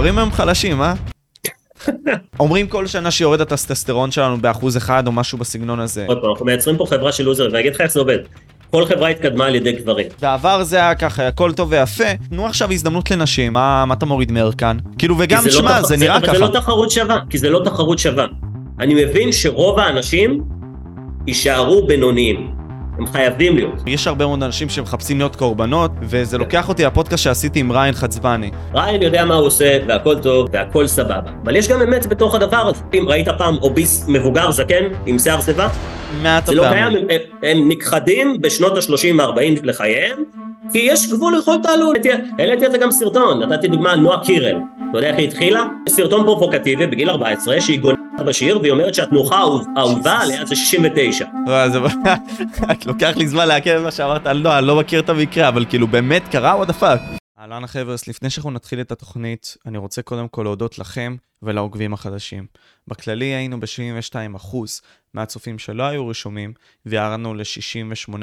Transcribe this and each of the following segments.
גברים הם חלשים, אה? אומרים כל שנה שיורד הטסטסטרון שלנו באחוז אחד או משהו בסגנון הזה. עוד פעם, אנחנו מייצרים פה חברה של לוזרים, ואני אגיד לך איך זה עובד. כל חברה התקדמה על ידי גברים. בעבר זה היה ככה, הכל טוב ויפה, תנו עכשיו הזדמנות לנשים, מה, מה אתה מוריד מערכן? כאילו, וגם, לא שמע, תח- זה נראה אבל ככה. זה לא תחרות שווה, כי זה לא תחרות שווה. אני מבין שרוב האנשים יישארו בינוניים. הם חייבים להיות. יש הרבה מאוד אנשים שמחפשים להיות קורבנות, וזה לוקח אותי לפודקאסט שעשיתי עם ריין חצבני. ריין יודע מה הוא עושה, והכל טוב, והכל סבבה. אבל יש גם אמת בתוך הדבר הזה. אם ראית פעם אוביס מבוגר זקן עם שיער שיבה, מעט זה לא. קיים, הם, הם נכחדים בשנות ה-30-40 לחייהם, כי יש גבול לכל תעלול. העליתי על זה גם סרטון, נתתי דוגמה נועה קירל. אתה יודע איך היא התחילה? סרטון פרובוקטיבי בגיל 14, שהיא גוננת בשיר, והיא אומרת שהתנוחה האהוב- האהובה עליה זה 69. לא, זה... את לוקח לי זמן לעכל את מה שאמרת על נועה, אני לא מכיר את המקרה, אבל כאילו באמת קרה וואט הפאק. אהלן החבר'ס, לפני שאנחנו נתחיל את התוכנית, אני רוצה קודם כל להודות לכם ולעוקבים החדשים. בכללי היינו ב-72% מהצופים שלא היו רשומים, וירדנו ל-68%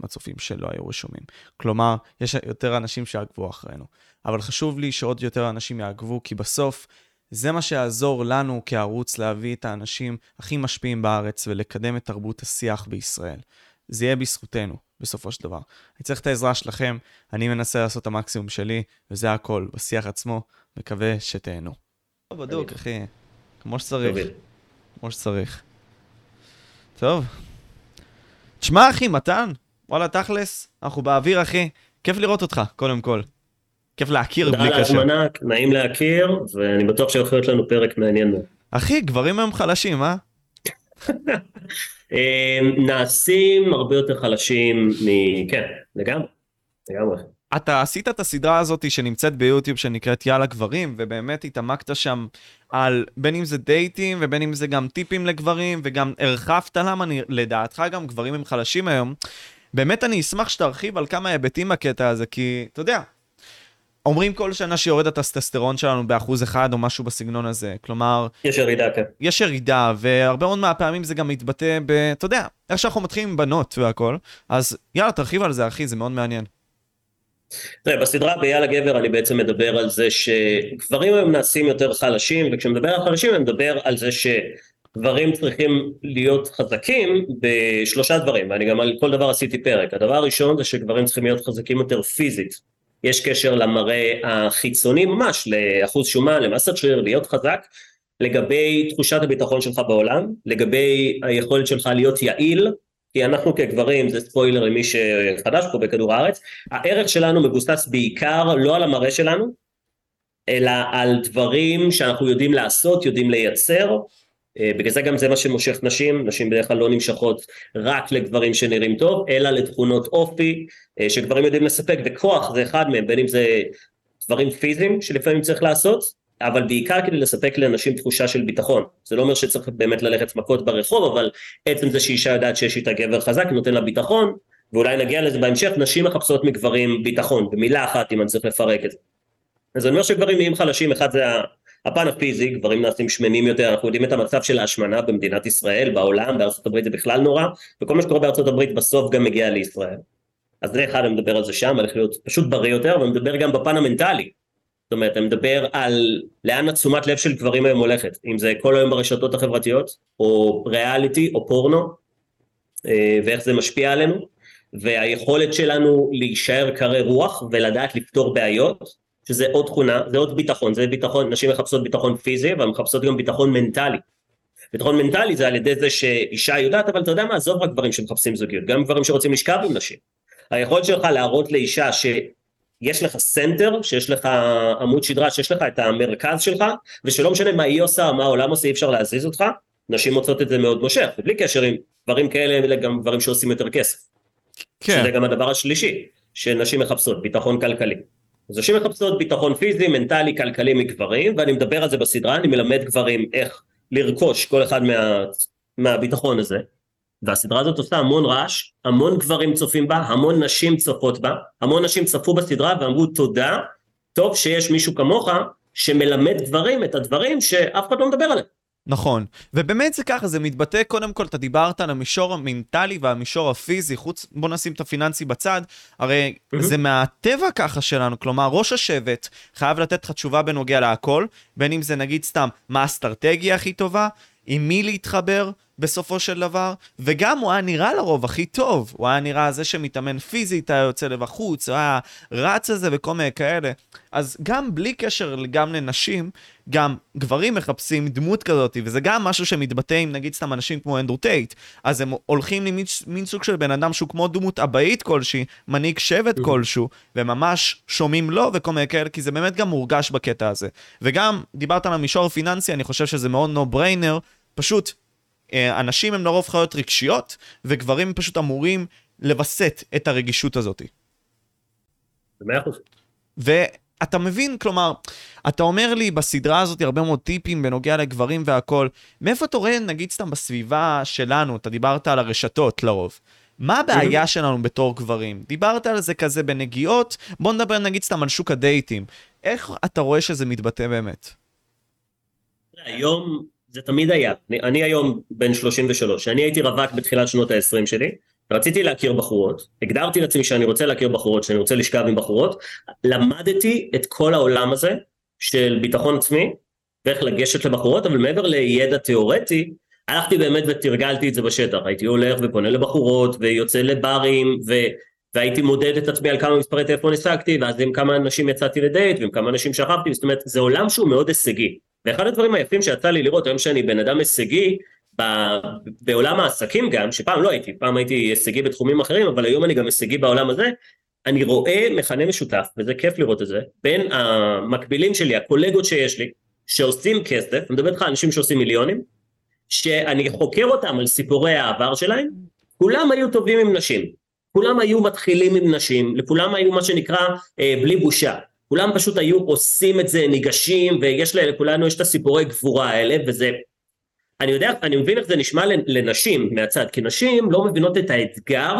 מהצופים שלא היו רשומים. כלומר, יש יותר אנשים שיעקבו אחרינו. אבל חשוב לי שעוד יותר אנשים יעקבו, כי בסוף זה מה שיעזור לנו כערוץ להביא את האנשים הכי משפיעים בארץ ולקדם את תרבות השיח בישראל. זה יהיה בזכותנו, בסופו של דבר. אני צריך את העזרה שלכם, אני מנסה לעשות את המקסימום שלי, וזה הכל, בשיח עצמו, מקווה שתהנו. לא בדוק, אחי, כמו שצריך. כמו שצריך. טוב. תשמע, אחי, מתן, וואלה, תכלס, אנחנו באוויר, אחי. כיף לראות אותך, קודם כל. כיף להכיר תודה בלי על קשר. ההזמנה, נעים להכיר, ואני בטוח שהולך להיות לנו פרק מעניין. אחי, גברים הם חלשים, אה? אה, נעשים הרבה יותר חלשים מ... כן, לגמרי, לגמרי. אתה עשית את הסדרה הזאת שנמצאת ביוטיוב שנקראת יאללה גברים, ובאמת התעמקת שם על בין אם זה דייטים ובין אם זה גם טיפים לגברים, וגם הרחבת למה אני, לדעתך גם גברים הם חלשים היום. באמת אני אשמח שתרחיב על כמה היבטים בקטע הזה, כי אתה יודע, אומרים כל שנה שיורד הטסטסטרון שלנו באחוז אחד או משהו בסגנון הזה. כלומר, יש ירידה, כן. יש ירידה, והרבה מאוד מהפעמים זה גם מתבטא ב... אתה יודע, איך שאנחנו מתחילים עם בנות והכל, אז יאללה, תרחיב על זה, אחי, זה מאוד מעניין. תראה, בסדרה ביאללה גבר אני בעצם מדבר על זה שגברים היום נעשים יותר חלשים, וכשאני מדבר על חלשים אני מדבר על זה שגברים צריכים להיות חזקים בשלושה דברים, ואני גם על כל דבר עשיתי פרק. הדבר הראשון זה שגברים צריכים להיות חזקים יותר פיזית. יש קשר למראה החיצוני ממש, לאחוז שומן, למסת שריר, להיות חזק, לגבי תחושת הביטחון שלך בעולם, לגבי היכולת שלך להיות יעיל, כי אנחנו כגברים, זה ספוילר למי שחדש פה בכדור הארץ, הערך שלנו מבוסס בעיקר לא על המראה שלנו, אלא על דברים שאנחנו יודעים לעשות, יודעים לייצר, בגלל זה גם זה מה שמושך נשים, נשים בדרך כלל לא נמשכות רק לגברים שנראים טוב, אלא לתכונות אופי אה, שגברים יודעים לספק, וכוח זה אחד מהם, בין אם זה דברים פיזיים שלפעמים צריך לעשות, אבל בעיקר כדי לספק לנשים תחושה של ביטחון. זה לא אומר שצריך באמת ללכת מכות ברחוב, אבל עצם זה שאישה יודעת שיש איתה גבר חזק, נותן לה ביטחון, ואולי נגיע לזה בהמשך, נשים מחפשות מגברים ביטחון, במילה אחת אם אני צריך לפרק את זה. אז אני אומר שגברים נהיים חלשים, אחד זה הפן הפיזי, גברים נעשים שמנים יותר, אנחנו יודעים את המצב של ההשמנה במדינת ישראל, בעולם, בארצות הברית זה בכלל נורא, וכל מה שקורה בארצות הברית בסוף גם מגיע לישראל. אז זה אחד, אני מדבר על זה שם, הולך להיות פשוט בריא יותר, ואני מדבר גם בפן המנטלי. זאת אומרת, אני מדבר על לאן התשומת לב של גברים היום הולכת, אם זה כל היום ברשתות החברתיות, או ריאליטי, או פורנו, אה, ואיך זה משפיע עלינו, והיכולת שלנו להישאר קרי רוח ולדעת לפתור בעיות, שזה עוד תכונה, זה עוד ביטחון, זה ביטחון, נשים מחפשות ביטחון פיזי, אבל מחפשות גם ביטחון מנטלי. ביטחון מנטלי זה על ידי זה שאישה יודעת, אבל אתה יודע מה, עזוב רק גברים שמחפשים זוגיות, גם גברים שרוצים לשכב עם נשים. היכולת שלך להראות לאישה שיש לך סנטר, שיש לך עמוד שדרה, שיש לך את המרכז שלך, ושלא משנה מה היא עושה, מה העולם עושה, אי אפשר להזיז אותך, נשים מוצאות את זה מאוד מושך, ובלי קשר עם דברים כאלה, אלה גם דברים שעושים יותר כסף. כן. שזה גם הדבר השלישי, שנשים מחפשות, ביטחון כלכלי. אז נשים מחפשות ביטחון פיזי, מנטלי, כלכלי מגברים, ואני מדבר על זה בסדרה, אני מלמד גברים איך לרכוש כל אחד מה, מהביטחון הזה. והסדרה הזאת עושה המון רעש, המון גברים צופים בה, המון נשים צופות בה, המון נשים צפו בסדרה ואמרו תודה, טוב שיש מישהו כמוך שמלמד גברים את הדברים שאף אחד לא מדבר עליהם. נכון, ובאמת זה ככה, זה מתבטא קודם כל, אתה דיברת על המישור המנטלי והמישור הפיזי, חוץ, בוא נשים את הפיננסי בצד, הרי. זה מהטבע ככה שלנו, כלומר, ראש השבט חייב לתת לך תשובה בנוגע להכל, בין אם זה נגיד סתם, מה האסטרטגיה הכי טובה, עם מי להתחבר בסופו של דבר, וגם הוא היה נראה לרוב הכי טוב, הוא היה נראה זה שמתאמן פיזית, היה יוצא לבחוץ, הוא היה רץ על זה וכל מיני כאלה. אז גם בלי קשר גם לנשים, גם גברים מחפשים דמות כזאת, וזה גם משהו שמתבטא עם נגיד סתם אנשים כמו אנדרו טייט, אז הם הולכים למין סוג של בן אדם שהוא כמו דמות אבאית כלשהי, מנהיג שבט כלשהו, וממש שומעים לו וכל מיני כאלה, כי זה באמת גם מורגש בקטע הזה. וגם, דיברת על המישור הפיננסי, אני חושב שזה מאוד no brainer, פשוט אנשים הם לרוב חיות רגשיות, וגברים פשוט אמורים לווסת את הרגישות הזאת. במאה אחוז. אתה מבין, כלומר, אתה אומר לי בסדרה הזאת הרבה מאוד טיפים בנוגע לגברים והכל, מאיפה אתה רואה, נגיד סתם בסביבה שלנו, אתה דיברת על הרשתות לרוב. מה הבעיה mm-hmm. שלנו בתור גברים? דיברת על זה כזה בנגיעות, בוא נדבר נגיד סתם על שוק הדייטים. איך אתה רואה שזה מתבטא באמת? היום זה תמיד היה. אני, אני היום בן 33, אני הייתי רווק בתחילת שנות ה-20 שלי, רציתי להכיר בחורות, הגדרתי לעצמי שאני רוצה להכיר בחורות, שאני רוצה לשכב עם בחורות, למדתי את כל העולם הזה של ביטחון עצמי, ואיך לגשת לבחורות, אבל מעבר לידע תיאורטי, הלכתי באמת ותרגלתי את זה בשטח, הייתי הולך ופונה לבחורות, ויוצא לברים, ו... והייתי מודד את עצמי על כמה מספרי טלפון השגתי, ואז עם כמה אנשים יצאתי לדייט, ועם כמה אנשים שכבתי, זאת אומרת, זה עולם שהוא מאוד הישגי. ואחד הדברים היפים שיצא לי לראות היום שאני בן אדם הישגי, בעולם העסקים גם, שפעם לא הייתי, פעם הייתי הישגי בתחומים אחרים, אבל היום אני גם הישגי בעולם הזה, אני רואה מכנה משותף, וזה כיף לראות את זה, בין המקבילים שלי, הקולגות שיש לי, שעושים כסף, אני מדבר איתך על אנשים שעושים מיליונים, שאני חוקר אותם על סיפורי העבר שלהם, כולם היו טובים עם נשים, כולם היו מתחילים עם נשים, לכולם היו מה שנקרא אה, בלי בושה, כולם פשוט היו עושים את זה, ניגשים, ויש לכולנו יש את הסיפורי גבורה האלה, וזה אני יודע, אני מבין איך זה נשמע לנשים מהצד, כי נשים לא מבינות את האתגר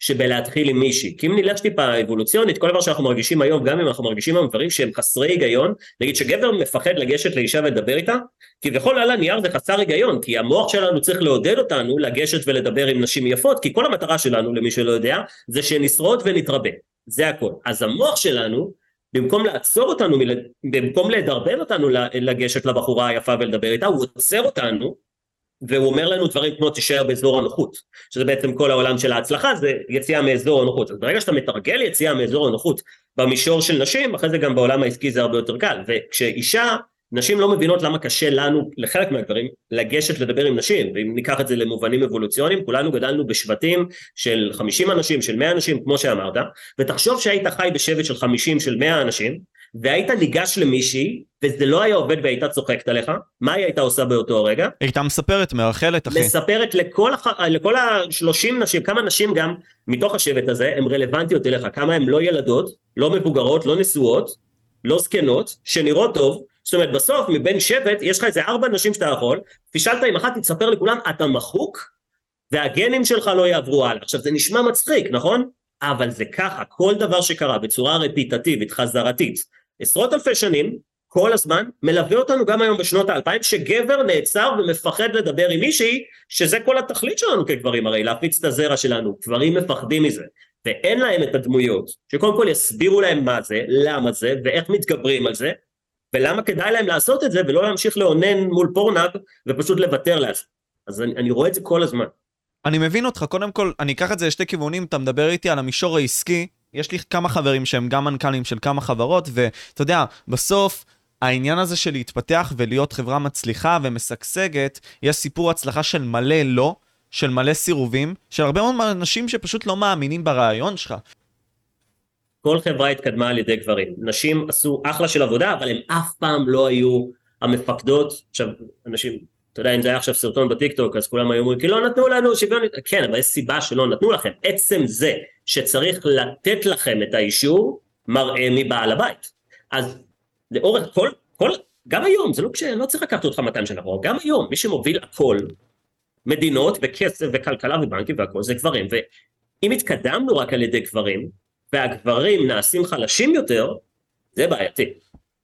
שבלהתחיל עם מישהי. כי אם נלך טיפה אבולוציונית, כל דבר שאנחנו מרגישים היום, גם אם אנחנו מרגישים היום דברים שהם חסרי היגיון, נגיד שגבר מפחד לגשת לאישה ולדבר איתה, כביכול על הנייר זה חסר היגיון, כי המוח שלנו צריך לעודד אותנו לגשת ולדבר עם נשים יפות, כי כל המטרה שלנו, למי שלא יודע, זה שנשרוד ונתרבה. זה הכל. אז המוח שלנו, במקום לעצור אותנו, במקום לדרבן אותנו לגשת לבחורה היפה ולדבר איתה, הוא עוצר אותנו והוא אומר לנו דברים כמו תישאר באזור הנוחות, שזה בעצם כל העולם של ההצלחה, זה יציאה מאזור הנוחות. אז ברגע שאתה מתרגל יציאה מאזור הנוחות במישור של נשים, אחרי זה גם בעולם העסקי זה הרבה יותר קל. וכשאישה נשים לא מבינות למה קשה לנו, לחלק מהגברים, לגשת לדבר עם נשים, ואם ניקח את זה למובנים אבולוציוניים, כולנו גדלנו בשבטים של 50 אנשים, של 100 אנשים, כמו שאמרת, ותחשוב שהיית חי בשבט של 50, של 100 אנשים, והיית ניגש למישהי, וזה לא היה עובד והייתה צוחקת עליך, מה היא הייתה עושה באותו רגע? הייתה מספרת, מאחלת, אחי. מספרת לכל, הח... לכל ה-30 נשים, כמה נשים גם מתוך השבט הזה, הן רלוונטיות אליך, כמה הן לא ילדות, לא מבוגרות, לא נשואות, לא זקנות, שנראות טוב, זאת אומרת בסוף מבין שבט יש לך איזה ארבע נשים שאתה יכול, פישלת עם אחת תספר לכולם אתה מחוק והגנים שלך לא יעברו הלאה. עכשיו זה נשמע מצחיק נכון? אבל זה ככה, כל דבר שקרה בצורה רפיטטיבית, חזרתית, עשרות אלפי שנים, כל הזמן, מלווה אותנו גם היום בשנות האלפיים, שגבר נעצר ומפחד לדבר עם מישהי, שזה כל התכלית שלנו כגברים הרי, להפיץ את הזרע שלנו, גברים מפחדים מזה, ואין להם את הדמויות, שקודם כל יסבירו להם מה זה, למה זה, ואיך מתגברים על זה, ולמה כדאי להם לעשות את זה ולא להמשיך לאונן מול פורנאב ופשוט לוותר לעצמם. אז אני, אני רואה את זה כל הזמן. אני מבין אותך, קודם כל, אני אקח את זה לשתי כיוונים, אתה מדבר איתי על המישור העסקי, יש לי כמה חברים שהם גם מנכ"לים של כמה חברות, ואתה יודע, בסוף... העניין הזה של להתפתח ולהיות חברה מצליחה ומשגשגת, יש סיפור הצלחה של מלא לא, של מלא סירובים, של הרבה מאוד אנשים שפשוט לא מאמינים ברעיון שלך. כל חברה התקדמה על ידי גברים. נשים עשו אחלה של עבודה, אבל הן אף פעם לא היו המפקדות. עכשיו, אנשים, אתה יודע, אם זה היה עכשיו סרטון בטיקטוק, אז כולם היו אומרים, כי לא נתנו לנו שוויון, כן, אבל יש סיבה שלא נתנו לכם. עצם זה שצריך לתת לכם את האישור, מראה מבעל הבית. אז לאורך כל, כל, גם היום, זה לא כש... לא צריך לקחת אותך 200 שנה אחורה, גם היום, מי שמוביל הכל, מדינות וכסף וכלכלה ובנקים והכל, זה גברים. ואם התקדמנו רק על ידי גברים, והגברים נעשים חלשים יותר, זה בעייתי.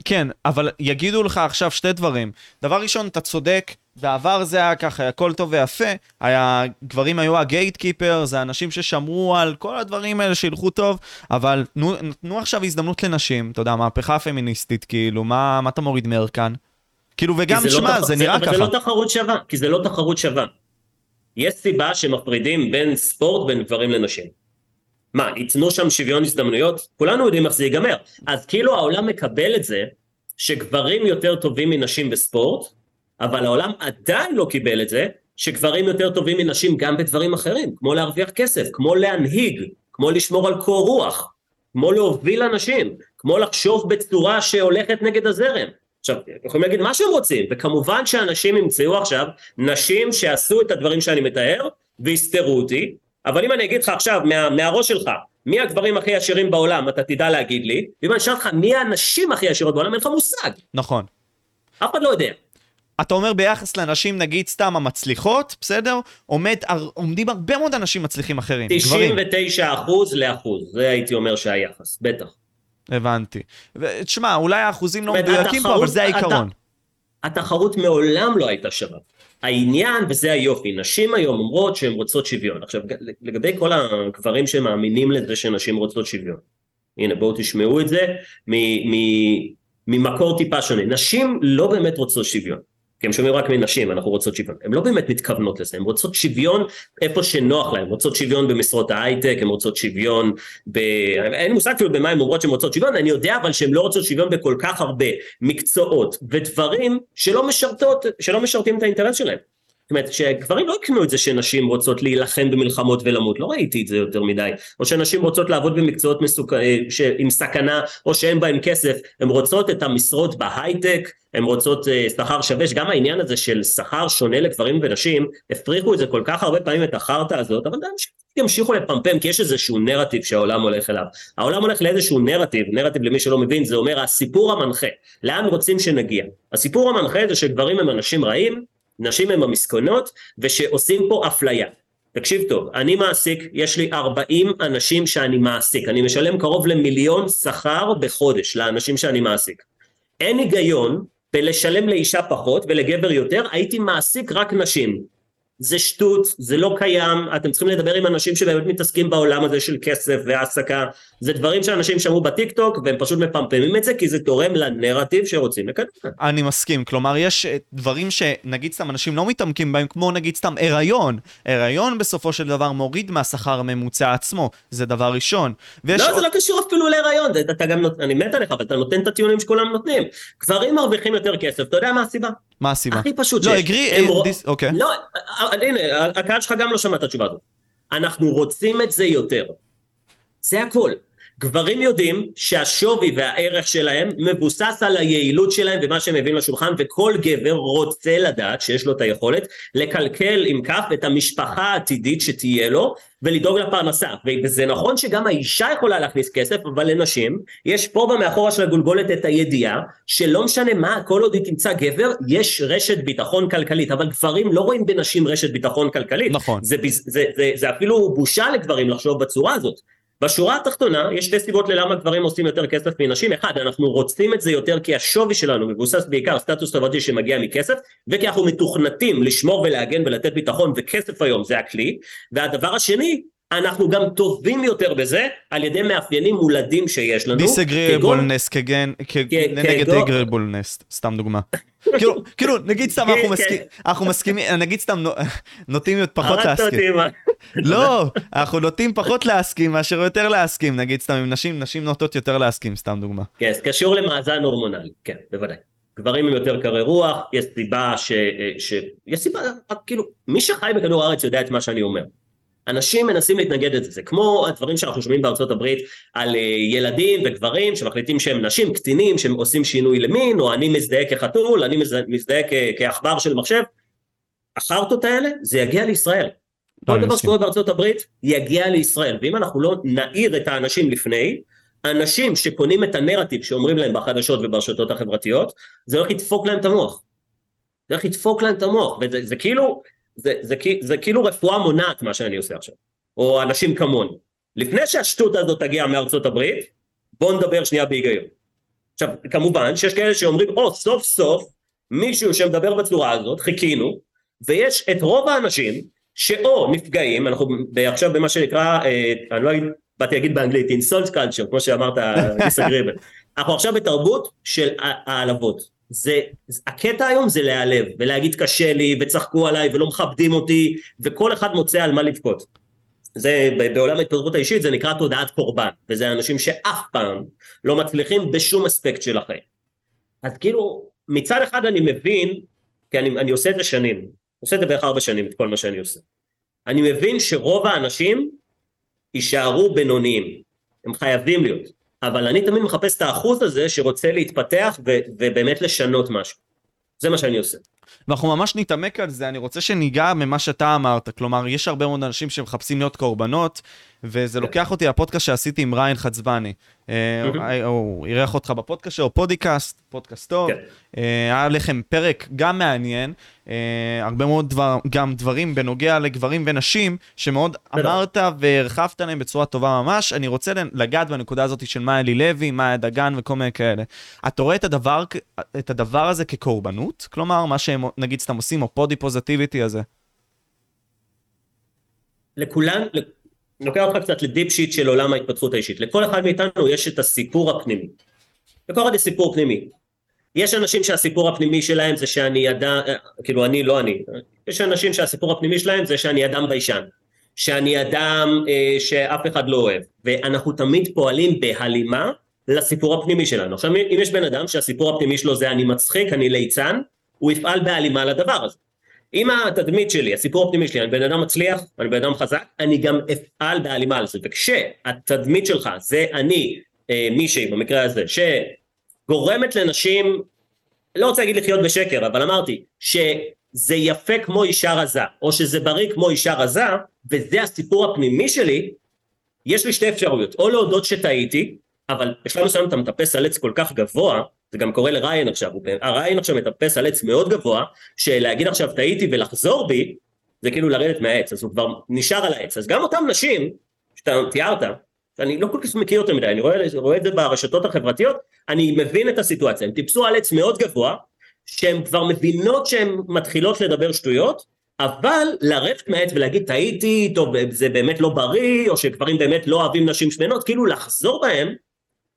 כן, אבל יגידו לך עכשיו שתי דברים. דבר ראשון, אתה צודק, בעבר זה היה ככה, הכל טוב ויפה, היה, גברים היו הגייט קיפר, זה אנשים ששמרו על כל הדברים האלה שילכו טוב, אבל תנו, תנו עכשיו הזדמנות לנשים, אתה יודע, מהפכה פמיניסטית, כאילו, מה, מה אתה מוריד מערכן? כאילו, וגם, כי זה לא שמע, תח- זה נראה אבל ככה. זה לא תחרות שווה, כי זה לא תחרות שווה. יש סיבה שמפרידים בין ספורט בין גברים לנשים. מה, ייתנו שם שוויון הזדמנויות? כולנו יודעים איך זה ייגמר. אז כאילו העולם מקבל את זה שגברים יותר טובים מנשים בספורט, אבל העולם עדיין לא קיבל את זה שגברים יותר טובים מנשים גם בדברים אחרים, כמו להרוויח כסף, כמו להנהיג, כמו לשמור על קור רוח, כמו להוביל אנשים, כמו לחשוב בצורה שהולכת נגד הזרם. עכשיו, יכולים להגיד מה שהם רוצים, וכמובן שאנשים ימצאו עכשיו נשים שעשו את הדברים שאני מתאר, ויסתרו אותי, אבל אם אני אגיד לך עכשיו מה, מהראש שלך, מי הגברים הכי עשירים בעולם, אתה תדע להגיד לי, ואם אני אשאל אותך מי הנשים הכי עשירות בעולם, אין לך מושג, נכון. אף אחד לא יודע. אתה אומר ביחס לנשים, נגיד סתם המצליחות, בסדר? עומד, עומדים הרבה מאוד אנשים מצליחים אחרים, גברים. 99 אחוז לאחוז, זה הייתי אומר שהיחס, בטח. הבנתי. ותשמע, אולי האחוזים לא מדויקים פה, אבל זה העיקרון. התחרות מעולם לא הייתה שווה. העניין, וזה היופי, נשים היום אומרות שהן רוצות שוויון. עכשיו, לגבי כל הגברים שמאמינים לזה שנשים רוצות שוויון, הנה בואו תשמעו את זה ממקור טיפה שונה. נשים לא באמת רוצות שוויון. כי הם שומעים רק מנשים, אנחנו רוצות שוויון. הן לא באמת מתכוונות לזה, הן רוצות שוויון איפה שנוח להן, רוצות שוויון במשרות ההייטק, הן רוצות שוויון ב... אין לי מושג אפילו במה הן אומרות שהן רוצות שוויון, אני יודע אבל שהן לא רוצות שוויון בכל כך הרבה מקצועות ודברים שלא משרתות, שלא משרתים את האינטרס שלהם. זאת אומרת, שגברים לא יקנו את זה שנשים רוצות להילחם במלחמות ולמות, לא ראיתי את זה יותר מדי. או שנשים רוצות לעבוד במקצועות מסוכ... אה, ש... עם סכנה, או שאין בהם כסף, הן רוצות את המשרות בהייטק, הן רוצות אה, שכר שווה, שגם העניין הזה של שכר שונה לגברים ונשים, הפריחו את זה כל כך הרבה פעמים את החרטא הזאת, אבל גם ימשיכו לפמפם, כי יש איזשהו נרטיב שהעולם הולך אליו. העולם הולך לאיזשהו נרטיב, נרטיב למי שלא מבין, זה אומר הסיפור המנחה, לאן רוצים שנגיע. הסיפור המנחה זה שגברים הם אנשים רעים, נשים הם המסכנות, ושעושים פה אפליה. תקשיב טוב, אני מעסיק, יש לי 40 אנשים שאני מעסיק, אני משלם קרוב למיליון שכר בחודש לאנשים שאני מעסיק. אין היגיון בלשלם לאישה פחות ולגבר יותר, הייתי מעסיק רק נשים. זה שטות, זה לא קיים, אתם צריכים לדבר עם אנשים שבאמת מתעסקים בעולם הזה של כסף והעסקה, זה דברים שאנשים שמעו בטיק טוק והם פשוט מפמפמים את זה כי זה תורם לנרטיב שרוצים לקדם. אני מסכים, כלומר יש אה, דברים שנגיד סתם אנשים לא מתעמקים בהם, כמו נגיד סתם הריון. הריון בסופו של דבר מוריד מהשכר הממוצע עצמו, זה דבר ראשון. ויש לא, עוד- זה לא קשור אפילו להיריון, זה- אתה גם, נות- אני מת עליך, אבל אתה נותן את הטיעונים שכולם נותנים. גברים מרוויחים יותר כסף, אתה יודע מה הסיבה? מה הסיבה? הכי פשוט לא, שיש. אגרי, הם דיס- אוקיי. לא, הנה, הקהל שלך גם לא שמע את התשובה הזאת. אנחנו רוצים את זה יותר. זה הכל. גברים יודעים שהשווי והערך שלהם מבוסס על היעילות שלהם ומה שהם מביאים לשולחן וכל גבר רוצה לדעת שיש לו את היכולת לקלקל עם כף את המשפחה העתידית שתהיה לו ולדאוג לפרנסה וזה נכון שגם האישה יכולה להכניס כסף אבל לנשים יש פה במאחורה של הגולגולת את הידיעה שלא משנה מה כל עוד היא תמצא גבר יש רשת ביטחון כלכלית אבל גברים לא רואים בנשים רשת ביטחון כלכלית נכון. זה, זה, זה, זה אפילו בושה לגברים לחשוב בצורה הזאת. בשורה התחתונה יש שתי סיבות ללמה גברים עושים יותר כסף מנשים, אחד אנחנו רוצים את זה יותר כי השווי שלנו מבוסס בעיקר סטטוס חברתי שמגיע מכסף וכי אנחנו מתוכנתים לשמור ולהגן ולתת ביטחון וכסף היום זה הכלי. והדבר השני אנחנו גם טובים יותר בזה על ידי מאפיינים מולדים שיש לנו. כגון- דיסאגריבולנס כגן, נגד כגון- אגריבולנס, סתם דוגמה. כאילו, כאילו, נגיד סתם אנחנו כן, מסכימים, אנחנו מסכימים, נגיד סתם נו- נוטים פחות להסכים. לא, אנחנו נוטים פחות להסכים מאשר יותר להסכים, נגיד סתם עם נשים, נשים נוטות יותר להסכים, סתם דוגמה. כן, קשור למאזן הורמונלי, כן, בוודאי. גברים הם יותר קרי רוח, יש סיבה ש... ש... יש סיבה, כאילו, מי שחי בכדור הארץ יודע את מה שאני אומר. אנשים מנסים להתנגד את זה, כמו הדברים שאנחנו שומעים בארצות הברית על אה, ילדים וגברים שמחליטים שהם נשים, קטינים, שהם עושים שינוי למין, או אני מזדהה כחתול, אני מז- מזדהה כעכבר של מחשב. החרטות האלה, זה יגיע לישראל. כל דבר. שקורה בארצות הברית יגיע לישראל, ואם אנחנו לא נעיר את האנשים לפני, אנשים שקונים את הנרטיב שאומרים להם בחדשות וברשתות החברתיות, זה הולך לדפוק להם את המוח. זה הולך לדפוק להם את המוח, וזה זה כאילו, זה, זה, זה, זה כאילו רפואה מונעת מה שאני עושה עכשיו, או אנשים כמוני. לפני שהשטות הזאת תגיע מארצות הברית, בואו נדבר שנייה בהיגיון. עכשיו, כמובן שיש כאלה שאומרים, או, oh, סוף סוף מישהו שמדבר בצורה הזאת, חיכינו, ויש את רוב האנשים שאו נפגעים, אנחנו עכשיו במה שנקרא, אה, אני לא באתי להגיד באנגלית, insult culture, כמו שאמרת. אנחנו עכשיו בתרבות של העלבות. זה, הקטע היום זה להיעלב, ולהגיד קשה לי, וצחקו עליי, ולא מכבדים אותי, וכל אחד מוצא על מה לבכות. זה בעולם ההתפתחות האישית זה נקרא תודעת קורבן, וזה אנשים שאף פעם לא מצליחים בשום אספקט של החיים. אז כאילו, מצד אחד אני מבין, כי אני, אני עושה את זה שנים, עושה את זה בערך ארבע שנים, את כל מה שאני עושה. אני מבין שרוב האנשים יישארו בינוניים, הם חייבים להיות, אבל אני תמיד מחפש את האחוז הזה שרוצה להתפתח ו- ובאמת לשנות משהו. זה מה שאני עושה. ואנחנו ממש נתעמק על זה, אני רוצה שניגע ממה שאתה אמרת, כלומר, יש הרבה מאוד אנשים שמחפשים להיות קורבנות, וזה. לוקח אותי לפודקאסט שעשיתי עם ריאן חצבני. אה, הוא אירח אותך בפודקאסט שלו, פודיקאסט, פודקאסט טוב. כן. אה, היה לכם פרק גם מעניין, אה, הרבה מאוד דבר, גם דברים בנוגע לגברים ונשים, שמאוד אמרת והרחבת עליהם בצורה טובה ממש. אני רוצה לגעת בנקודה הזאת של מאיה לי לוי, מאיה דגן וכל מיני כאלה. אתה רואה את הדבר, את הדבר הזה כקורבנות? כלומר, מה שהם נגיד סתם עושים, או body positivity הזה? לכולן, אני לוקח אותך קצת ל deep shit של עולם ההתפתחות האישית. לכל אחד מאיתנו יש את הסיפור הפנימי. לכל אחד יש סיפור פנימי. יש אנשים שהסיפור הפנימי שלהם זה שאני אדם, כאילו אני לא אני, יש אנשים שהסיפור הפנימי שלהם זה שאני אדם ביישן, שאני אדם אה, שאף אחד לא אוהב, ואנחנו תמיד פועלים בהלימה לסיפור הפנימי שלנו. עכשיו אם יש בן אדם שהסיפור הפנימי שלו זה אני מצחיק, אני ליצן, הוא יפעל בהלימה לדבר הזה. אם התדמית שלי, הסיפור הפנימי שלי, אני בן אדם מצליח, אני בן אדם חזק, אני גם אפעל בהלימה על זה. וכשהתדמית שלך זה אני, אה, מישהי במקרה הזה, שגורמת לנשים, לא רוצה להגיד לחיות בשקר, אבל אמרתי, שזה יפה כמו אישה רזה, או שזה בריא כמו אישה רזה, וזה הסיפור הפנימי שלי, יש לי שתי אפשרויות, או להודות שטעיתי, אבל בשלב מסוים אתה מטפס על עץ כל כך גבוה, זה גם קורה לריין עכשיו, הריין עכשיו מטפס על עץ מאוד גבוה, שלהגיד עכשיו טעיתי ולחזור בי, זה כאילו לרדת מהעץ, אז הוא כבר נשאר על העץ. אז גם אותם נשים, שאתה תיארת, אני לא כל כך מכיר אותם מדי, אני רואה, רואה את זה ברשתות החברתיות, אני מבין את הסיטואציה, הם טיפסו על עץ מאוד גבוה, שהן כבר מבינות שהן מתחילות לדבר שטויות, אבל לרדת מהעץ ולהגיד טעיתי, טוב זה באמת לא בריא, או שגברים באמת לא אוהבים נשים שמנות, כאילו לחזור בהם,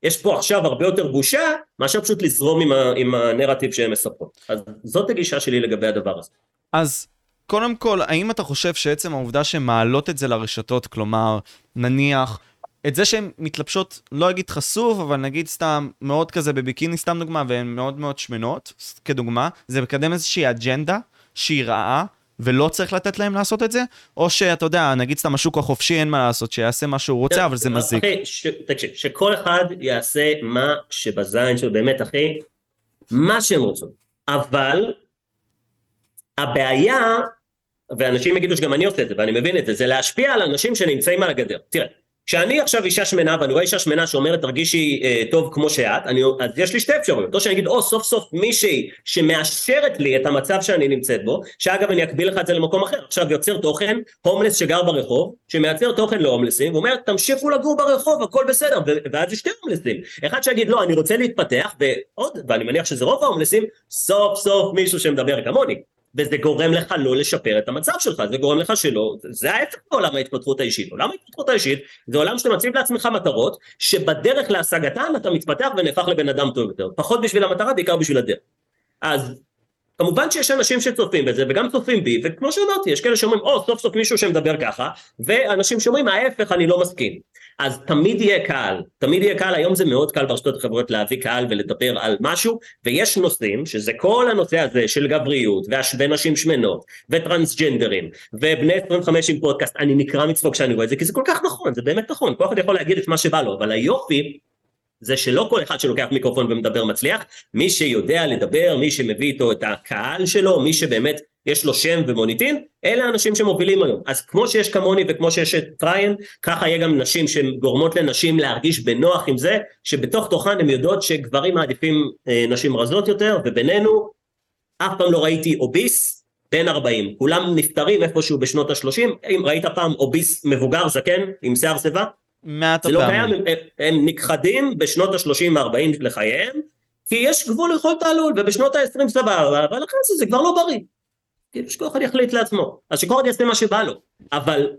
יש פה עכשיו הרבה יותר בושה, מאשר פשוט לזרום עם, ה, עם הנרטיב שהן מספרות. אז זאת הגישה שלי לגבי הדבר הזה. אז קודם כל, האם אתה חושב שעצם העובדה שהן מעלות את זה לרשתות, כלומר, נניח, את זה שהן מתלבשות, לא אגיד חשוף, אבל נגיד סתם מאוד כזה בביקיני, סתם דוגמה, והן מאוד מאוד שמנות, כדוגמה, זה מקדם איזושהי אג'נדה שהיא רעה, ולא צריך לתת להם לעשות את זה, או שאתה יודע, נגיד סתם השוק החופשי אין מה לעשות, שיעשה מה שהוא רוצה, אבל זה מזיק. אחי, תקשיב, שכל אחד יעשה מה שבזין שלו, באמת אחי, מה שהם רוצים. אבל הבעיה, ואנשים יגידו שגם אני עושה את זה, ואני מבין את זה, זה להשפיע על אנשים שנמצאים על הגדר. תראה, כשאני עכשיו אישה שמנה ואני רואה אישה שמנה שאומרת תרגישי אה, טוב כמו שאת, אני, אז יש לי שתי אפשרויות, או שאני אגיד או סוף סוף מישהי שמאשרת לי את המצב שאני נמצאת בו, שאגב אני אקביל לך את זה למקום אחר, עכשיו יוצר תוכן, הומלס שגר ברחוב, שמייצר תוכן להומלסים, ואומר תמשיכו לגור ברחוב הכל בסדר, ואז יש שתי הומלסים, אחד שיגיד לא אני רוצה להתפתח, ועוד, ואני מניח שזה רוב ההומלסים, סוף סוף מישהו שמדבר כמוני, וזה גורם לך לא לשפר את המצב שלך, זה גורם לך שלא, זה ההפך מעולם ההתפתחות האישית. עולם ההתפתחות האישית זה עולם שאתה מציב לעצמך מטרות, שבדרך להשגתן אתה מתפתח ונהפך לבן אדם טוב יותר. פחות בשביל המטרה, בעיקר בשביל הדרך. אז כמובן שיש אנשים שצופים בזה וגם צופים בי וכמו שאמרתי יש כאלה שאומרים או סוף סוף מישהו שמדבר ככה ואנשים שאומרים ההפך אני לא מסכים אז תמיד יהיה קהל, תמיד יהיה קהל, היום זה מאוד קל ברשתות החברות להביא קהל ולדבר על משהו, ויש נושאים, שזה כל הנושא הזה של גבריות, ונשים שמנות, וטרנסג'נדרים, ובני 25 עם פודקאסט, אני נקרע מצחוק כשאני רואה את זה, כי זה כל כך נכון, זה באמת נכון, כל אחד יכול להגיד את מה שבא לו, אבל היופי זה שלא כל אחד שלוקח מיקרופון ומדבר מצליח, מי שיודע לדבר, מי שמביא איתו את הקהל שלו, מי שבאמת יש לו שם ומוניטין, אלה האנשים שמובילים היום. אז כמו שיש כמוני וכמו שיש את ריאן, ככה יהיה גם נשים שגורמות לנשים להרגיש בנוח עם זה, שבתוך תוכן הן יודעות שגברים מעדיפים אה, נשים רזות יותר, ובינינו, אף פעם לא ראיתי obese בן 40, כולם נפטרים איפשהו בשנות ה-30, אם ראית פעם obese מבוגר זקן עם שיער שיבה? מעט הפעמים. זה לא קיים, הם, הם נכחדים בשנות ה-30-40 לחייהם, כי יש גבול לכל תעלול, ובשנות ה-20 סבבה, אבל אחרי זה זה כבר לא בריא. כאילו שכל אחד יחליט לעצמו, אז שכל אחד יעשה מה שבא לו, אבל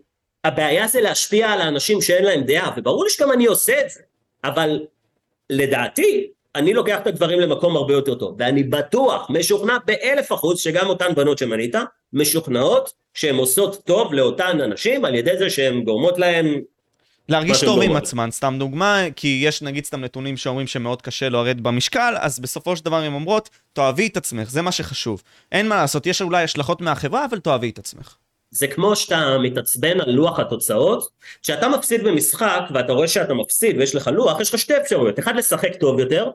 הבעיה זה להשפיע על האנשים שאין להם דעה, וברור לי שגם אני עושה את זה, אבל לדעתי, אני לוקח את הדברים למקום הרבה יותר טוב, ואני בטוח, משוכנע באלף אחוז, שגם אותן בנות שמנית, משוכנעות שהן עושות טוב לאותן אנשים על ידי זה שהן גורמות להן להרגיש טוב עם עצמן, סתם דוגמה, כי יש נגיד סתם נתונים שאומרים שמאוד קשה לרדת במשקל, אז בסופו של דבר הן אומרות, תאהבי את עצמך, זה מה שחשוב. אין מה לעשות, יש אולי השלכות מהחברה, אבל תאהבי את עצמך. זה כמו שאתה מתעצבן על לוח התוצאות, כשאתה מפסיד במשחק ואתה רואה שאתה מפסיד ויש לך לוח, יש לך שתי אפשרויות, אחד לשחק טוב יותר,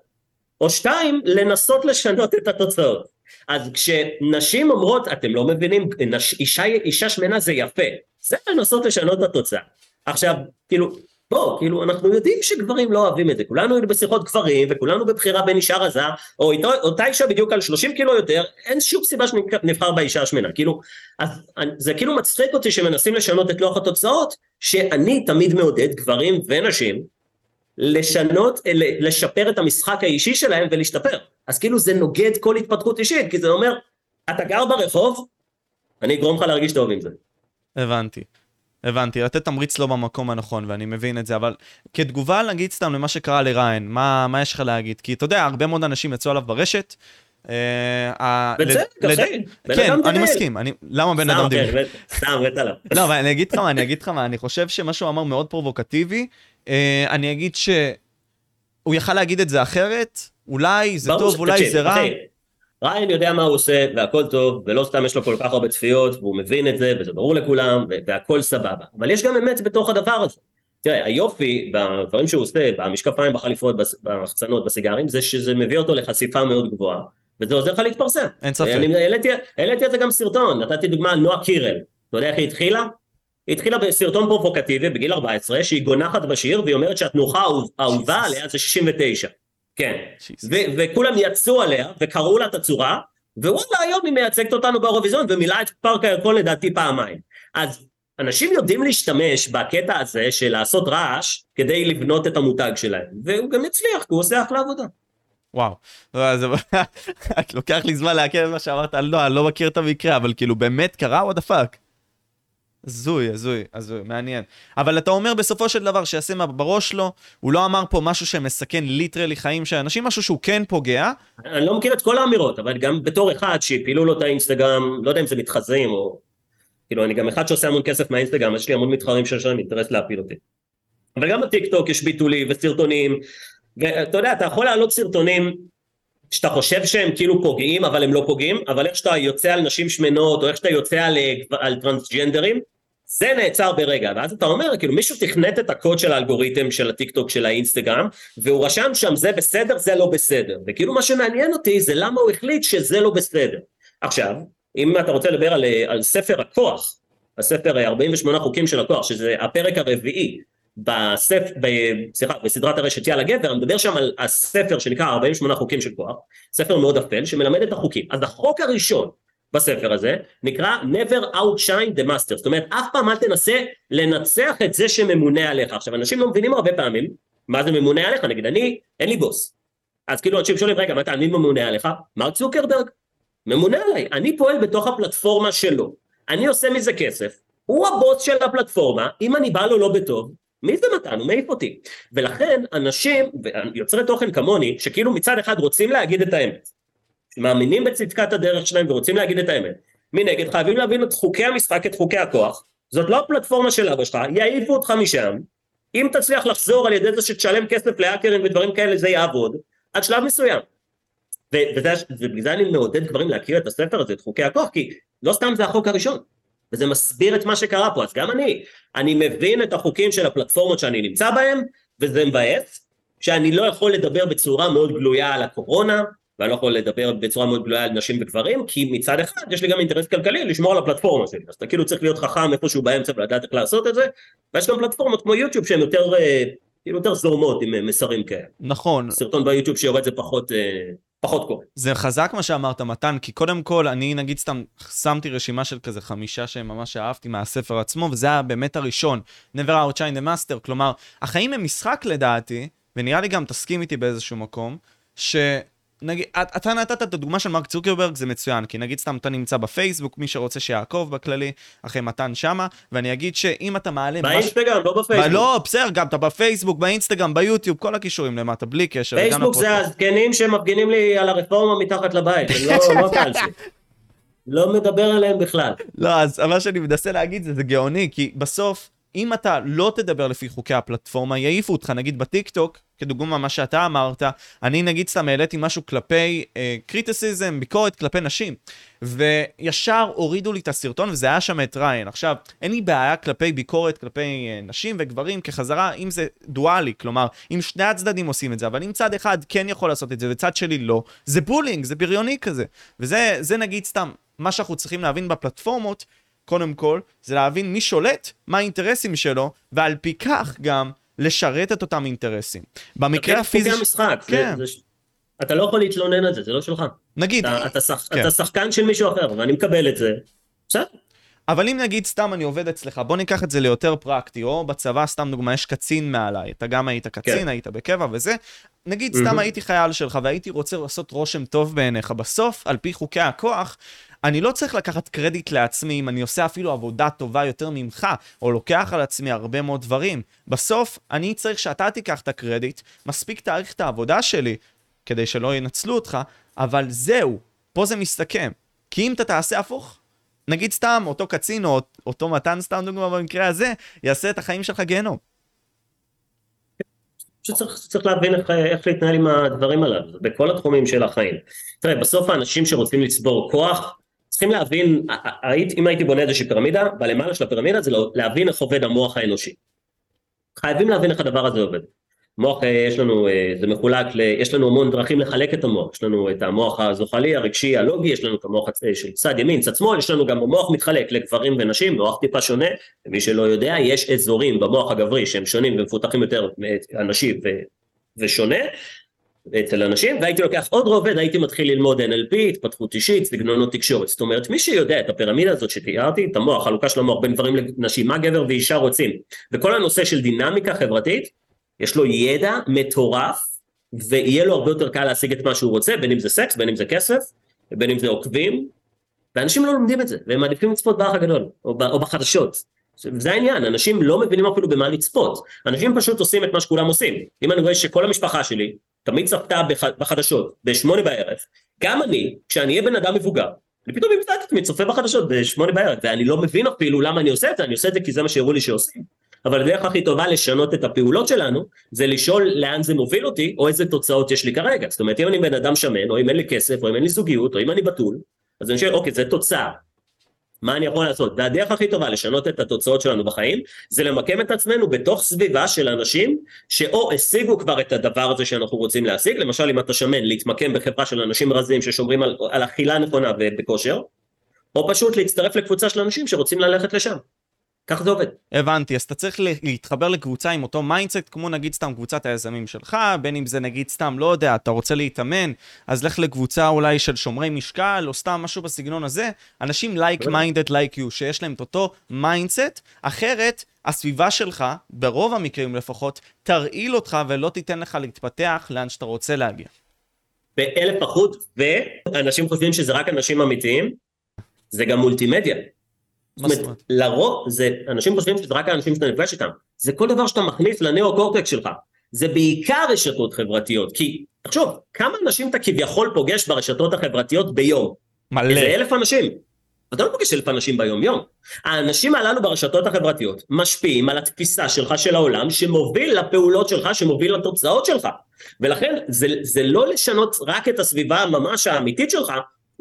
או שתיים, לנסות לשנות את התוצאות. אז כשנשים אומרות, אתם לא מבינים, נש, אישה, אישה שמנה זה יפה, זה לנסות לשנות את התוצאה. עכשיו, כאילו, בוא, כאילו, אנחנו יודעים שגברים לא אוהבים את זה, כולנו היינו בשיחות גברים, וכולנו בבחירה בין אישה רזה, או איתו, אותה אישה בדיוק על 30 קילו יותר, אין שום סיבה שנבחר באישה השמנה, כאילו, אז זה כאילו מצחיק אותי שמנסים לשנות את לוח התוצאות, שאני תמיד מעודד גברים ונשים, לשנות, לשפר את המשחק האישי שלהם ולהשתפר. אז כאילו זה נוגד כל התפתחות אישית, כי זה אומר, אתה גר ברחוב, אני אגרום לך להרגיש טוב עם זה. הבנתי. הבנתי, לתת תמריץ לא במקום הנכון, ואני מבין את זה, אבל כתגובה, נגיד סתם למה שקרה לריין, מה, מה יש לך להגיד? כי אתה יודע, הרבה מאוד אנשים יצאו עליו ברשת. אה, בצדק, אחי, כן, אני מסכים, למה בן אדם דיבר? סתם, מת עליו. לא, אבל אני אגיד לך מה, אני אגיד לך מה, אני חושב שמה שהוא אמר מאוד פרובוקטיבי, אה, אני אגיד שהוא יכל להגיד את זה אחרת, אולי זה טוב, אולי זה רע. ריין יודע מה הוא עושה והכל טוב ולא סתם יש לו כל כך הרבה צפיות והוא מבין את זה וזה ברור לכולם והכל סבבה. אבל יש גם אמת בתוך הדבר הזה. תראה היופי בדברים שהוא עושה במשקפיים בחליפות במחצנות בסיגרים זה שזה מביא אותו לחשיפה מאוד גבוהה וזה עוזר לך להתפרסם. אין ספק. העליתי על זה גם סרטון נתתי דוגמה על נועה קירל. אתה יודע איך היא התחילה? היא התחילה בסרטון פרופוקטיבי בגיל 14 שהיא גונחת בשיר והיא אומרת שהתנוחה האהובה עליה זה 69 כן, וכולם יצאו עליה וקראו לה את הצורה, ווואלה היום היא מייצגת אותנו באירוויזיון ומילאה את פארק הירקון לדעתי פעמיים. אז אנשים יודעים להשתמש בקטע הזה של לעשות רעש כדי לבנות את המותג שלהם, והוא גם הצליח, כי הוא עושה אחלה עבודה. וואו, את לוקח לי זמן לעכל מה שאמרת, לא, אני לא מכיר את המקרה, אבל כאילו באמת קרה the fuck. הזוי, הזוי, הזוי, מעניין. אבל אתה אומר בסופו של דבר שישים בראש שלו, הוא לא אמר פה משהו שמסכן literally חיים של אנשים, משהו שהוא כן פוגע. אני לא מכיר את כל האמירות, אבל גם בתור אחד שהפילו לו את האינסטגרם, לא יודע אם זה מתחזים או... כאילו, אני גם אחד שעושה המון כסף מהאינסטגרם, יש לי המון מתחרים שיש להם אינטרס להפיל אותי. אבל גם בטיקטוק יש ביטולים וסרטונים, ואתה יודע, אתה יכול להעלות סרטונים שאתה חושב שהם כאילו פוגעים, אבל הם לא פוגעים, אבל איך שאתה יוצא על נשים שמנות, או איך שאתה יוצא על, אה, על טרנסג'נדרים, זה נעצר ברגע, ואז אתה אומר, כאילו מישהו תכנת את הקוד של האלגוריתם של הטיק טוק של האינסטגרם, והוא רשם שם זה בסדר, זה לא בסדר, וכאילו מה שמעניין אותי זה למה הוא החליט שזה לא בסדר. עכשיו, אם אתה רוצה לדבר על, על ספר הכוח, הספר 48 חוקים של הכוח, שזה הפרק הרביעי בספר, סליחה, בסדרת הרשת יאללה גבר, אני מדבר שם על הספר שנקרא 48 חוקים של כוח, ספר מאוד אפל שמלמד את החוקים. אז החוק הראשון בספר הזה, נקרא never outshine the master, זאת אומרת אף פעם אל תנסה לנצח את זה שממונה עליך. עכשיו אנשים לא מבינים הרבה פעמים מה זה ממונה עליך, נגיד אני, אין לי בוס. אז כאילו אנשים שואלים רגע מתי אני ממונה עליך? מרק צוקרברג, ממונה עליי, אני פועל בתוך הפלטפורמה שלו, אני עושה מזה כסף, הוא הבוס של הפלטפורמה, אם אני בא לו לא בטוב, מי זה מתן? הוא מעיף אותי. ולכן אנשים, יוצרי תוכן כמוני, שכאילו מצד אחד רוצים להגיד את האמת, מאמינים בצדקת הדרך שלהם ורוצים להגיד את האמת. מנגד חייבים להבין את חוקי המשחק, את חוקי הכוח, זאת לא הפלטפורמה של אבא שלך, יעיפו אותך משם, אם תצליח לחזור על ידי זה שתשלם כסף להאקרים ודברים כאלה זה יעבוד, עד שלב מסוים. ובגלל זה אני מעודד גברים להכיר את הספר הזה, את חוקי הכוח, כי לא סתם זה החוק הראשון, וזה מסביר את מה שקרה פה, אז גם אני, אני מבין את החוקים של הפלטפורמות שאני נמצא בהם, וזה מבאס, שאני לא יכול לדבר בצורה מאוד גלויה על הקורונה, ואני לא יכול לדבר בצורה מאוד גלויה על נשים וגברים, כי מצד אחד יש לי גם אינטרס כלכלי לשמור על הפלטפורמה שלי, אז אתה כאילו צריך להיות חכם איפשהו באמצע ולדעת איך לעשות את זה, ויש גם פלטפורמות כמו יוטיוב שהן יותר, אה, כאילו יותר זורמות עם אה, מסרים כאלה. נכון. סרטון ביוטיוב שיורד זה פחות... אה, פחות קורה. זה חזק מה שאמרת, מתן, כי קודם כל, אני נגיד סתם שמתי רשימה של כזה חמישה שממש אהבתי מהספר עצמו, וזה היה באמת הראשון, Never Outshine the Master, כלומר, החיים הם משחק לדעתי, ונראה לי גם תסכים איתי באיזשהו מקום, ש... נגיד, אתה נתת את הדוגמה של מרק צוקרברג, זה מצוין, כי נגיד סתם אתה נמצא בפייסבוק, מי שרוצה שיעקוב בכללי, אחרי מתן שמה, ואני אגיד שאם אתה מעלה... באינסטגרם, לא בפייסבוק. לא, בסדר, גם אתה בפייסבוק, באינסטגרם, ביוטיוב, כל הקישורים למטה, בלי קשר. פייסבוק זה הזקנים שמפגינים לי על הרפורמה מתחת לבית, לא, לא קל. לא מדבר עליהם בכלל. לא, אז מה שאני מנסה להגיד זה, זה גאוני, כי בסוף, אם אתה לא תדבר לפי חוקי הפלטפורמה, יעיפו אותך, נגיד בטיקטוק, כדוגמה מה שאתה אמרת, אני נגיד סתם העליתי משהו כלפי criticism, אה, ביקורת כלפי נשים, וישר הורידו לי את הסרטון וזה היה שם את ריין. עכשיו, אין לי בעיה כלפי ביקורת כלפי אה, נשים וגברים כחזרה, אם זה דואלי, כלומר, אם שני הצדדים עושים את זה, אבל אם צד אחד כן יכול לעשות את זה וצד שלי לא, זה bullying, זה בריוני כזה. וזה נגיד סתם, מה שאנחנו צריכים להבין בפלטפורמות, קודם כל, זה להבין מי שולט, מה האינטרסים שלו, ועל פי כך גם לשרת את אותם אינטרסים. במקרה הפיזי... זה המשחק. כן. זה, זה... אתה לא יכול להתלונן על זה, זה לא שלך. נגיד. אתה, אתה, שח... כן. אתה שחקן של מישהו אחר, ואני מקבל את זה. בסדר. אבל אם נגיד סתם אני עובד אצלך, בוא ניקח את זה ליותר פרקטי, או בצבא, סתם דוגמה, יש קצין מעליי, אתה גם היית קצין, כן. היית בקבע וזה, נגיד סתם mm-hmm. הייתי חייל שלך והייתי רוצה לעשות רושם טוב בעיניך, בסוף, על פי חוקי הכוח, אני לא צריך לקחת קרדיט לעצמי אם אני עושה אפילו עבודה טובה יותר ממך, או לוקח על עצמי הרבה מאוד דברים. בסוף, אני צריך שאתה תיקח את הקרדיט, מספיק תאריך את העבודה שלי, כדי שלא ינצלו אותך, אבל זהו, פה זה מסתכם. כי אם אתה תעשה הפוך, נגיד סתם, אותו קצין או אותו מתן, סתם דוגמה במקרה הזה, יעשה את החיים שלך גיהנום. פשוט צריך, צריך להבין איך, איך להתנהל עם הדברים הללו, בכל התחומים של החיים. תראה, בסוף האנשים שרוצים לצבור כוח, צריכים להבין, אם הייתי בונה איזושהי פירמידה, בלמעלה של הפירמידה זה לא, להבין איך עובד המוח האנושי. חייבים להבין איך הדבר הזה עובד. מוח, אה, יש לנו, אה, זה מחולק, ל, יש לנו המון דרכים לחלק את המוח, יש לנו את המוח הזוחלי, הרגשי, הלוגי, יש לנו את המוח אה, של צד ימין, צד שמאל, יש לנו גם המוח מתחלק לגברים ונשים, מוח טיפה שונה, ומי שלא יודע, יש אזורים במוח הגברי שהם שונים ומפותחים יותר הנשי ו, ושונה, אצל אנשים, והייתי לוקח עוד רובד, הייתי מתחיל ללמוד NLP, התפתחות אישית, סגנונות תקשורת. זאת אומרת, מי שיודע את הפירמידה הזאת שתיארתי, את המוח, חלוקה של המוח בין גברים לנשים, מה גבר ואישה רוצים, וכל הנושא של דינמיקה חברתית, יש לו ידע מטורף, ויהיה לו הרבה יותר קל להשיג את מה שהוא רוצה, בין אם זה סקס, בין אם זה כסף, בין אם זה עוקבים, ואנשים לא לומדים את זה, והם מעדיפים לצפות באח הגדול, או, או בחדשות. זה העניין, אנשים לא מבינים אפילו במה לצפות, אנשים פשוט עושים את מה שכולם עושים. אם אני רואה שכל המשפחה שלי תמיד צפתה בחדשות בשמונה בערב, גם אני, כשאני אהיה בן אדם מבוגר, אני פתאום אמצא את עצמי צופה בחדשות בשמונה בערב, ואני לא מבין אפילו למה אני עושה את זה, אני עושה את זה כי זה מה שהראו לי שעושים. אבל הדרך הכי טובה לשנות את הפעולות שלנו, זה לשאול לאן זה מוביל אותי, או איזה תוצאות יש לי כרגע. זאת אומרת, אם אני בן אדם שמן, או אם אין לי כסף, או אם אין לי זוגיות, או אם אני בתול, אז אני שואל, אוקיי, זה תוצאה. מה אני יכול לעשות? והדרך הכי טובה לשנות את התוצאות שלנו בחיים, זה למקם את עצמנו בתוך סביבה של אנשים שאו השיגו כבר את הדבר הזה שאנחנו רוצים להשיג, למשל אם אתה שמן, להתמקם בחברה של אנשים רזים ששומרים על, על אכילה נכונה ובכושר, או פשוט להצטרף לקבוצה של אנשים שרוצים ללכת לשם. ככה זה עובד. הבנתי, אז אתה צריך להתחבר לקבוצה עם אותו mindset, כמו נגיד סתם קבוצת היזמים שלך, בין אם זה נגיד סתם, לא יודע, אתה רוצה להתאמן, אז לך לקבוצה אולי של שומרי משקל, או סתם משהו בסגנון הזה, אנשים like minded like you, שיש להם את אותו mindset, אחרת הסביבה שלך, ברוב המקרים לפחות, תרעיל אותך ולא תיתן לך להתפתח לאן שאתה רוצה להגיע. באלף אחוז, ואנשים חושבים שזה רק אנשים אמיתיים, זה גם מולטימדיה. זאת אומרת, לרוב, זה, אנשים חושבים שזה רק האנשים שאתה נפגש איתם, זה כל דבר שאתה מכניס לנאו-קורטקס שלך, זה בעיקר רשתות חברתיות, כי תחשוב, כמה אנשים אתה כביכול פוגש ברשתות החברתיות ביום? מלא. איזה אלף אנשים. אתה לא פוגש אלף אנשים ביום יום. האנשים הללו ברשתות החברתיות משפיעים על התפיסה שלך של העולם שמוביל לפעולות שלך, שמוביל לתוצאות שלך. ולכן זה, זה לא לשנות רק את הסביבה ממש האמיתית שלך,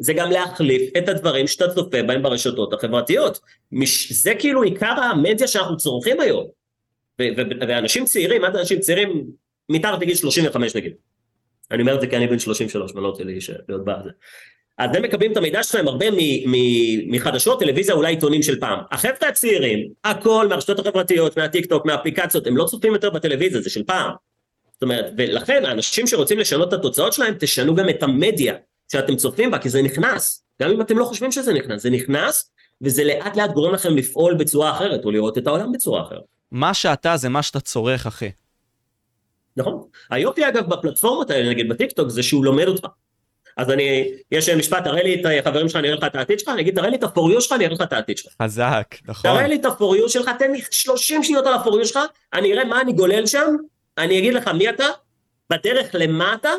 זה גם להחליף את הדברים שאתה צופה בהם ברשתות החברתיות. מש... זה כאילו עיקר המדיה שאנחנו צורכים היום. ו- ו- ואנשים צעירים, מה זה אנשים צעירים? מתחת לגיל 35 נגיד. אני אומר את זה כי אני בן 33, ואני לא רוצה להיות בעד. אז הם מקבלים את המידע שלהם הרבה מ- מ- מחדשות, טלוויזיה, אולי עיתונים של פעם. החבר'ה הצעירים, הכל מהרשתות החברתיות, מהטיק טוק, מהאפליקציות, הם לא צופים יותר בטלוויזיה, זה של פעם. זאת אומרת, ולכן האנשים שרוצים לשנות את התוצאות שלהם, תשנו גם את המדיה. שאתם צופים בה, כי זה נכנס. גם אם אתם לא חושבים שזה נכנס, זה נכנס, וזה לאט לאט גורם לכם לפעול בצורה אחרת, או לראות את העולם בצורה אחרת. מה שאתה זה מה שאתה צורך, אחי. נכון. היופי אגב בפלטפורמות האלה, נגיד בטיקטוק, זה שהוא לומד אותך. אז אני, יש משפט, תראה לי את החברים שלך, אני אראה לך את העתיד שלך, אני אגיד, תראה לי את הפוריו שלך, אני אראה לך את העתיד שלך. חזק, נכון. תראה לי את הפוריו שלך, תן לי 30 שניות על הפוריו שלך, אני אראה מה אני גולל שם, אני אגיד לך מי אתה, בדרך למטה,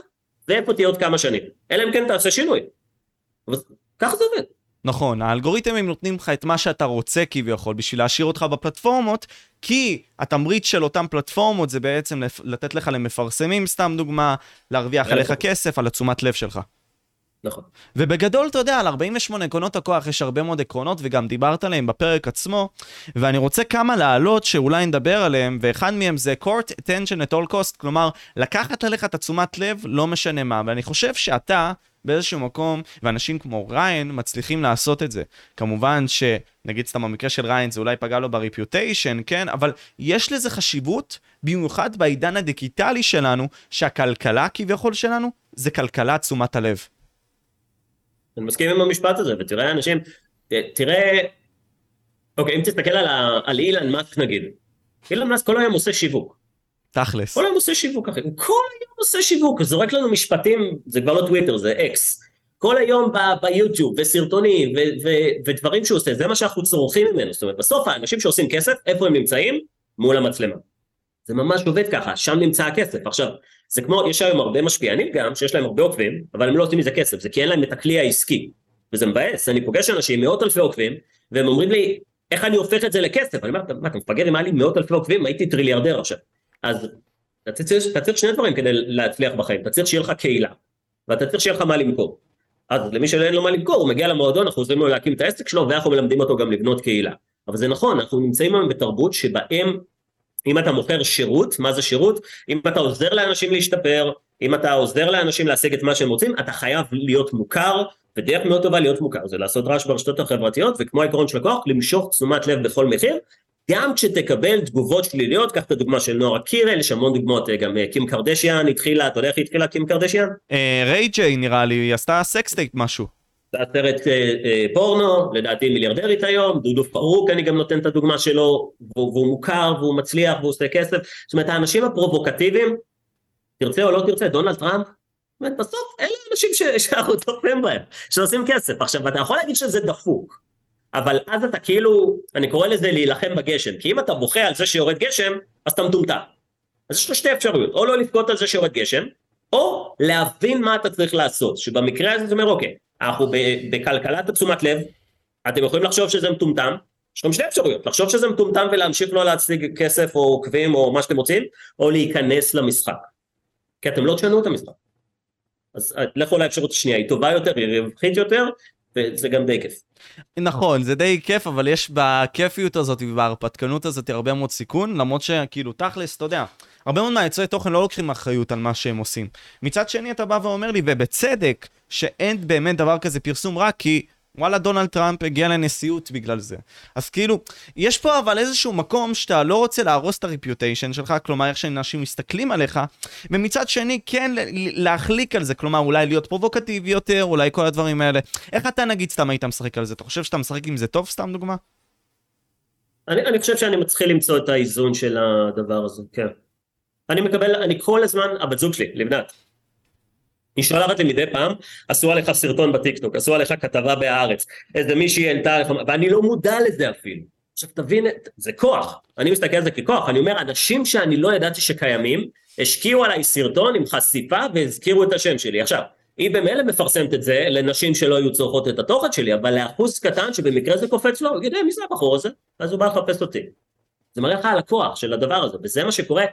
ואיפה תהיה עוד כמה שנים. אלא אם כן תעשה שינוי. ככה זה עובד. נכון, האלגוריתמים נותנים לך את מה שאתה רוצה כביכול בשביל להשאיר אותך בפלטפורמות, כי התמריץ של אותן פלטפורמות זה בעצם לתת לך למפרסמים, סתם דוגמה, להרוויח עליך כסף, על התשומת לב שלך. נכון. ובגדול, אתה יודע, על 48 עקרונות הכוח יש הרבה מאוד עקרונות, וגם דיברת עליהם בפרק עצמו, ואני רוצה כמה להעלות שאולי נדבר עליהם, ואחד מהם זה court attention at all cost, כלומר, לקחת עליך את התשומת לב, לא משנה מה, ואני חושב שאתה, באיזשהו מקום, ואנשים כמו ריין מצליחים לעשות את זה. כמובן שנגיד סתם במקרה של ריין זה אולי פגע לו ברפיוטיישן, כן? אבל יש לזה חשיבות, במיוחד בעידן הדיגיטלי שלנו, שהכלכלה כביכול שלנו זה כלכלת תשומת הלב. אני מסכים עם המשפט הזה, ותראה אנשים, תראה, אוקיי, אם תסתכל על, על אילן מאסק נגיד, אילן מאסק כל היום עושה שיווק. תכלס. כל היום עושה שיווק אחי, כל היום עושה שיווק, זורק לנו משפטים, זה כבר לא טוויטר, זה אקס. כל היום ב- ביוטיוב, וסרטונים, ו- ו- ודברים שהוא עושה, זה מה שאנחנו צורכים ממנו. זאת אומרת, בסוף האנשים שעושים כסף, איפה הם נמצאים? מול המצלמה. זה ממש עובד ככה, שם נמצא הכסף. עכשיו, זה כמו, יש היום הרבה משפיענים גם, שיש להם הרבה עוקבים, אבל הם לא עושים מזה כסף, זה כי אין להם את הכלי העסקי. וזה מבאס, אני פוגש אנשים, מאות אלפי עוקבים, והם אומרים לי, איך אני הופך את זה לכסף? אני אומר, מה, אתה מפגר אם היה לי מאות אלפי עוקבים, הייתי טריליארדר עכשיו. אז אתה צריך, שני דברים כדי להצליח בחיים, אתה צריך שיהיה לך קהילה, ואתה צריך שיהיה לך מה למכור. אז למי שאין לו מה למכור, הוא מגיע למועדון, אנחנו עוזרים לו להקים את העסק שלו, ואנחנו מלמדים אותו גם לבנות קהילה. אבל זה נכון, אנחנו נמצאים היום בתרבות שבהם אם אתה מוכר שירות, מה זה שירות? אם אתה עוזר לאנשים להשתפר, אם אתה עוזר לאנשים להשיג את מה שהם רוצים, אתה חייב להיות מוכר, ודרך מאוד טובה להיות מוכר זה לעשות רעש ברשתות החברתיות, וכמו העקרון של הכוח, למשוך תשומת לב בכל מחיר, גם כשתקבל תגובות שליליות, קח את הדוגמה של נועה קירל, יש המון דוגמאות, אה, גם אה, קים קרדשיאן התחילה, אתה יודע איך התחילה קים קרדשיאן? ריי ג'יי נראה לי, היא עשתה סקסטייט משהו. סרט אה, אה, פורנו, לדעתי מיליארדרית היום, דודו פארוק אני גם נותן את הדוגמה שלו, והוא, והוא מוכר והוא מצליח והוא עושה כסף, זאת אומרת האנשים הפרובוקטיביים, תרצה או לא תרצה, דונלד טראמפ, אומרת בסוף אלה אנשים שאנחנו צופים בהם, שעושים כסף, עכשיו אתה יכול להגיד שזה דפוק, אבל אז אתה כאילו, אני קורא לזה להילחם בגשם, כי אם אתה בוכה על זה שיורד גשם, אז אתה מטומטם. אז יש לך שתי אפשרויות, או לא לבכות על זה שיורד גשם, או להבין מה אתה צריך לעשות, שבמקרה הזה זה אומר אוקיי, אנחנו בכלכלת תשומת לב, אתם יכולים לחשוב שזה מטומטם, יש לכם שתי אפשרויות, לחשוב שזה מטומטם ולהמשיך לא להציג כסף או עוקבים או מה שאתם רוצים, או להיכנס למשחק. כי אתם לא תשנו את המשחק. אז אה, לכו לאפשרות השנייה, היא טובה יותר, היא רווחית יותר, וזה גם די כיף. נכון, זה די כיף, אבל יש בכיפיות הזאת ובהרפתקנות הזאת הרבה מאוד סיכון, למרות שכאילו תכלס, אתה יודע, הרבה מאוד מהיוצרי תוכן לא לוקחים אחריות על מה שהם עושים. מצד שני אתה בא ואומר לי, ובצדק, שאין באמת דבר כזה פרסום רע, כי וואלה, דונלד טראמפ הגיע לנשיאות בגלל זה. אז כאילו, יש פה אבל איזשהו מקום שאתה לא רוצה להרוס את הרפיוטיישן שלך, כלומר איך שאנשים מסתכלים עליך, ומצד שני כן להחליק על זה, כלומר אולי להיות פרובוקטיבי יותר, אולי כל הדברים האלה. איך אתה נגיד סתם היית משחק על זה? אתה חושב שאתה משחק עם זה טוב, סתם דוגמה? אני, אני חושב שאני מתחיל למצוא את האיזון של הדבר הזה, כן. אני מקבל, אני כל הזמן, הבת זוג שלי, לבנת, היא שולחת לי מדי פעם, עשו עליך סרטון בטיקטוק, עשו עליך כתבה בהארץ, איזה מישהי העלתה עליך, ואני לא מודע לזה אפילו. עכשיו תבין, זה כוח, אני מסתכל על זה ככוח, אני אומר, אנשים שאני לא ידעתי שקיימים, השקיעו עליי סרטון עם חשיפה והזכירו את השם שלי. עכשיו, היא במילא מפרסמת את זה לנשים שלא היו צורכות את התוכן שלי, אבל לאחוז קטן שבמקרה זה קופץ לו, הוא יגיד, מי זה הבחור הזה? אז הוא בא לחפש אותי. זה מראה לך על הכוח של הדבר הזה, וזה מה שקורה.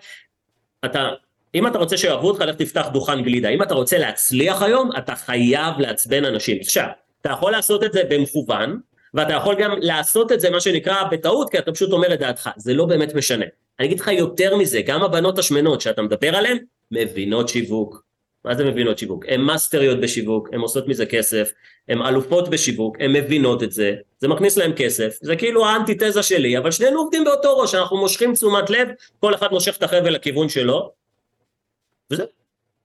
אתה, אם אתה רוצה שיאהבו אותך, לך תפתח דוכן גלידה. אם אתה רוצה להצליח היום, אתה חייב לעצבן אנשים. עכשיו, אתה יכול לעשות את זה במכוון, ואתה יכול גם לעשות את זה, מה שנקרא, בטעות, כי אתה פשוט אומר את דעתך. זה לא באמת משנה. אני אגיד לך יותר מזה, גם הבנות השמנות שאתה מדבר עליהן, מבינות שיווק. מה זה מבינות שיווק? הן מאסטריות בשיווק, הן עושות מזה כסף, הן אלופות בשיווק, הן מבינות את זה, זה מכניס להן כסף, זה כאילו האנטיתזה שלי, אבל שנינו עובדים באותו ראש, אנחנו מושכים תשומת לב, כל אחד מושך את החבל לכיוון שלו, וזהו.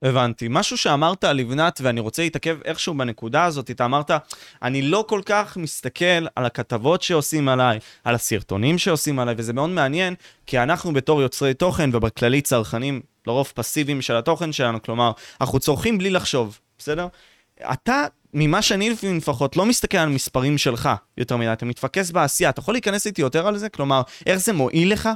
הבנתי. משהו שאמרת על לבנת, ואני רוצה להתעכב איכשהו בנקודה הזאת, אתה אמרת, אני לא כל כך מסתכל על הכתבות שעושים עליי, על הסרטונים שעושים עליי, וזה מאוד מעניין, כי אנחנו בתור יוצרי תוכן, ובכללי צרכנים לרוב פסיביים של התוכן שלנו, כלומר, אנחנו צורכים בלי לחשוב, בסדר? אתה, ממה שאני לפחות, לא מסתכל על מספרים שלך יותר מדי, אתה מתפקס בעשייה. אתה יכול להיכנס איתי יותר על זה? כלומר, איך זה מועיל לך?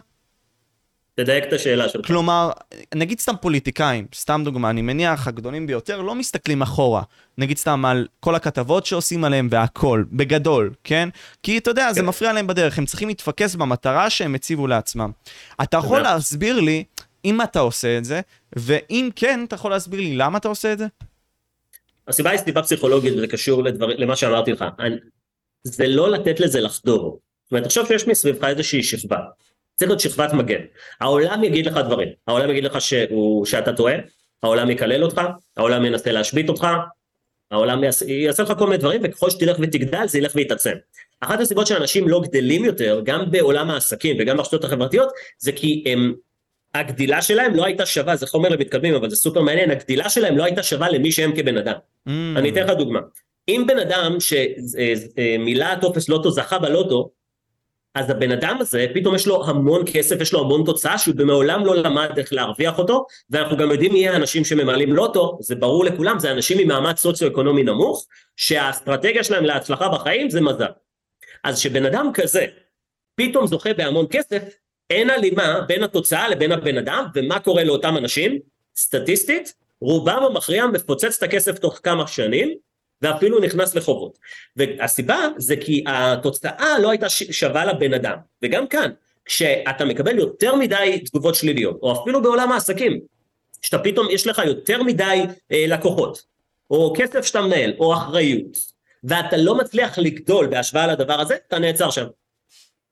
תדייק את השאלה שלך. כלומר, נגיד סתם פוליטיקאים, סתם דוגמה, אני מניח הגדולים ביותר לא מסתכלים אחורה. נגיד סתם על כל הכתבות שעושים עליהם והכל, בגדול, כן? כי אתה יודע, כן. זה מפריע להם בדרך, הם צריכים להתפקס במטרה שהם הציבו לעצמם. אתה יכול להסביר לי אם אתה עושה את זה, ואם כן, אתה יכול להסביר לי למה אתה עושה את זה? הסיבה היא סיבה פסיכולוגית וזה קשור לדבר, למה שאמרתי לך. אני, זה לא לתת לזה לחדור. זאת אומרת, תחשוב שיש מסביבך איזושהי שכבה. צריך להיות שכבת מגן. העולם יגיד לך דברים, העולם יגיד לך שהוא, שאתה טועה, העולם יקלל אותך, העולם ינסה להשבית אותך, העולם יעשה, יעשה לך כל מיני דברים, וככל שתלך ותגדל זה ילך ויתעצם. אחת הסיבות שאנשים לא גדלים יותר, גם בעולם העסקים וגם ברשתות החברתיות, זה כי הם, הגדילה שלהם לא הייתה שווה, זה חומר למתקדמים, אבל זה סופר מעניין, הגדילה שלהם לא הייתה שווה למי שהם כבן אדם. Mm. אני אתן לך דוגמה. אם בן אדם שמילא טופס לוטו זכה בלוטו, אז הבן אדם הזה פתאום יש לו המון כסף, יש לו המון תוצאה שהוא במעולם לא למד איך להרוויח אותו ואנחנו גם יודעים מי האנשים שממלאים לוטו, זה ברור לכולם, זה אנשים ממעמד סוציו-אקונומי נמוך שהאסטרטגיה שלהם להצלחה בחיים זה מזל. אז שבן אדם כזה פתאום זוכה בהמון כסף, אין הלימה בין התוצאה לבין הבן אדם ומה קורה לאותם אנשים, סטטיסטית, רובם המכריע מפוצץ את הכסף תוך כמה שנים ואפילו נכנס לחובות. והסיבה זה כי התוצאה לא הייתה שווה לבן אדם. וגם כאן, כשאתה מקבל יותר מדי תגובות שליליות, או אפילו בעולם העסקים, שאתה פתאום, יש לך יותר מדי אה, לקוחות, או כסף שאתה מנהל, או אחריות, ואתה לא מצליח לגדול בהשוואה לדבר הזה, אתה נעצר שם.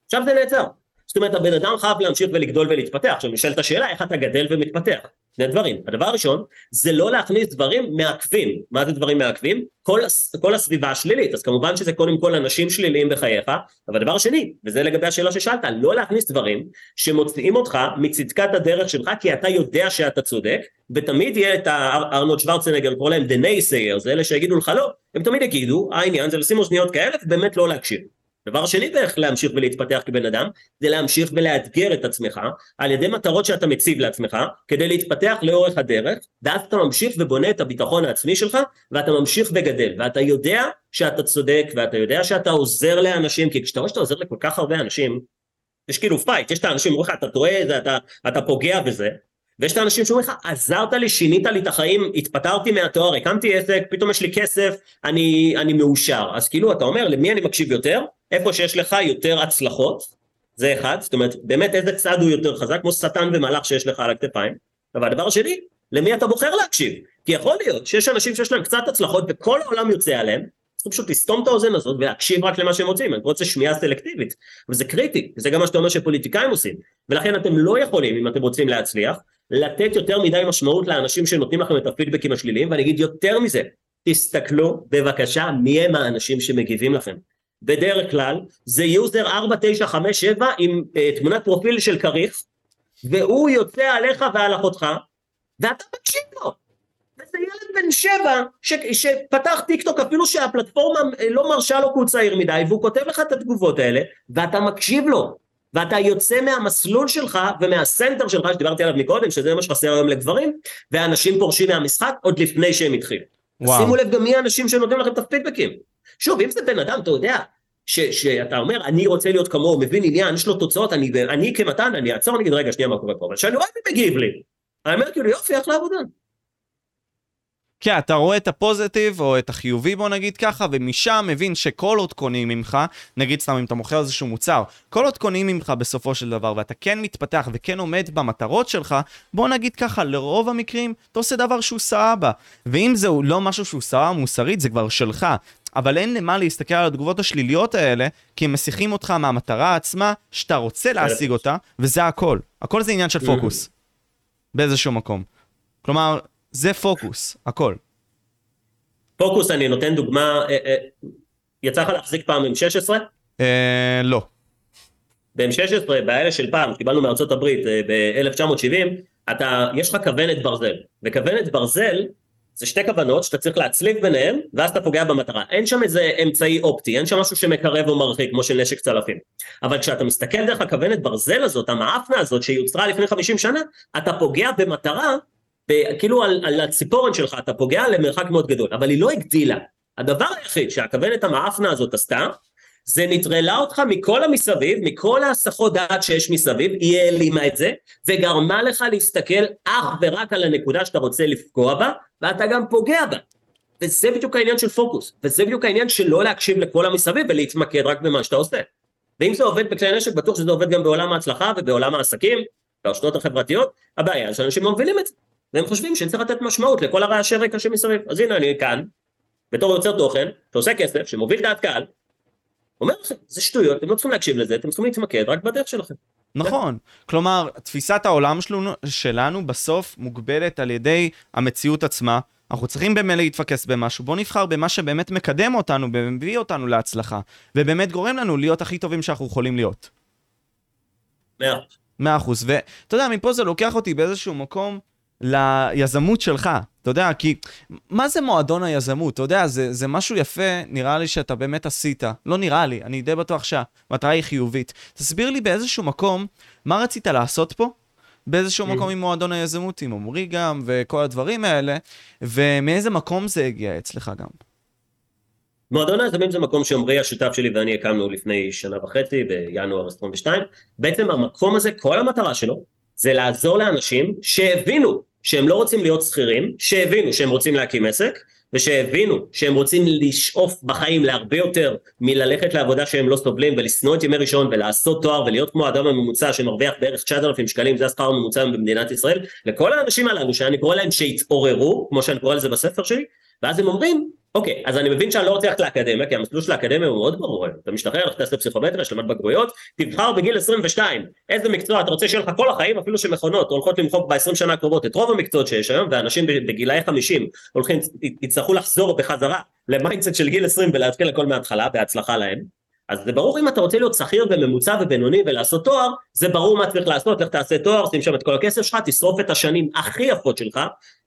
עכשיו זה נעצר. זאת אומרת הבן אדם חייב להמשיך ולגדול ולהתפתח. עכשיו נשאלת השאלה איך אתה גדל ומתפתח. שני דברים. הדבר הראשון זה לא להכניס דברים מעכבים. מה זה דברים מעכבים? כל, כל הסביבה השלילית. אז כמובן שזה קודם כל אנשים שליליים בחייך, אבל דבר שני, וזה לגבי השאלה ששאלת, לא להכניס דברים שמוציאים אותך מצדקת הדרך שלך כי אתה יודע שאתה צודק, ותמיד יהיה את ארנולד שוורצנגר, קורא להם the naysayers, אלה שיגידו לך לא, הם תמיד יגידו, העניין זה לשים אוזניות כאלה ובאמת לא להקשיב. דבר שני באיך להמשיך ולהתפתח כבן אדם, זה להמשיך ולאתגר את עצמך על ידי מטרות שאתה מציב לעצמך, כדי להתפתח לאורך הדרך, ואז אתה ממשיך ובונה את הביטחון העצמי שלך, ואתה ממשיך וגדל, ואתה יודע שאתה צודק, ואתה יודע שאתה עוזר לאנשים, כי כשאתה רואה שאתה עוזר לכל כך הרבה אנשים, יש כאילו fight, יש את האנשים שאומרים לך אתה טועה, אתה, אתה פוגע בזה, ויש את האנשים שאומרים לך, עזרת לי, שינית לי את החיים, התפטרתי מהתואר, הקמתי עסק, פתאום יש לי כסף, אני, אני מאושר. אז כאילו, אתה אומר, למי אני מקשיב יותר? איפה שיש לך יותר הצלחות, זה אחד, זאת אומרת, באמת איזה צד הוא יותר חזק, כמו שטן ומלאך שיש לך על הכתפיים. אבל הדבר השני, למי אתה בוחר להקשיב? כי יכול להיות שיש אנשים שיש להם קצת הצלחות וכל העולם יוצא עליהם, צריך פשוט לסתום את האוזן הזאת ולהקשיב רק למה שהם רוצים, אני רוצה שמיעה סלקטיבית, וזה קריטי, וזה גם מה שאתה אומר שפוליטיקאים עושים, ולכן אתם לא יכולים, אם אתם רוצים להצליח, לתת יותר מדי משמעות לאנשים שנותנים לכם את הפידבקים השליליים, ואני אגיד יותר מזה, תסתכלו בבקשה מי הם האנשים שמגיבים לכם. בדרך כלל זה user 4957 עם אה, תמונת פרופיל של כריך, והוא יוצא עליך ועל אחותך, ואתה מקשיב לו. וזה ילד בן שבע ש, שפתח טיק טוק אפילו שהפלטפורמה אה, לא מרשה לו כי הוא צעיר מדי, והוא כותב לך את התגובות האלה, ואתה מקשיב לו. ואתה יוצא מהמסלול שלך ומה center שלך שדיברתי עליו מקודם שזה מה שחסר היום לגברים ואנשים פורשים מהמשחק עוד לפני שהם התחילו. שימו לב גם מי האנשים שנותנים לכם את הפידבקים. שוב אם זה בן אדם אתה יודע ש, שאתה אומר אני רוצה להיות כמוהו מבין עניין יש לו תוצאות אני, אני כמתן אני אעצור אני אגיד רגע שנייה מה קורה פה אבל שאני רואה מי מגיב לי. אני אומר כאילו יופי אחלה עבודה. כן, אתה רואה את הפוזיטיב או את החיובי בוא נגיד ככה, ומשם מבין שכל עוד קונים ממך, נגיד סתם אם אתה מוכר איזשהו מוצר, כל עוד קונים ממך בסופו של דבר, ואתה כן מתפתח וכן עומד במטרות שלך, בוא נגיד ככה, לרוב המקרים אתה עושה דבר שהוא סבבה. ואם זהו לא משהו שהוא סבבה מוסרית, זה כבר שלך. אבל אין למה להסתכל על התגובות השליליות האלה, כי הם מסיחים אותך מהמטרה עצמה שאתה רוצה להשיג אותה, וזה הכל. הכל זה עניין של פוקוס. באיזשהו מקום. כלומר, זה פוקוס, הכל. פוקוס, אני נותן דוגמה, אה, אה, יצא לך להחזיק פעם עם 16? אה, לא. ב-M16, באלה של פעם, קיבלנו מארצות הברית ב-1970, אתה, יש לך כוונת ברזל, וכוונת ברזל זה שתי כוונות שאתה צריך להצליב ביניהם, ואז אתה פוגע במטרה. אין שם איזה אמצעי אופטי, אין שם משהו שמקרב או מרחיק, כמו של נשק צלפים. אבל כשאתה מסתכל דרך הכוונת ברזל הזאת, המאפנה הזאת שיוצרה לפני 50 שנה, אתה פוגע במטרה וכאילו על, על הציפורן שלך אתה פוגע למרחק מאוד גדול, אבל היא לא הגדילה. הדבר היחיד שהכוונת המאפנה הזאת עשתה, זה נטרלה אותך מכל המסביב, מכל ההסחות דעת שיש מסביב, היא העלימה את זה, וגרמה לך להסתכל אך ורק על הנקודה שאתה רוצה לפגוע בה, ואתה גם פוגע בה. וזה בדיוק העניין של פוקוס, וזה בדיוק העניין של לא להקשיב לכל המסביב ולהתמקד רק במה שאתה עושה. ואם זה עובד בכלי נשק, בטוח שזה עובד גם בעולם ההצלחה ובעולם העסקים, ברשתות החברתיות, הבעיה שאנשים לא מבינים את זה. והם חושבים שצריך לתת משמעות לכל הרעשי רקע שמסביב. אז הנה אני כאן, בתור יוצר תוכן, שעושה כסף, שמוביל דעת קהל, אומר לכם, זה שטויות, אתם לא צריכים להקשיב לזה, אתם צריכים להתמקד רק בדרך שלכם. נכון. כלומר, תפיסת העולם שלנו, שלנו בסוף מוגבלת על ידי המציאות עצמה. אנחנו צריכים באמת להתפקס במשהו, בואו נבחר במה שבאמת מקדם אותנו ומביא אותנו להצלחה, ובאמת גורם לנו להיות הכי טובים שאנחנו יכולים להיות. מאה. מאה אחוז. ואתה יודע, מפה זה לוקח אותי באיזשהו מקום ליזמות שלך, אתה יודע, כי מה זה מועדון היזמות? אתה יודע, זה, זה משהו יפה, נראה לי שאתה באמת עשית. לא נראה לי, אני די בטוח שהמטרה היא חיובית. תסביר לי באיזשהו מקום, מה רצית לעשות פה? באיזשהו mm. מקום עם מועדון היזמות, עם עמרי גם, וכל הדברים האלה, ומאיזה מקום זה הגיע אצלך גם? מועדון היזמים זה מקום שעמרי השותף שלי ואני הקמנו לפני שנה וחצי, בינואר 22. בעצם המקום הזה, כל המטרה שלו, זה לעזור לאנשים שהבינו שהם לא רוצים להיות שכירים, שהבינו שהם רוצים להקים עסק, ושהבינו שהם רוצים לשאוף בחיים להרבה יותר מללכת לעבודה שהם לא סובלים ולשנוא את ימי ראשון ולעשות תואר ולהיות כמו האדם הממוצע שמרוויח בערך 9,000 שקלים, זה השכר הממוצע במדינת ישראל, לכל האנשים הללו שאני קורא להם שהתעוררו, כמו שאני קורא לזה בספר שלי, ואז הם אומרים, אוקיי, אז אני מבין שאני לא רוצה ללכת לאקדמיה, כי המסלול של האקדמיה הוא מאוד ברור, אתה משתחרר, לך תעשה פסיכומטריה, השלמת בגרויות, תבחר בגיל 22, איזה מקצוע אתה רוצה שיהיה לך כל החיים, אפילו שמכונות הולכות למחוק ב-20 שנה הקרובות את רוב המקצועות שיש היום, ואנשים בגילאי 50 הולכים, יצטרכו לחזור בחזרה ל mindset של גיל 20 ולהתחיל הכל מההתחלה, בהצלחה להם. אז זה ברור אם אתה רוצה להיות שכיר וממוצע ובינוני ולעשות תואר, זה ברור מה צריך לעשות, לך תעשה תואר, שים שם את כל הכסף שלך, תשרוף את השנים הכי יפות שלך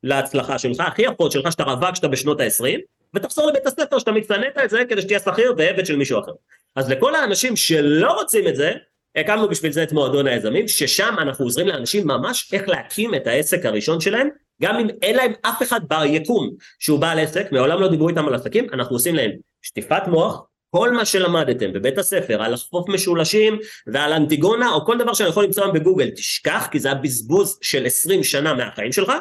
להצלחה שלך, הכי יפות שלך, שאתה רווק שאתה בשנות ה-20, ותחזור לבית הספר שאתה מצטנית את זה כדי שתהיה שכיר ועבד של מישהו אחר. אז לכל האנשים שלא רוצים את זה, הקמנו בשביל זה את מועדון היזמים, ששם אנחנו עוזרים לאנשים ממש איך להקים את העסק הראשון שלהם, גם אם אין להם אף אחד ביקום שהוא בעל עסק, מעולם לא דיברו איתם על עסקים, אנחנו עושים להם שטיפת מוח, כל מה שלמדתם בבית הספר על לחפוף משולשים ועל אנטיגונה או כל דבר שאני יכול למצוא בגוגל, תשכח כי זה היה בזבוז של 20 שנה מהחיים שלך,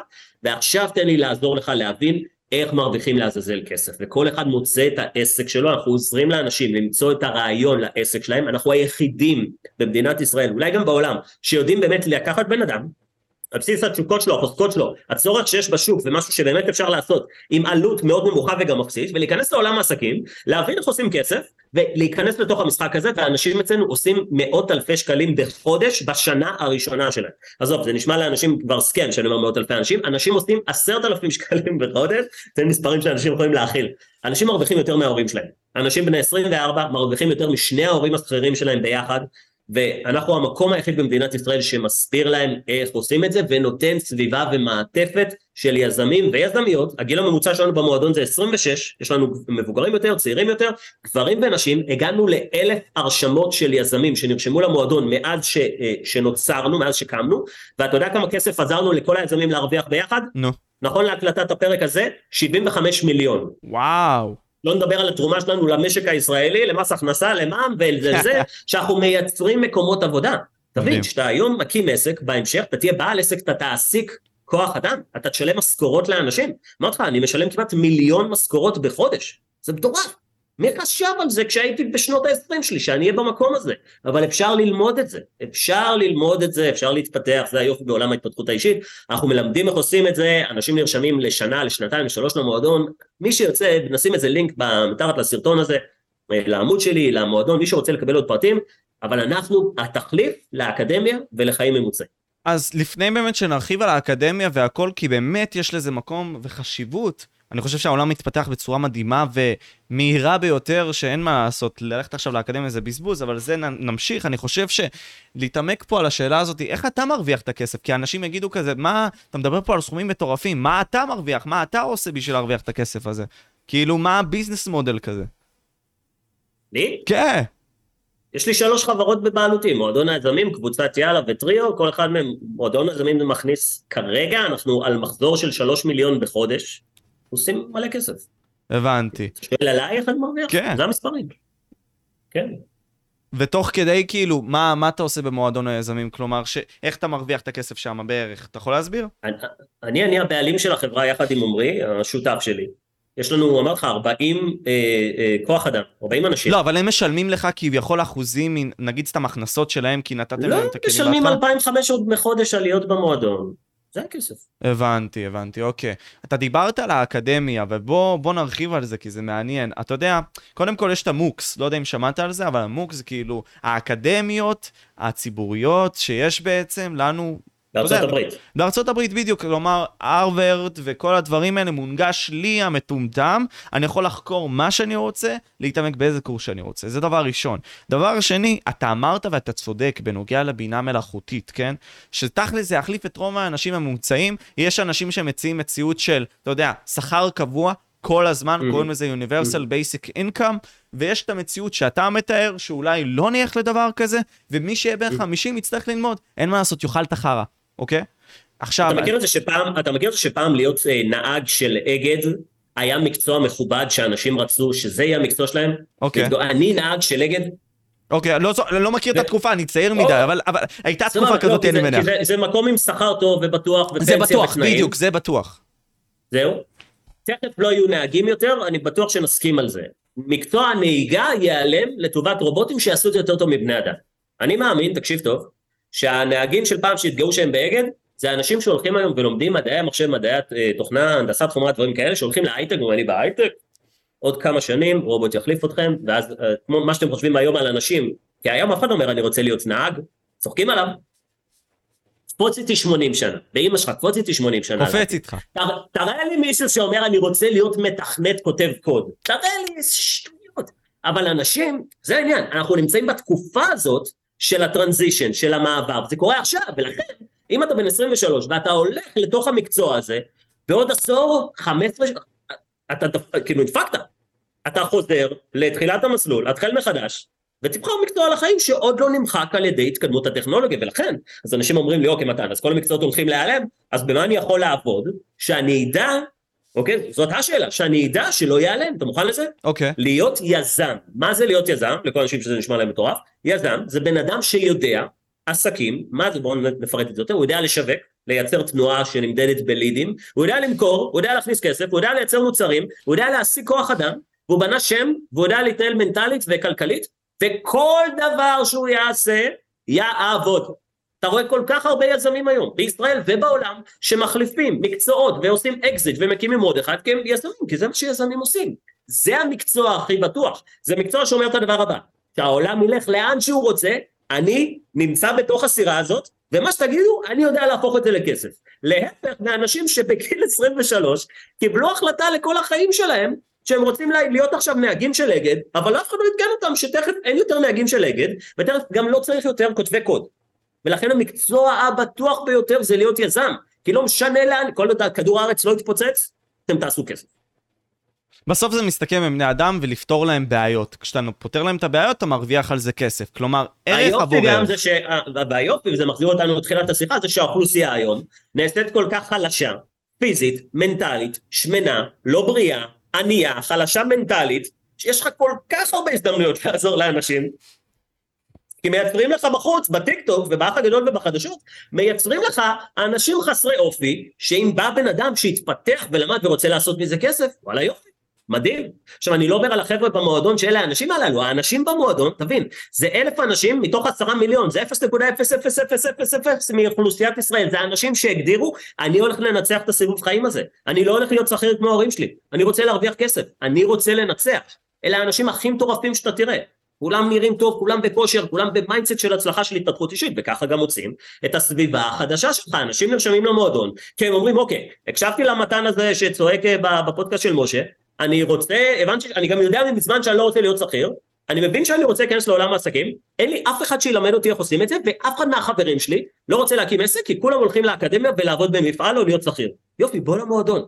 ועכשיו תן לי לעזור לך להבין איך מרוויחים לעזאזל כסף, וכל אחד מוצא את העסק שלו, אנחנו עוזרים לאנשים למצוא את הרעיון לעסק שלהם, אנחנו היחידים במדינת ישראל, אולי גם בעולם, שיודעים באמת לקחת בן אדם, על בסיס התשוקות שלו, החוזקות שלו, הצורך שיש בשוק ומשהו שבאמת אפשר לעשות עם עלות מאוד נמוכה וגם מחסית, ולהיכנס לעולם העסקים, להבין איך עושים כסף, ולהיכנס לתוך המשחק הזה, ואנשים אצלנו עושים מאות אלפי שקלים בחודש בשנה הראשונה שלהם. עזוב, זה נשמע לאנשים כבר סכם שאני אומר מאות אלפי אנשים, אנשים עושים עשרת אלפים שקלים בחודש, זה מספרים שאנשים יכולים להכיל. אנשים מרוויחים יותר מההורים שלהם. אנשים בני 24 מרוויחים יותר משני ההורים השכירים שלהם ביחד, ואנחנו המקום היחיד במדינת ישראל שמסביר להם איך עושים את זה ונותן סביבה ומעטפת של יזמים ויזמיות, הגיל הממוצע שלנו במועדון זה 26, יש לנו מבוגרים יותר, צעירים יותר, גברים ונשים, הגענו לאלף הרשמות של יזמים שנרשמו למועדון מאז ש, אה, שנוצרנו, מאז שקמנו, ואתה יודע כמה כסף עזרנו לכל היזמים להרוויח ביחד? נו. No. נכון להקלטת הפרק הזה? 75 מיליון. וואו. לא נדבר על התרומה שלנו למשק הישראלי, למס הכנסה, למע"מ ולזה, שאנחנו מייצרים מקומות עבודה. תבין, כשאתה היום מקים עסק, בהמשך אתה תהיה בעל עסק, אתה תעסיק כוח אדם, אתה תשלם משכורות לאנשים. אמרתי לך, אני משלם כמעט מיליון משכורות בחודש, זה מטורף. מי חשב על זה כשהייתי בשנות ה-20 שלי, שאני אהיה במקום הזה? אבל אפשר ללמוד את זה, אפשר ללמוד את זה, אפשר להתפתח, זה היופי בעולם ההתפתחות האישית. אנחנו מלמדים איך עושים את זה, אנשים נרשמים לשנה, לשנתיים, לשלוש למועדון. מי שיוצא, נשים איזה לינק מתחת לסרטון הזה, לעמוד שלי, למועדון, מי שרוצה לקבל עוד פרטים, אבל אנחנו התחליף לאקדמיה ולחיים ממוצעים. אז לפני באמת שנרחיב על האקדמיה והכל, כי באמת יש לזה מקום וחשיבות, אני חושב שהעולם מתפתח בצורה מדהימה ומהירה ביותר, שאין מה לעשות, ללכת עכשיו לאקדמיה זה בזבוז, אבל זה נמשיך. אני חושב שלהתעמק פה על השאלה הזאת, איך אתה מרוויח את הכסף? כי אנשים יגידו כזה, מה, אתה מדבר פה על סכומים מטורפים, מה אתה מרוויח? מה אתה עושה בשביל להרוויח את הכסף הזה? כאילו, מה הביזנס מודל כזה? לי? כן. יש לי שלוש חברות בבעלותי, מועדון היזמים, קבוצת יאללה וטריו, כל אחד מהם, מועדון היזמים מכניס כרגע, אנחנו על מחזור של שלוש מיליון בחודש, עושים מלא כסף. הבנתי. שואל עליי איך אני מרוויח? כן. זה המספרים. כן. ותוך כדי, כאילו, מה, מה אתה עושה במועדון היזמים? כלומר, ש... איך אתה מרוויח את הכסף שם בערך? אתה יכול להסביר? אני, אני, אני הבעלים של החברה יחד עם עמרי, השותף שלי. יש לנו, הוא אמר לך, 40 אה, אה, כוח אדם, 40 אנשים. לא, אבל הם משלמים לך כביכול אחוזים, נגיד סתם הכנסות שלהם, כי נתתם לא, להם את הכלים לא, משלמים 2,500 בחודש עליות במועדון. זה הכסף. הבנתי, הבנתי, אוקיי. אתה דיברת על האקדמיה, ובוא נרחיב על זה, כי זה מעניין. אתה יודע, קודם כל יש את המוקס, לא יודע אם שמעת על זה, אבל המוקס זה כאילו האקדמיות הציבוריות שיש בעצם לנו בארצות הברית. בארצות הברית בדיוק, כלומר, הרווארד וכל הדברים האלה מונגש לי המטומטם, אני יכול לחקור מה שאני רוצה, להתעמק באיזה קורס שאני רוצה. זה דבר ראשון. דבר שני, אתה אמרת ואתה צודק בנוגע לבינה מלאכותית, כן? שתכל'ס זה יחליף את רוב האנשים הממוצעים, יש אנשים שמציעים מציאות של, אתה יודע, שכר קבוע, כל הזמן, mm-hmm. קוראים לזה Universal mm-hmm. Basic Income, ויש את המציאות שאתה מתאר, שאולי לא נלך לדבר כזה, ומי שיהיה בן 50 יצטרך ללמוד, אין מה לעשות, יאכל את החרא. אוקיי? עכשיו... אתה מכיר את זה שפעם, אתה מכיר את זה שפעם להיות אה, נהג של אגד היה מקצוע מכובד שאנשים רצו שזה יהיה המקצוע שלהם? אוקיי. אני נהג של אגד. אוקיי, לא, לא מכיר את התקופה, אני צעיר מדי, אבל, אבל הייתה תקופה כזאת, אני מניח. זה, זה מקום עם שכר טוב ובטוח ופנסיה ותנאים. זה בטוח, בדיוק, זה בטוח. זהו. תכף לא יהיו נהגים יותר, אני בטוח שנסכים על זה. מקצוע הנהיגה ייעלם לטובת רובוטים שיעשו את זה יותר טוב מבני אדם. אני מאמין, תקשיב טוב, שהנהגים של פעם שהתגאו שהם באגד, זה אנשים שהולכים היום ולומדים מדעי המחשב, מדעי אה, תוכנה, הנדסת חומרת, דברים כאלה, שהולכים להייטק, ואני בהייטק, עוד כמה שנים רובוט יחליף אתכם, ואז אה, כמו מה שאתם חושבים היום על אנשים, כי היום אף אחד לא אומר אני רוצה להיות נהג, צוחקים עליו. קפוץ איתי 80 שנה, באמא שלך קפוץ איתי 80 שנה. קופץ איתך. תראה לי מישהו שאומר אני רוצה להיות מתכנת כותב קוד, תראה לי איזה שטויות. אבל אנשים, זה העניין, אנחנו נמצאים בתקופה הזאת של הטרנזישן, של המעבר, זה קורה עכשיו, ולכן, אם אתה בן 23 ואתה הולך לתוך המקצוע הזה, בעוד עשור, 15, אתה כאילו נדפקת, אתה חוזר לתחילת המסלול, התחל מחדש, ותבחר מקצוע לחיים שעוד לא נמחק על ידי התקדמות הטכנולוגיה, ולכן, אז אנשים אומרים לי, אוקיי מתן, אז כל המקצועות הולכים להיעלם, אז במה אני יכול לעבוד, שאני אדע אוקיי? זאת השאלה, שאני אדע שלא ייעלם, אתה מוכן לזה? אוקיי. להיות יזם. מה זה להיות יזם? לכל אנשים שזה נשמע להם מטורף. יזם זה בן אדם שיודע עסקים, מה זה? בואו נפרט את זה יותר, הוא יודע לשווק, לייצר תנועה שנמדדת בלידים, הוא יודע למכור, הוא יודע להכניס כסף, הוא יודע לייצר מוצרים, הוא יודע להשיג כוח אדם, והוא בנה שם, והוא יודע להתנהל מנטלית וכלכלית, וכל דבר שהוא יעשה, יעבוד. אתה רואה כל כך הרבה יזמים היום, בישראל ובעולם, שמחליפים מקצועות ועושים אקזיט ומקימים עוד אחד, כי הם יזמים, כי זה מה שיזמים עושים. זה המקצוע הכי בטוח. זה מקצוע שאומר את הדבר הבא, שהעולם ילך לאן שהוא רוצה, אני נמצא בתוך הסירה הזאת, ומה שתגידו, אני יודע להפוך את זה לכסף. להפך מאנשים שבגיל 23 קיבלו החלטה לכל החיים שלהם, שהם רוצים להיות עכשיו נהגים של אגד, אבל אף אחד לא עדכן אותם שתכף אין יותר נהגים של אגד, ותכף גם לא צריך יותר כותבי קוד. ולכן המקצוע הבטוח ביותר זה להיות יזם, כי לא משנה לאן, כל עוד כדור הארץ לא יתפוצץ, אתם תעשו כסף. בסוף זה מסתכם עם בני אדם ולפתור להם בעיות. כשאתה פותר להם את הבעיות, אתה מרוויח על זה כסף. כלומר, ערך עבור ערך. גם זה ש... והיופי, וזה מחזיר אותנו לתחילת השיחה, זה שהאוכלוסייה היום נעשית כל כך חלשה, פיזית, מנטלית, שמנה, לא בריאה, ענייה, חלשה מנטלית, שיש לך כל כך הרבה הזדמנויות לעזור לאנשים, כי מייצרים לך בחוץ, בטיק טוק ובאח הגדול ובחדשות, מייצרים לך אנשים חסרי אופי, שאם בא בן אדם שהתפתח ולמד ורוצה לעשות מזה כסף, וואלה יופי, מדהים. עכשיו אני לא אומר על החבר'ה במועדון שאלה האנשים הללו, האנשים במועדון, תבין, זה אלף אנשים מתוך עשרה מיליון, זה 0.00000 מאוכלוסיית ישראל, זה האנשים שהגדירו, אני הולך לנצח את הסיבוב חיים הזה, אני לא הולך להיות שכיר כמו ההורים שלי, אני רוצה להרוויח כסף, אני רוצה לנצח. אלה האנשים הכי מטורפים שאתה תראה. כולם נראים טוב, כולם בכושר, כולם ב mindset של הצלחה של התפתחות אישית, וככה גם מוצאים את הסביבה החדשה שלך, אנשים נרשמים למועדון, כי הם אומרים אוקיי, הקשבתי למתן הזה שצועק אה, בפודקאסט של משה, אני רוצה, הבנתי, אני גם יודע מזמן שאני לא רוצה להיות שכיר, אני מבין שאני רוצה להיכנס לעולם העסקים, אין לי אף אחד שילמד אותי איך עושים את זה, ואף אחד מהחברים שלי לא רוצה להקים עסק, כי כולם הולכים לאקדמיה ולעבוד במפעל או להיות שכיר. יופי, בוא למועדון.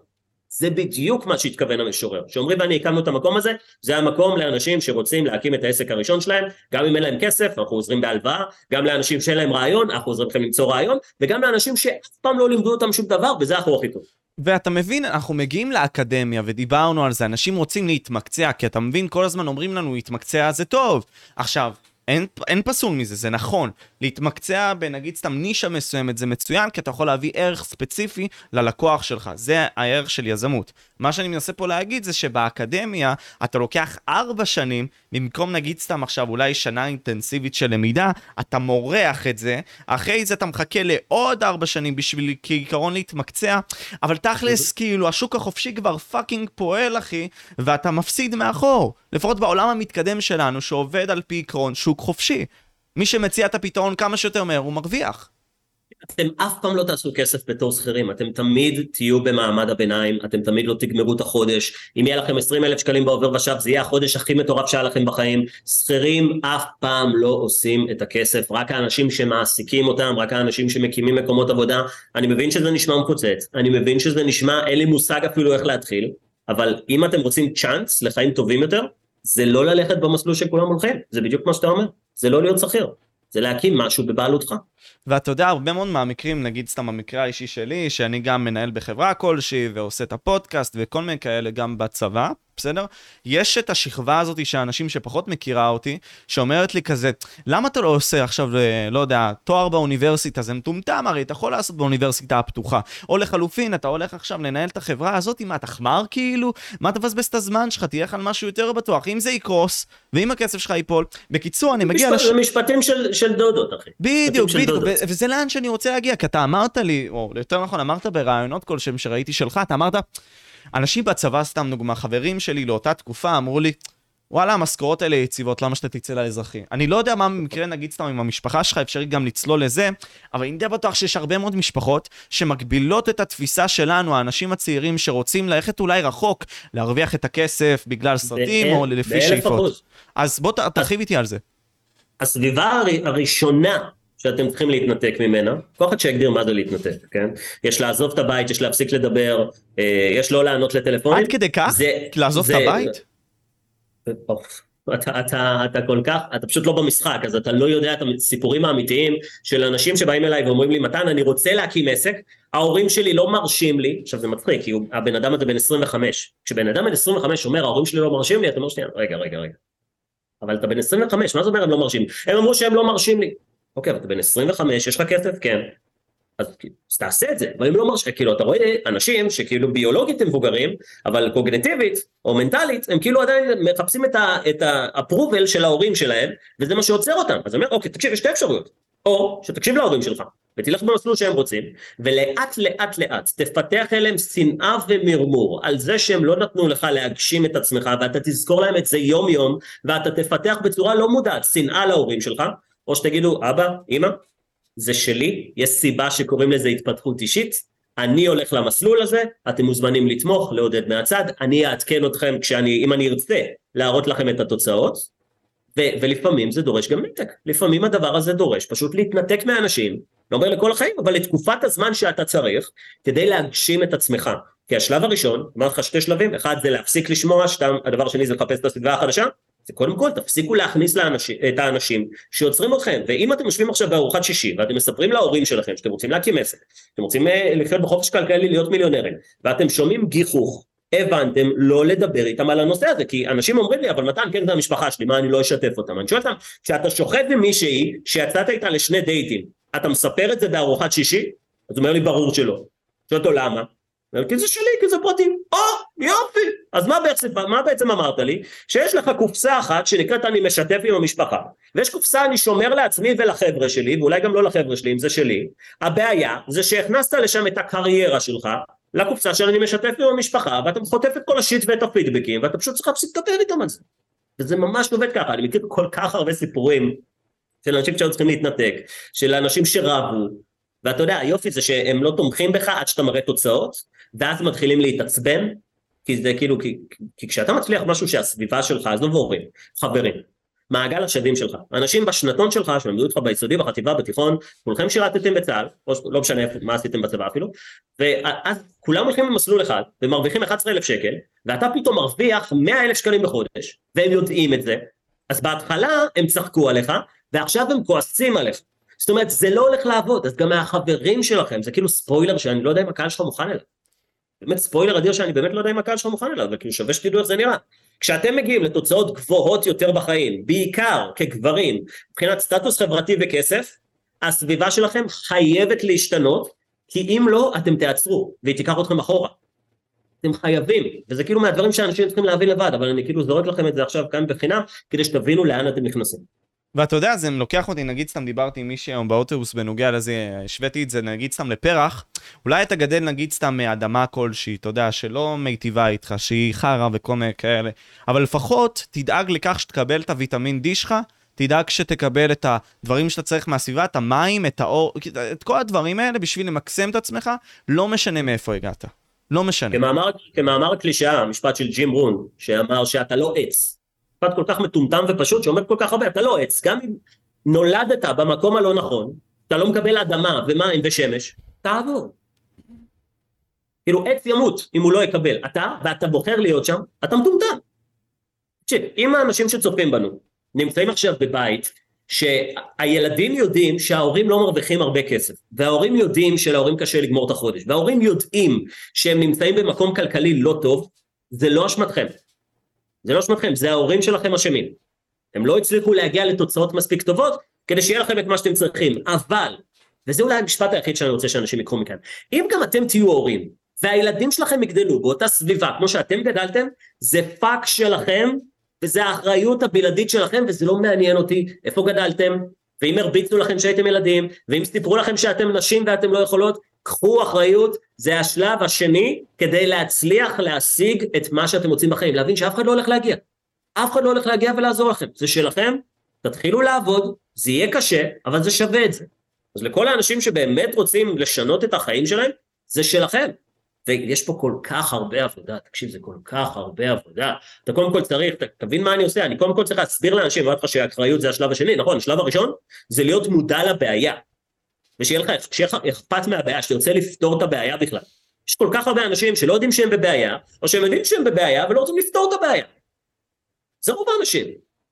זה בדיוק מה שהתכוון המשורר. שאומרים ואני הקמנו את המקום הזה, זה המקום לאנשים שרוצים להקים את העסק הראשון שלהם, גם אם אין להם כסף, אנחנו עוזרים בהלוואה, גם לאנשים שאין להם רעיון, אנחנו עוזרים לכם למצוא רעיון, וגם לאנשים שאף פעם לא לימדו אותם שום דבר, וזה אנחנו הכי טוב. ואתה מבין, אנחנו מגיעים לאקדמיה ודיברנו על זה, אנשים רוצים להתמקצע, כי אתה מבין, כל הזמן אומרים לנו, להתמקצע זה טוב. עכשיו, אין, אין פסול מזה, זה נכון. להתמקצע בנגיד סתם נישה מסוימת זה מצוין, כי אתה יכול להביא ערך ספציפי ללקוח שלך. זה הערך של יזמות. מה שאני מנסה פה להגיד זה שבאקדמיה אתה לוקח ארבע שנים, במקום נגיד סתם עכשיו אולי שנה אינטנסיבית של למידה, אתה מורח את זה, אחרי זה אתה מחכה לעוד ארבע שנים בשביל כעיקרון להתמקצע, אבל תכלס כאילו השוק החופשי כבר fucking פועל אחי, ואתה מפסיד מאחור. לפחות בעולם המתקדם שלנו שעובד על פי עקרון שוק חופשי. מי שמציע את הפתרון כמה שיותר מהר הוא מרוויח. אתם אף פעם לא תעשו כסף בתור שכירים, אתם תמיד תהיו במעמד הביניים, אתם תמיד לא תגמרו את החודש, אם יהיה לכם 20 אלף שקלים בעובר ושב זה יהיה החודש הכי מטורף שהיה לכם בחיים, שכירים אף פעם לא עושים את הכסף, רק האנשים שמעסיקים אותם, רק האנשים שמקימים מקומות עבודה, אני מבין שזה נשמע מפוצץ, אני מבין שזה נשמע, אין לי מושג אפילו איך להתחיל, אבל אם אתם רוצים צ'אנס לחיים טובים יותר, זה לא ללכת במסלול שכולם הולכים, זה בדיוק מה שאתה אומר, זה לא להיות שכיר, זה להקים משהו בבעלותך. ואתה יודע, הרבה מאוד מהמקרים, נגיד סתם המקרה האישי שלי, שאני גם מנהל בחברה כלשהי ועושה את הפודקאסט וכל מיני כאלה גם בצבא, בסדר? יש את השכבה הזאת של אנשים שפחות מכירה אותי, שאומרת לי כזה, למה אתה לא עושה עכשיו, אה, לא יודע, תואר באוניברסיטה, זה מטומטם, הרי אתה יכול לעשות באוניברסיטה הפתוחה. או לחלופין, אתה הולך עכשיו לנהל את החברה הזאת, מה, אתה חמר כאילו? מה תבזבז את הזמן שלך? תהיה לך על משהו יותר בטוח. אם זה יקרוס, ואם הכסף שלך ייפול, בקיצור, אני מגיע... משפט, לש... משפטים של, של דודות, אחי. בדיוק, בדיוק, וזה לאן שאני רוצה להגיע, כי אתה אמרת לי, או יותר נכון, אמרת בראיונות כלשהם שראיתי שלך, אתה אמרת... אנשים בצבא, סתם דוגמה, חברים שלי לאותה תקופה אמרו לי, וואלה, המשכורות האלה יציבות, למה שאתה תצא לאזרחי? אני לא יודע מה במקרה, נגיד סתם עם המשפחה שלך, אפשרי גם לצלול לזה, אבל אני די בטוח שיש הרבה מאוד משפחות שמגבילות את התפיסה שלנו, האנשים הצעירים שרוצים ללכת אולי רחוק, להרוויח את הכסף בגלל סרטים או לפי שאיפות. אז בוא תרחיב איתי על זה. הסביבה הראשונה שאתם צריכים להתנתק ממנה, כל אחד שיגדיר מה זה להתנתק, כן? יש לעזוב את הבית, יש להפסיק לדבר, אה, יש לא לענות לטלפונים. עד כדי כך? זה, לעזוב זה, את הבית? אתה, אתה, אתה כל כך, אתה פשוט לא במשחק, אז אתה לא יודע את הסיפורים האמיתיים של אנשים שבאים אליי ואומרים לי, מתן, אני רוצה להקים עסק, ההורים שלי לא מרשים לי, עכשיו זה מצחיק, כי הבן אדם הזה בן 25, כשבן אדם בן 25 אומר, ההורים שלי לא מרשים לי, אתה אומר שנייה, רגע, רגע, רגע. אבל אתה בן 25, מה זאת אומרת הם לא מרשים? הם אמרו שהם לא מרשים לי. אוקיי, אבל אתה בן 25, יש לך כסף? כן. אז, אז תעשה את זה, אבל אם לא מרשה, כאילו אתה רואה אנשים שכאילו ביולוגית הם מבוגרים, אבל קוגנטיבית או מנטלית, הם כאילו עדיין מחפשים את האפרובל של ההורים שלהם, וזה מה שעוצר אותם. אז אני אומר, אוקיי, תקשיב, יש שתי אפשרויות. או שתקשיב להורים שלך, ותלך במסלול שהם רוצים, ולאט לאט לאט תפתח אליהם שנאה ומרמור על זה שהם לא נתנו לך להגשים את עצמך, ואתה תזכור להם את זה יום יום, ואתה תפתח בצורה לא מודעת שנאה להורים שלך, או שתגידו, אבא, אמא, זה שלי, יש סיבה שקוראים לזה התפתחות אישית, אני הולך למסלול הזה, אתם מוזמנים לתמוך, לעודד מהצד, אני אעדכן אתכם כשאני, אם אני ארצה, להראות לכם את התוצאות, ו- ולפעמים זה דורש גם נתק, לפעמים הדבר הזה דורש פשוט להתנתק מהאנשים, לא אומר לכל החיים, אבל לתקופת הזמן שאתה צריך, כדי להגשים את עצמך. כי השלב הראשון, אמרתי לך שתי שלבים, אחד זה להפסיק לשמוע, שתם, הדבר השני זה לחפש את הסביבה החדשה, זה קודם כל תפסיקו להכניס לאנשים, את האנשים שיוצרים אתכם ואם אתם יושבים עכשיו בארוחת שישי ואתם מספרים להורים שלכם שאתם רוצים להקים עסק אתם רוצים אה, לחיות בחופש כלכלי להיות מיליונרים ואתם שומעים גיחוך הבנתם לא לדבר איתם על הנושא הזה כי אנשים אומרים לי אבל מתן כן זה המשפחה שלי מה אני לא אשתף אותם אני שואל אותם כשאתה שוכב עם מישהי שיצאת איתה לשני דייטים אתה מספר את זה בארוחת שישי? אז הוא אומר לי ברור שלא שואל אותו למה? כי זה שלי, כי זה פרטי. או, יופי. אז מה בעצם, מה בעצם אמרת לי? שיש לך קופסה אחת שנקראת אני משתף עם המשפחה, ויש קופסה אני שומר לעצמי ולחבר'ה שלי, ואולי גם לא לחבר'ה שלי, אם זה שלי. הבעיה זה שהכנסת לשם את הקריירה שלך, לקופסה של אני משתף עם המשפחה, ואתה חוטף את כל השיט ואת הפידבקים, ואתה פשוט צריך להפסיק לדבר איתם על זה. וזה ממש עובד ככה, אני מכיר כל כך הרבה סיפורים של אנשים שהיו צריכים להתנתק, של אנשים שרבו, ואתה יודע, היופי זה שהם לא תומכים בך עד שאתה מראה תוצאות, ואז מתחילים להתעצבן, כי זה כאילו, כי, כי כשאתה מצליח משהו שהסביבה שלך, עזוב הורים, חברים, מעגל השווים שלך. אנשים בשנתון שלך, שלמדו איתך ביסודי, בחטיבה, בתיכון, כולכם שירתתם בצה"ל, או לא משנה מה עשיתם בצבא אפילו, ואז כולם הולכים למסלול אחד, ומרוויחים 11,000 שקל, ואתה פתאום מרוויח 100,000 שקלים בחודש, והם יודעים את זה, אז בהתחלה הם צחקו עליך, ועכשיו הם כועסים עליך. זאת אומרת, זה לא הולך לעבוד, אז גם מהחברים שלכם, זה כאילו ספוילר שאני לא יודע אם הקהל שלך מוכן אליו. באמת ספוילר אדיר שאני באמת לא יודע אם הקהל שלך מוכן אליו, וכאילו שווה שתדעו איך זה נראה. כשאתם מגיעים לתוצאות גבוהות יותר בחיים, בעיקר כגברים, מבחינת סטטוס חברתי וכסף, הסביבה שלכם חייבת להשתנות, כי אם לא, אתם תעצרו, והיא תיקח אתכם אחורה. אתם חייבים, וזה כאילו מהדברים שאנשים צריכים להבין לבד, אבל אני כאילו זורק לכם את זה עכשיו כאן בחינם, כדי שתבינו לאן אתם נכנסים. ואתה יודע, זה לוקח אותי, נגיד סתם דיברתי עם מישהי היום באוטובוס בנוגע לזה, השוויתי את זה נגיד סתם לפרח, אולי אתה גדל נגיד סתם מאדמה כלשהי, אתה יודע, שלא מיטיבה איתך, שהיא חרא וכל מיני כאלה, אבל לפחות תדאג לכך שתקבל את הוויטמין D שלך, תדאג שתקבל את הדברים שאתה צריך מהסביבה, את המים, את האור, את כל הדברים האלה בשביל למקסם את עצמך, לא משנה מאיפה הגעת. לא משנה. כמאמר, כמאמר קלישאה, המשפט של ג'ים רון, שאמר שאתה לא עץ, משפט כל כך מטומטם ופשוט שאומר כל כך הרבה, אתה לא עץ, גם אם נולדת במקום הלא נכון, אתה לא מקבל אדמה ומים ושמש, תעבור. כאילו עץ ימות אם הוא לא יקבל, אתה, ואתה בוחר להיות שם, אתה מטומטם. תקשיב, אם האנשים שצופים בנו נמצאים עכשיו בבית שהילדים יודעים שההורים לא מרוויחים הרבה כסף, וההורים יודעים שלהורים קשה לגמור את החודש, וההורים יודעים שהם נמצאים במקום כלכלי לא טוב, זה לא אשמתכם. זה לא אשמתכם, זה ההורים שלכם אשמים. הם לא הצליחו להגיע לתוצאות מספיק טובות כדי שיהיה לכם את מה שאתם צריכים, אבל, וזה אולי המשפט היחיד שאני רוצה שאנשים יקחו מכאן, אם גם אתם תהיו הורים, והילדים שלכם יגדלו באותה סביבה כמו שאתם גדלתם, זה fuck שלכם, וזה האחריות הבלעדית שלכם, וזה לא מעניין אותי איפה גדלתם, ואם הרביצו לכם שהייתם ילדים, ואם סיפרו לכם שאתם נשים ואתם לא יכולות, קחו אחריות, זה השלב השני כדי להצליח להשיג את מה שאתם רוצים בחיים, להבין שאף אחד לא הולך להגיע. אף אחד לא הולך להגיע ולעזור לכם, זה שלכם, תתחילו לעבוד, זה יהיה קשה, אבל זה שווה את זה. אז לכל האנשים שבאמת רוצים לשנות את החיים שלהם, זה שלכם. ויש פה כל כך הרבה עבודה, תקשיב, זה כל כך הרבה עבודה. אתה קודם כל צריך, תבין מה אני עושה, אני קודם כל צריך להסביר לאנשים, אמרתי לך שהאחריות זה השלב השני, נכון, השלב הראשון זה להיות מודע לבעיה. ושיהיה לך, לך אכפת מהבעיה, שתרצה לפתור את הבעיה בכלל. יש כל כך הרבה אנשים שלא יודעים שהם בבעיה, או שהם יודעים שהם בבעיה ולא רוצים לפתור את הבעיה. זה רוב האנשים.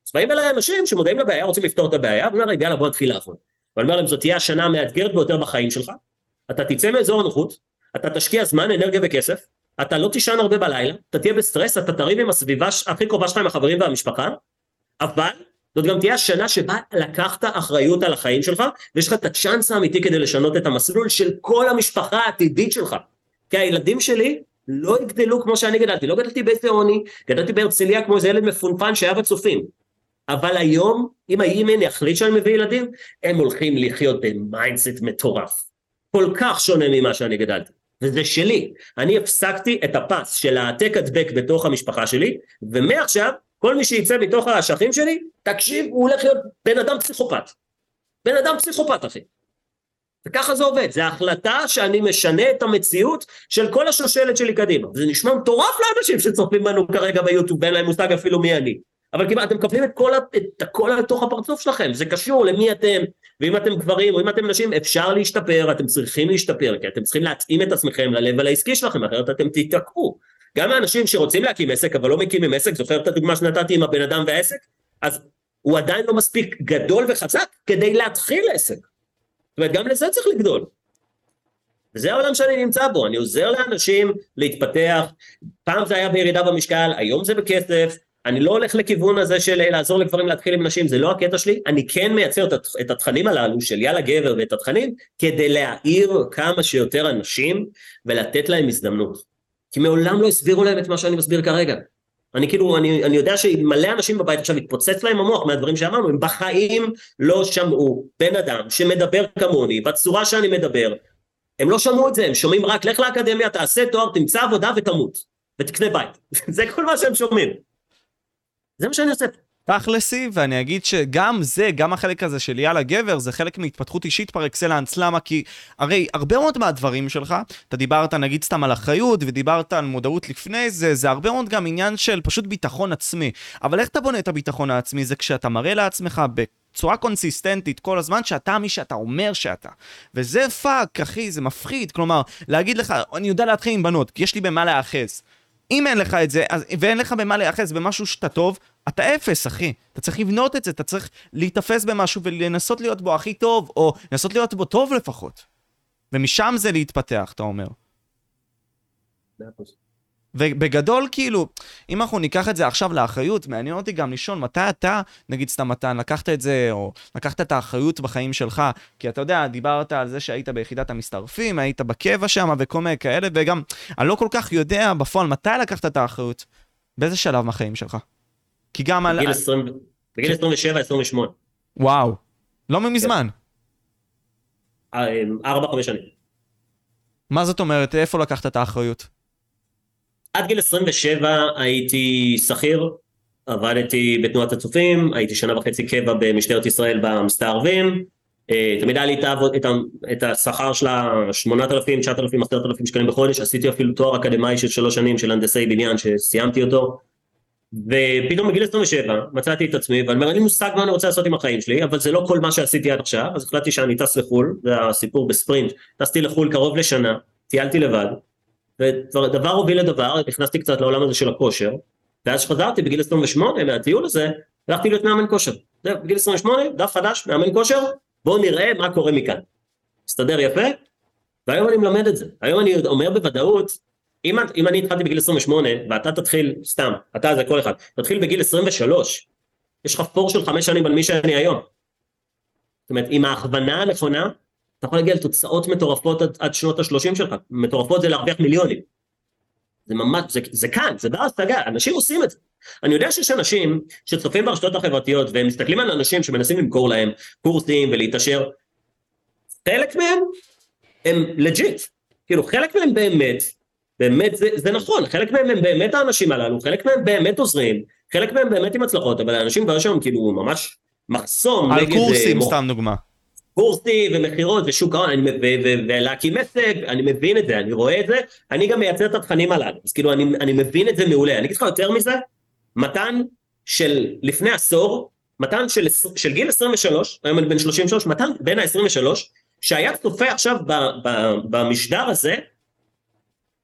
אז באים אליי אנשים שמודעים לבעיה, רוצים לפתור את הבעיה, ואומרים להם, יאללה בוא נתחיל לעבוד. ואני אומר להם, זאת תהיה השנה המאתגרת ביותר בחיים שלך, אתה תצא מאזור הנוחות, אתה תשקיע זמן, אנרגיה וכסף, אתה לא תישן הרבה בלילה, אתה תהיה בסטרס, אתה תריב עם הסביבה הכי קרובה שלך עם החברים והמשפחה, אבל זאת גם תהיה השנה שבה לקחת אחריות על החיים שלך, ויש לך את הצ'אנס האמיתי כדי לשנות את המסלול של כל המשפחה העתידית שלך. כי הילדים שלי לא יגדלו כמו שאני גדלתי, לא גדלתי באיזה עוני, גדלתי בהרצליה כמו איזה ילד מפונפן שהיה בצופים. אבל היום, אם הימין יחליט שאני מביא ילדים, הם הולכים לחיות ב mindset מטורף. כל כך שונה ממה שאני גדלתי. וזה שלי. אני הפסקתי את הפס של העתק הדבק בתוך המשפחה שלי, ומעכשיו כל מי שיצא מתוך האשכים שלי, תקשיב, הוא הולך להיות בן אדם פסיכופת. בן אדם פסיכופת, אחי. וככה זה עובד, זו החלטה שאני משנה את המציאות של כל השושלת שלי קדימה. זה נשמע מטורף לאנשים שצופים בנו כרגע ביוטיוב ואין להם מושג אפילו מי אני. אבל כמעט אתם מקבלים את כל, את הכל לתוך הפרצוף שלכם, זה קשור למי אתם, ואם אתם גברים או אם אתם נשים, אפשר להשתפר, אתם צריכים להשתפר, כי אתם צריכים להתאים את עצמכם ל העסקי שלכם, אחרת אתם תיתקעו. גם האנשים שרוצים להקים עסק אבל לא מקימים עסק, זוכר את הדוגמה שנתתי עם הבן אדם והעסק? אז הוא עדיין לא מספיק גדול וחזק כדי להתחיל עסק. זאת אומרת, גם לזה צריך לגדול. וזה העולם שאני נמצא בו, אני עוזר לאנשים להתפתח, פעם זה היה בירידה במשקל, היום זה בכסף, אני לא הולך לכיוון הזה של לעזור לגברים להתחיל עם נשים, זה לא הקטע שלי, אני כן מייצר את התכנים הללו של יאללה גבר ואת התכנים, כדי להעיר כמה שיותר אנשים ולתת להם הזדמנות. כי מעולם לא הסבירו להם את מה שאני מסביר כרגע. אני כאילו, אני, אני יודע שמלא אנשים בבית עכשיו התפוצץ להם המוח מהדברים שאמרנו, הם בחיים לא שמעו בן אדם שמדבר כמוני, בצורה שאני מדבר, הם לא שמעו את זה, הם שומעים רק לך לאקדמיה, תעשה תואר, תמצא עבודה ותמות, ותקנה בית. זה כל מה שהם שומעים. זה מה שאני עושה. תכלסי, ואני אגיד שגם זה, גם החלק הזה של יאללה גבר, זה חלק מהתפתחות אישית פר אקסלנס, למה? כי הרי הרבה מאוד מהדברים שלך, אתה דיברת נגיד סתם על אחריות, ודיברת על מודעות לפני זה, זה הרבה מאוד גם עניין של פשוט ביטחון עצמי. אבל איך אתה בונה את הביטחון העצמי? זה כשאתה מראה לעצמך בצורה קונסיסטנטית כל הזמן שאתה מי שאתה אומר שאתה. וזה fuck, אחי, זה מפחיד. כלומר, להגיד לך, אני יודע להתחיל עם בנות, כי יש לי במה להיאחז. אם אין לך את זה, אז, ואין לך במה להיאחז במשהו שאתה טוב, אתה אפס, אחי. אתה צריך לבנות את זה, אתה צריך להיתפס במשהו ולנסות להיות בו הכי טוב, או לנסות להיות בו טוב לפחות. ומשם זה להתפתח, אתה אומר. ובגדול, כאילו, אם אנחנו ניקח את זה עכשיו לאחריות, מעניין אותי גם לשאול מתי אתה, נגיד סתם מתן, לקחת את זה, או לקחת את האחריות בחיים שלך, כי אתה יודע, דיברת על זה שהיית ביחידת המסתערפים, היית בקבע שם וכל מיני כאלה, וגם, אני לא כל כך יודע בפועל מתי לקחת את האחריות, באיזה שלב מהחיים שלך? כי גם בגיל על... 20, בגיל 27-28. וואו, לא מזמן. אה, ארבע, חמש שנים. מה זאת אומרת? איפה לקחת את האחריות? עד גיל 27 הייתי שכיר, עבדתי בתנועת הצופים, הייתי שנה וחצי קבע במשטרת ישראל במסתערבים, אה, תמיד היה לי את, את השכר של ה-8,000, 9,000, 10,000 שקלים בחודש, עשיתי אפילו תואר אקדמאי של שלוש שנים של הנדסי בניין שסיימתי אותו, ופתאום בגיל 27 מצאתי את עצמי ואני אומר אין לי מושג מה אני רוצה לעשות עם החיים שלי אבל זה לא כל מה שעשיתי עד עכשיו אז החלטתי שאני טס לחו"ל זה הסיפור בספרינט. טסתי לחו"ל קרוב לשנה טיילתי לבד ודבר הוביל לדבר נכנסתי קצת לעולם הזה של הכושר ואז שחזרתי בגיל 28 מהטיול הזה הלכתי להיות מאמן כושר. זהו בגיל 28 דף חדש מאמן כושר בואו נראה מה קורה מכאן. הסתדר יפה. והיום אני מלמד את זה. היום אני אומר בוודאות אם, אם אני התחלתי בגיל 28 ואתה תתחיל, סתם, אתה זה כל אחד, תתחיל בגיל 23, יש לך פור של חמש שנים על מי שאני היום. זאת אומרת, עם ההכוונה הנכונה, אתה יכול להגיע לתוצאות מטורפות עד, עד שנות ה-30 שלך, מטורפות זה להרוויח מיליונים. זה ממש, זה, זה כאן, זה בר השגה, אנשים עושים את זה. אני יודע שיש אנשים שצופים ברשתות החברתיות והם מסתכלים על אנשים שמנסים למכור להם קורסים ולהתעשר, חלק מהם הם legit, כאילו חלק מהם באמת באמת זה, זה נכון, חלק מהם הם באמת האנשים הללו, חלק מהם באמת עוזרים, חלק מהם באמת עם הצלחות, אבל האנשים כבר שם כאילו ממש מחסום על נגד... על קורסים אה, סתם דוגמה. קורסים ומכירות ושוק ההון ולהקים עסק, אני מבין את זה, אני רואה את זה, אני גם מייצר את התכנים הללו, אז כאילו אני, אני מבין את זה מעולה. אני אגיד לך יותר מזה, מתן של לפני עשור, מתן של, של גיל 23, היום אני בן 33, מתן בין ה-23, שהיה צופה עכשיו ב, ב, במשדר הזה,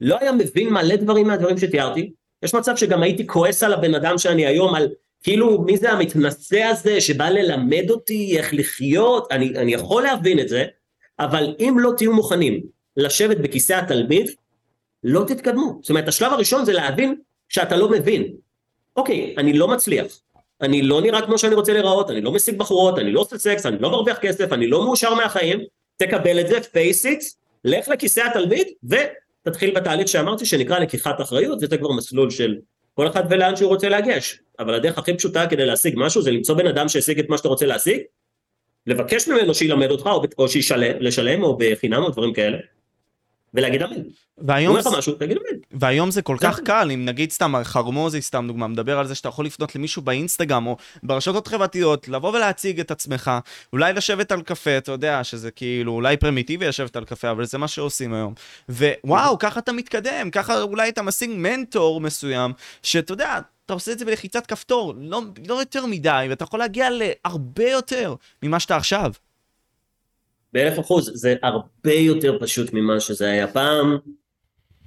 לא היה מבין מלא דברים מהדברים שתיארתי, יש מצב שגם הייתי כועס על הבן אדם שאני היום, על כאילו מי זה המתנשא הזה שבא ללמד אותי איך לחיות, אני, אני יכול להבין את זה, אבל אם לא תהיו מוכנים לשבת בכיסא התלמיד, לא תתקדמו. זאת אומרת, השלב הראשון זה להבין שאתה לא מבין. אוקיי, אני לא מצליח, אני לא נראה כמו שאני רוצה להיראות, אני לא משיג בחורות, אני לא עושה סקס, אני לא מרוויח כסף, אני לא מאושר מהחיים, תקבל את זה, face it, לך לכיסא התלמיד, ו... תתחיל בתהליך שאמרתי שנקרא לקיחת אחריות, וזה כבר מסלול של כל אחד ולאן שהוא רוצה להגיש. אבל הדרך הכי פשוטה כדי להשיג משהו זה למצוא בן אדם שהשיג את מה שאתה רוצה להשיג, לבקש ממנו שילמד אותך או, או שישלם או בחינם או דברים כאלה, ולהגיד אמן. והיום, זה... משהו, תגיד אמן. והיום זה כל כך קל, אם נגיד סתם חרמוזי סתם דוגמה, מדבר על זה שאתה יכול לפנות למישהו באינסטגרם או ברשתות חברתיות, לבוא ולהציג את עצמך, אולי לשבת על קפה, אתה יודע שזה כאילו אולי פרימיטיבי לשבת על קפה, אבל זה מה שעושים היום. ווואו, ככה אתה מתקדם, ככה אולי אתה משיג מנטור מסוים, שאתה יודע, אתה עושה את זה בלחיצת כפתור, לא, לא יותר מדי, ואתה יכול להגיע להרבה יותר ממה שאתה עכשיו. באלף אחוז, זה הרבה יותר פשוט ממה שזה היה פעם,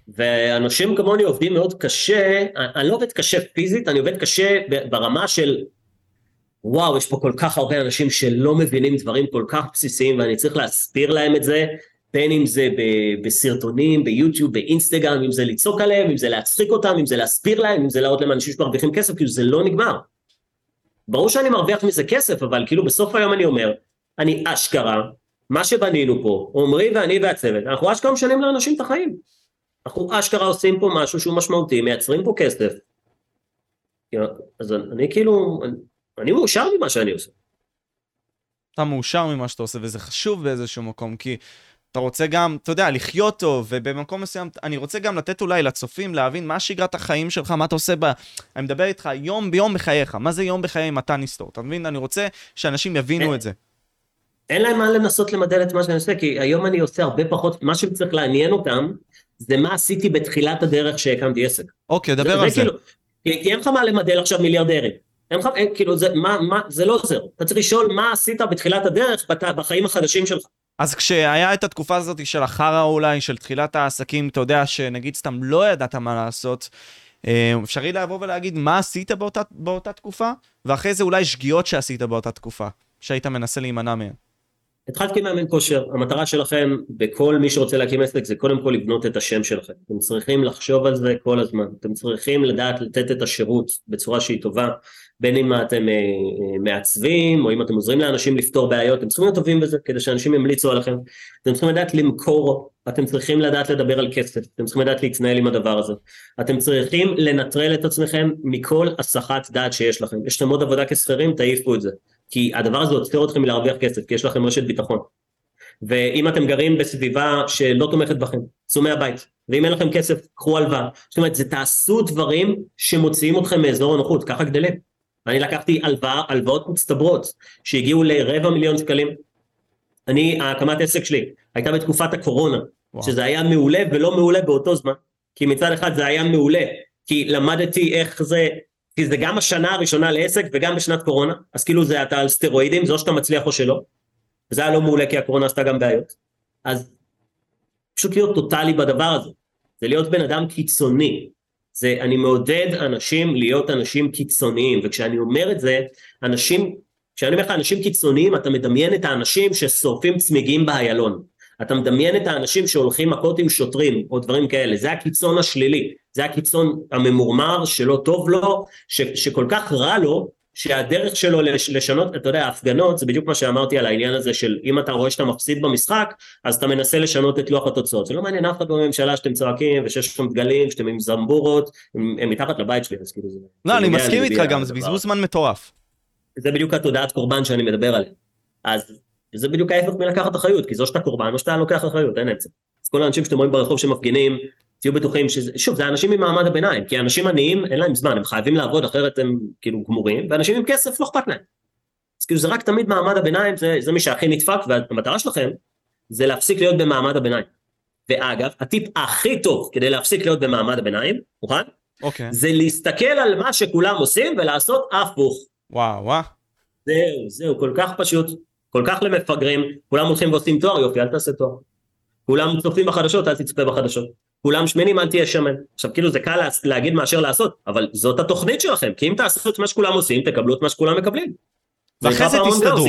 ואנשים כמוני עובדים מאוד קשה, אני לא עובד קשה פיזית, אני עובד קשה ברמה של וואו, יש פה כל כך הרבה אנשים שלא מבינים דברים כל כך בסיסיים ואני צריך להסביר להם את זה, בין אם זה בסרטונים, ביוטיוב, באינסטגרם, אם זה לצעוק עליהם, אם זה להצחיק אותם, אם זה להסביר להם, אם זה להראות להם אנשים שמרוויחים כסף, כאילו זה לא נגמר. ברור שאני מרוויח מזה כסף, אבל כאילו בסוף היום אני אומר, אני אשכרה מה שבנינו פה, עמרי ואני והצוות, אנחנו אשכרה משנים לאנשים את החיים. אנחנו אשכרה עושים פה משהו שהוא משמעותי, מייצרים פה כסף. אז אני כאילו, אני, אני מאושר ממה שאני עושה. אתה מאושר ממה שאתה עושה, וזה חשוב באיזשהו מקום, כי אתה רוצה גם, אתה יודע, לחיות טוב, ובמקום מסוים, אני רוצה גם לתת אולי לצופים להבין מה שגרת החיים שלך, מה אתה עושה ב... אני מדבר איתך יום ביום בחייך, מה זה יום בחיי מתן היסטור, אתה מבין? אני רוצה שאנשים יבינו את זה. אין להם מה לנסות למדל את מה שאני עושה, כי היום אני עושה הרבה פחות, מה שצריך לעניין אותם, זה מה עשיתי בתחילת הדרך שהקמתי עסק. אוקיי, דבר זה, על זה. כאילו, כי אין לך מה למדל עכשיו מיליארדרים. אין לך, אין, כאילו, זה, מה, מה, זה לא עוזר. אתה צריך לשאול מה עשית בתחילת הדרך בחיים החדשים שלך. אז כשהיה את התקופה הזאת של החרא אולי, של תחילת העסקים, אתה יודע שנגיד סתם לא ידעת מה לעשות, אה, אפשרי לבוא ולהגיד מה עשית באותה, באותה תקופה, ואחרי זה אולי שגיאות שעשית באותה תקופה, שהיית מנסה להימנע מהן. התחלתי כמאמן כושר, המטרה שלכם בכל מי שרוצה להקים עסק זה קודם כל לבנות את השם שלכם. אתם צריכים לחשוב על זה כל הזמן, אתם צריכים לדעת לתת את השירות בצורה שהיא טובה, בין אם אתם אה, אה, מעצבים או אם אתם עוזרים לאנשים לפתור בעיות, אתם צריכים להיות טובים בזה כדי שאנשים ימליצו עליכם, אתם צריכים לדעת למכור, אתם צריכים לדעת לדבר על כסף, אתם צריכים לדעת להתנהל עם הדבר הזה, אתם צריכים לנטרל את עצמכם מכל הסחת דעת שיש לכם, יש לכם עוד עבודה כשכירים, תעיפו את זה. כי הדבר הזה עוצר אתכם מלהרוויח כסף, כי יש לכם רשת ביטחון. ואם אתם גרים בסביבה שלא תומכת בכם, צאו מהבית, ואם אין לכם כסף, קחו הלוואה. זאת אומרת, זה תעשו דברים שמוציאים אתכם מאזור הנוחות, ככה גדלים. אני לקחתי הלוואה, הלוואות מצטברות, שהגיעו לרבע מיליון שקלים. אני, הקמת עסק שלי, הייתה בתקופת הקורונה, וואו. שזה היה מעולה ולא מעולה באותו זמן. כי מצד אחד זה היה מעולה, כי למדתי איך זה כי זה גם השנה הראשונה לעסק וגם בשנת קורונה, אז כאילו זה אתה על סטרואידים, זה או שאתה מצליח או שלא, וזה היה לא מעולה כי הקורונה עשתה גם בעיות, אז פשוט להיות טוטאלי בדבר הזה, זה להיות בן אדם קיצוני, זה אני מעודד אנשים להיות אנשים קיצוניים, וכשאני אומר את זה, אנשים, כשאני אומר לך אנשים קיצוניים, אתה מדמיין את האנשים ששורפים צמיגים באיילון, אתה מדמיין את האנשים שהולכים מכות עם שוטרים או דברים כאלה, זה הקיצון השלילי, זה הקיצון הממורמר שלא טוב לו, ש, שכל כך רע לו, שהדרך שלו לשנות, אתה יודע, ההפגנות זה בדיוק מה שאמרתי על העניין הזה של אם אתה רואה שאתה מפסיד במשחק, אז אתה מנסה לשנות את לוח התוצאות. זה לא מעניין אף אחד בממשלה שאתם צועקים ושיש לכם דגלים, שאתם עם זמבורות, הם, הם מתחת לבית שלי, אז כאילו זה... לא, אני מסכים איתך גם, זה בזבוז זמן מטורף. זה בדיוק התודעת קורבן שאני מדבר עליה. אז זה בדיוק ההפך מלקחת אחריות, כי זו שאתה קורבן או שאתה לוקח אחריות, אין אמצע. אז כל האנשים שאתם רואים ברחוב שמפגינים, תהיו בטוחים שזה, שוב, זה אנשים ממעמד הביניים, כי אנשים עניים אין להם זמן, הם חייבים לעבוד אחרת הם כאילו גמורים, ואנשים עם כסף לא אכפת להם. אז כאילו זה רק תמיד מעמד הביניים, זה, זה מי שהכי נדפק, והמטרה שלכם זה להפסיק להיות במעמד הביניים. ואגב, הטיפ הכי טוב כדי להפסיק להיות במעמד הביניים, מוכן? אוקיי. Okay. זה להסתכל על מה שכולם עושים ולעשות הפוך. וואו, וואו. זהו, זהו, כל כך פשוט. כל כך למפגרים, כולם הולכים ועושים תואר, יופי, אל תעשה תואר. כולם צופים בחדשות, אל תצפה בחדשות. כולם שמנים, אל תהיה שמן. עכשיו, כאילו זה קל להגיד מאשר לעשות, אבל זאת התוכנית שלכם, כי אם תעשו את מה שכולם עושים, תקבלו את מה שכולם מקבלים. ואחרי זה תסתדרו.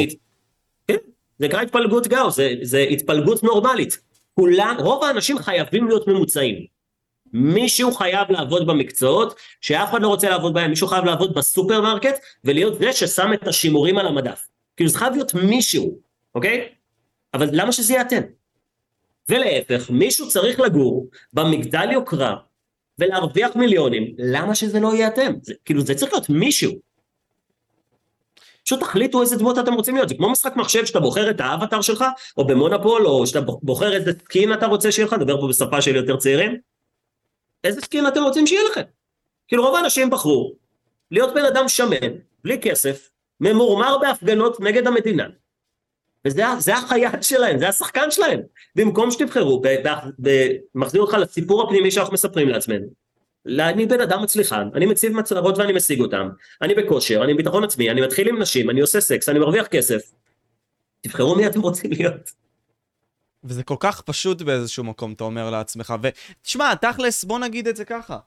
כן, זה נקרא התפלגות גאו, זה, זה התפלגות נורמלית. כולם, רוב האנשים חייבים להיות ממוצעים. מישהו חייב לעבוד במקצועות שאף אחד לא רוצה לעבוד בהם, מישהו חייב לעבוד בסופרמרקט ולהיות זה ששם את השימורים על המדף. כאילו זה חייב להיות מישהו, אוקיי? אבל למה שזה יהיה אתם? ולהפך, מישהו צריך לגור במגדל יוקרה ולהרוויח מיליונים, למה שזה לא יהיה אתם? זה, כאילו זה צריך להיות מישהו. פשוט תחליטו איזה דמות אתם רוצים להיות, זה כמו משחק מחשב שאתה בוחר את האבטר שלך, או במונופול, או שאתה בוחר איזה skin אתה רוצה שיהיה לך, נדבר פה בשפה של יותר צעירים, איזה skin אתם רוצים שיהיה לכם? כאילו רוב האנשים בחרו להיות בן אדם שמן, בלי כסף, ממורמר בהפגנות נגד המדינה. וזה החייל שלהם, זה השחקן שלהם. במקום שתבחרו, מחזיר אותך לסיפור הפנימי שאנחנו מספרים לעצמנו. אני בן אדם מצליחן, אני מציב מטרות ואני משיג אותם, אני בכושר, אני בביטחון עצמי, אני מתחיל עם נשים, אני עושה סקס, אני מרוויח כסף. תבחרו מי אתם רוצים להיות. וזה כל כך פשוט באיזשהו מקום, אתה אומר לעצמך. ותשמע, תכלס, בוא נגיד את זה ככה.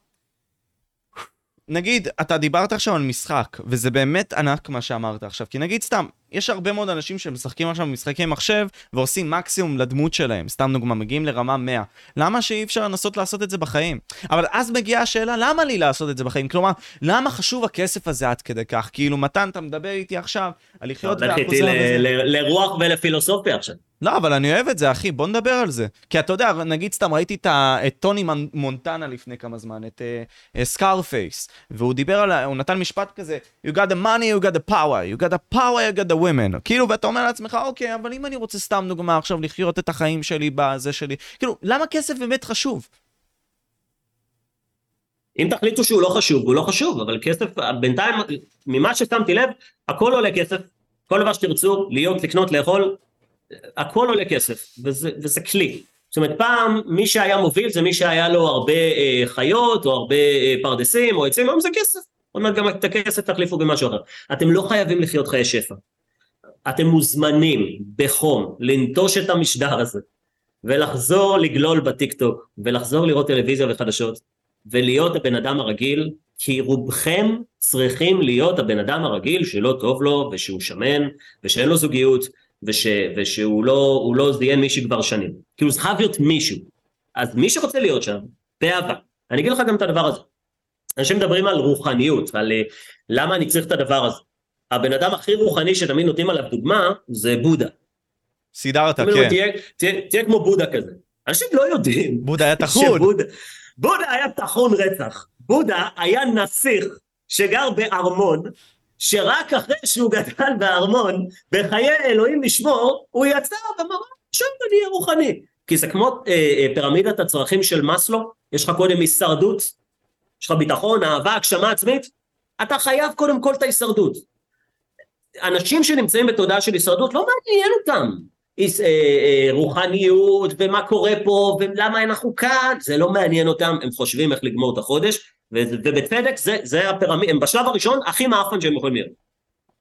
נגיד, אתה דיברת עכשיו על משחק, וזה באמת ענק מה שאמרת עכשיו, כי נגיד סתם, יש הרבה מאוד אנשים שמשחקים עכשיו במשחקי מחשב ועושים מקסימום לדמות שלהם, סתם דוגמה, מגיעים לרמה 100. למה שאי אפשר לנסות לעשות את זה בחיים? אבל אז מגיעה השאלה, למה לי לעשות את זה בחיים? כלומר, למה חשוב הכסף הזה עד כדי כך? כאילו, מתן, אתה מדבר איתי עכשיו על לחיות איתי לרוח ולפילוסופיה עכשיו. לא, אבל אני אוהב את זה, אחי, בוא נדבר על זה. כי אתה יודע, נגיד סתם, ראיתי את, את טוני מונטנה לפני כמה זמן, את סקארפייס, אה, אה, והוא דיבר על, הוא נתן משפט כזה, you got the money, you got the power, you got the power, you got the women. כאילו, ואתה אומר לעצמך, אוקיי, אבל אם אני רוצה סתם דוגמה עכשיו לחיות את החיים שלי בזה שלי, כאילו, למה כסף באמת חשוב? אם תחליטו שהוא לא חשוב, הוא לא חשוב, אבל כסף, בינתיים, ממה ששמתי לב, הכל עולה כסף. כל דבר שתרצו, להיות, לקנות, לאכול, הכל עולה כסף, וזה, וזה כלי. זאת אומרת, פעם מי שהיה מוביל זה מי שהיה לו הרבה אה, חיות, או הרבה אה, פרדסים, או עצים, היום זה כסף. עוד מעט גם את הכסף תחליפו במשהו אחר. אתם לא חייבים לחיות חיי שפע. אתם מוזמנים בחום לנטוש את המשדר הזה, ולחזור לגלול בטיק טוק, ולחזור לראות טלוויזיה וחדשות, ולהיות הבן אדם הרגיל, כי רובכם צריכים להיות הבן אדם הרגיל שלא טוב לו, ושהוא שמן, ושאין לו זוגיות, וש, ושהוא לא, לא זיין מישהי כבר שנים. כאילו זה חייב להיות מישהו. אז מי שרוצה להיות שם, באהבה. אני אגיד לך גם את הדבר הזה. אנשים מדברים על רוחניות, על uh, למה אני צריך את הדבר הזה. הבן אדם הכי רוחני שתמיד נותנים עליו דוגמה, זה בודה. סידרת, כן. תהיה, תהיה, תהיה כמו בודה כזה. אנשים לא יודעים. בודה היה טחון. שבודה, בודה היה טחון רצח. בודה היה נסיך שגר בארמון, שרק אחרי שהוא גדל בארמון, בחיי אלוהים לשמור, הוא יצא ואמר, עכשיו אני אהיה רוחני. כי זה כמו אה, אה, פירמידת הצרכים של מאסלו, יש לך קודם הישרדות, יש לך ביטחון, אהבה, הגשמה עצמית, אתה חייב קודם כל את ההישרדות. אנשים שנמצאים בתודעה של הישרדות לא מעניין אותם אה, אה, רוחניות ומה קורה פה ולמה אנחנו כאן, זה לא מעניין אותם, הם חושבים איך לגמור את החודש ובצדק זה, זה הפירמיד, הם בשלב הראשון הכי מאפן שהם יכולים להיות.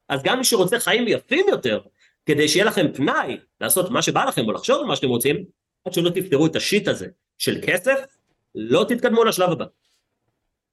אז גם מי שרוצה חיים יפים יותר, כדי שיהיה לכם פנאי לעשות מה שבא לכם או לחשוב על מה שאתם רוצים, עד שלא תפתרו את השיט הזה של כסף, לא תתקדמו לשלב הבא.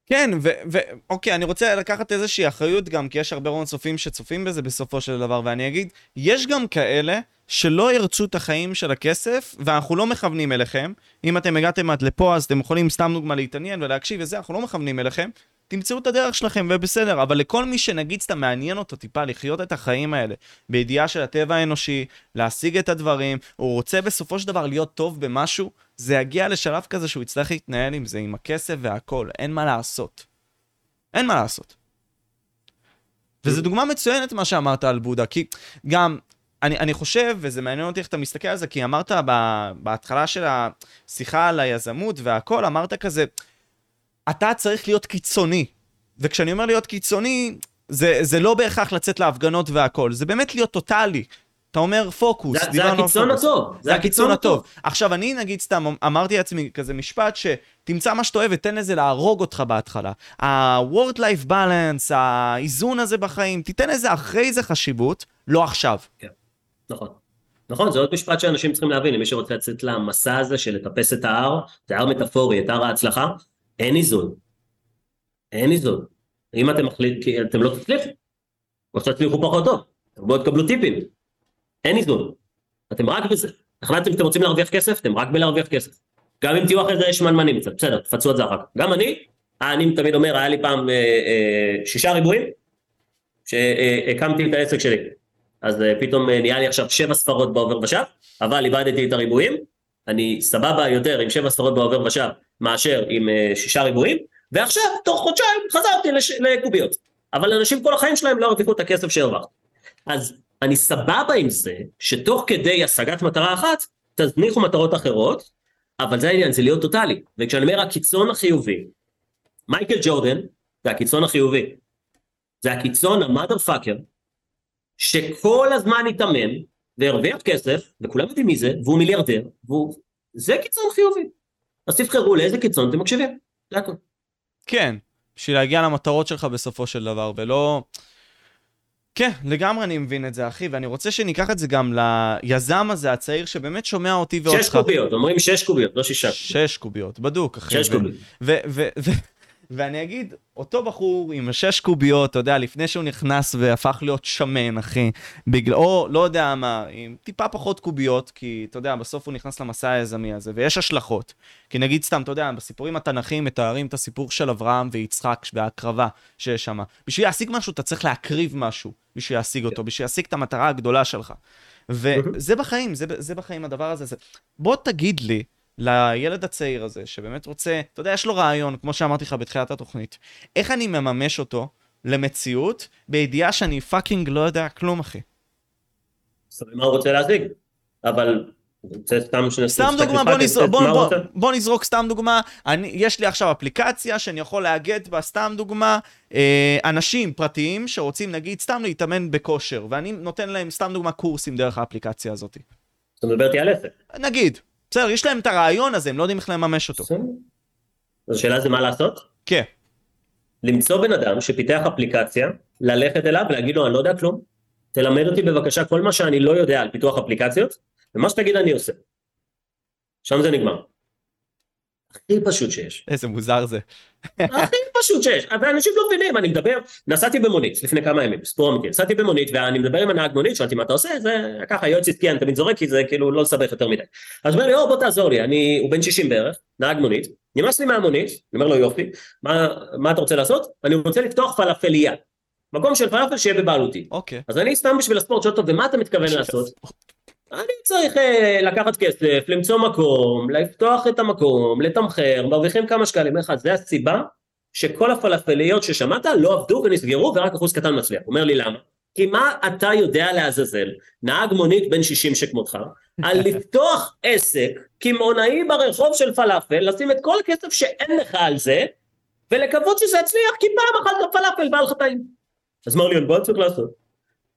כן, ואוקיי, אני רוצה לקחת איזושהי אחריות גם, כי יש הרבה רון צופים שצופים בזה בסופו של דבר, ואני אגיד, יש גם כאלה שלא ירצו את החיים של הכסף, ואנחנו לא מכוונים אליכם. אם אתם הגעתם עד לפה, אז אתם יכולים סתם דוגמה להתעניין ולהקשיב וזה, אנחנו לא מכוונים אליכם. תמצאו את הדרך שלכם ובסדר, אבל לכל מי שנגיד סתם מעניין אותו טיפה לחיות את החיים האלה, בידיעה של הטבע האנושי, להשיג את הדברים, הוא רוצה בסופו של דבר להיות טוב במשהו, זה יגיע לשלב כזה שהוא יצטרך להתנהל עם זה, עם הכסף והכל, אין מה לעשות. אין מה לעשות. וזו דוגמה מצוינת מה שאמרת על בודה, כי גם אני, אני חושב, וזה מעניין אותי איך אתה מסתכל על זה, כי אמרת ב, בהתחלה של השיחה על היזמות והכל, אמרת כזה, אתה צריך להיות קיצוני. וכשאני אומר להיות קיצוני, זה, זה לא בהכרח לצאת להפגנות והכל, זה באמת להיות טוטאלי. אתה אומר פוקוס, זה, זה הקיצון פוקוס. הטוב. זה הקיצון הטוב. הטוב. עכשיו, אני נגיד סתם אמרתי לעצמי כזה משפט שתמצא מה שאתה אוהב ותן לזה להרוג אותך בהתחלה. ה-word life balance, האיזון הזה בחיים, תיתן לזה אחרי זה חשיבות, לא עכשיו. כן. נכון. נכון, זה עוד משפט שאנשים צריכים להבין, למי שרוצה לצאת למסע הזה של לטפס את ההר, זה הר מטאפורי, את הר ההצלחה, אין איזון. אין איזון. אם אתם מחליטים, אתם לא תצליחו, או שתצליחו פחות טוב, בואו תקבלו טיפים. אין איזון. אתם רק בזה. החלטתם שאתם רוצים להרוויח כסף, אתם רק בלהרוויח כסף. גם אם תהיו אחרי זה שמנמנים קצת, בסדר, תפצו את זה אחר כך. גם אני, אני תמיד אומר, היה לי פעם אה, אה, שישה ריבועים, שהקמתי את העסק שלי. אז uh, פתאום uh, נהיה לי עכשיו שבע ספרות בעובר ושב, אבל איבדתי את הריבועים, אני סבבה יותר עם שבע ספרות בעובר ושב מאשר עם uh, שישה ריבועים, ועכשיו תוך חודשיים חזרתי לש... לקוביות. אבל אנשים כל החיים שלהם לא הרוויחו את הכסף שהרווחת. אז אני סבבה עם זה שתוך כדי השגת מטרה אחת, תזניחו מטרות אחרות, אבל זה העניין, זה להיות טוטאלי. וכשאני אומר הקיצון החיובי, מייקל ג'ורדן זה הקיצון החיובי. זה הקיצון המאדר פאקר שכל הזמן התאמן והרוויח כסף, וכולם יודעים מי זה, והוא מיליארדר, והוא... זה קיצון חיובי. אז תבחרו לאיזה קיצון אתם מקשיבים, זה הכול. כן, בשביל להגיע למטרות שלך בסופו של דבר, ולא... כן, לגמרי אני מבין את זה, אחי, ואני רוצה שניקח את זה גם ליזם הזה, הצעיר, שבאמת שומע אותי ואותך. שש קוביות, אומרים שש קוביות, לא שישה. שש קוביות, בדוק, אחי. שש קוביות. ואני אגיד, אותו בחור עם השש קוביות, אתה יודע, לפני שהוא נכנס והפך להיות שמן, אחי, בגלל, או לא יודע מה, עם טיפה פחות קוביות, כי אתה יודע, בסוף הוא נכנס למסע היזמי הזה, ויש השלכות. כי נגיד סתם, אתה יודע, בסיפורים התנ"כיים מתארים את הסיפור של אברהם ויצחק וההקרבה שיש שם. בשביל להשיג משהו, אתה צריך להקריב משהו בשביל להשיג אותו, בשביל להשיג את המטרה הגדולה שלך. וזה בחיים, זה, זה בחיים הדבר הזה. זה... בוא תגיד לי, לילד הצעיר הזה, שבאמת רוצה, אתה יודע, יש לו רעיון, כמו שאמרתי לך בתחילת התוכנית, איך אני מממש אותו למציאות, בידיעה שאני fucking לא יודע כלום, אחי. מה הוא רוצה להשיג? אבל סתם, סתם דוגמה, בוא, נזרוק, בוא, בוא, בוא נזרוק סתם דוגמה, אני, יש לי עכשיו אפליקציה שאני יכול לאגד בה, סתם דוגמה, אה, אנשים פרטיים שרוצים נגיד סתם להתאמן בכושר, ואני נותן להם סתם דוגמה קורסים דרך האפליקציה הזאת. אתה מדבר איתי על עסק. נגיד, בסדר, יש להם את הרעיון הזה, הם לא יודעים איך לממש אותו. אז השאלה זה מה לעשות? כן. למצוא בן אדם שפיתח אפליקציה, ללכת אליו ולהגיד לו, אני לא יודע כלום, תלמד אותי בבקשה כל מה שאני לא יודע על פיתוח אפליקציות, ומה שתגיד אני עושה. שם זה נגמר. הכי פשוט שיש. איזה מוזר זה. הכי פשוט שיש, ואנשים לא מבינים, אני מדבר, נסעתי במונית לפני כמה ימים, סיפור אמיתי, נסעתי במונית ואני מדבר עם הנהג מונית, שאלתי מה אתה עושה, זה ככה יועץ עסקי אני תמיד זורק כי זה כאילו לא לסבך יותר מדי. אז הוא אומר לי, או בוא תעזור לי, אני, הוא בן 60 בערך, נהג מונית, נמאס לי מהמונית, אני אומר לו יופי, מה, מה אתה רוצה לעשות? אני רוצה לפתוח פלאפליה. מקום של פלאפל שיהיה בבעלותי. אוקיי. אז אני סתם בשביל הספורט שואל אותו, ומה אתה מתכוון לעשות? אני צריך uh, לקחת כסף, למצוא מקום, לפתוח את המקום, לתמחר, מרוויחים כמה שקלים, איך זה הסיבה שכל הפלאפליות ששמעת לא עבדו ונסגרו ורק אחוז קטן מצליח. אומר לי למה? כי מה אתה יודע לעזאזל, נהג מונית בן 60 שכמותך, על לפתוח עסק קמעונאי ברחוב של פלאפל, לשים את כל הכסף שאין לך על זה, ולקוות שזה יצליח כי פעם אחת הפלאפל בא לך טעים. אז מר ליאון, בוא צריך לעשות?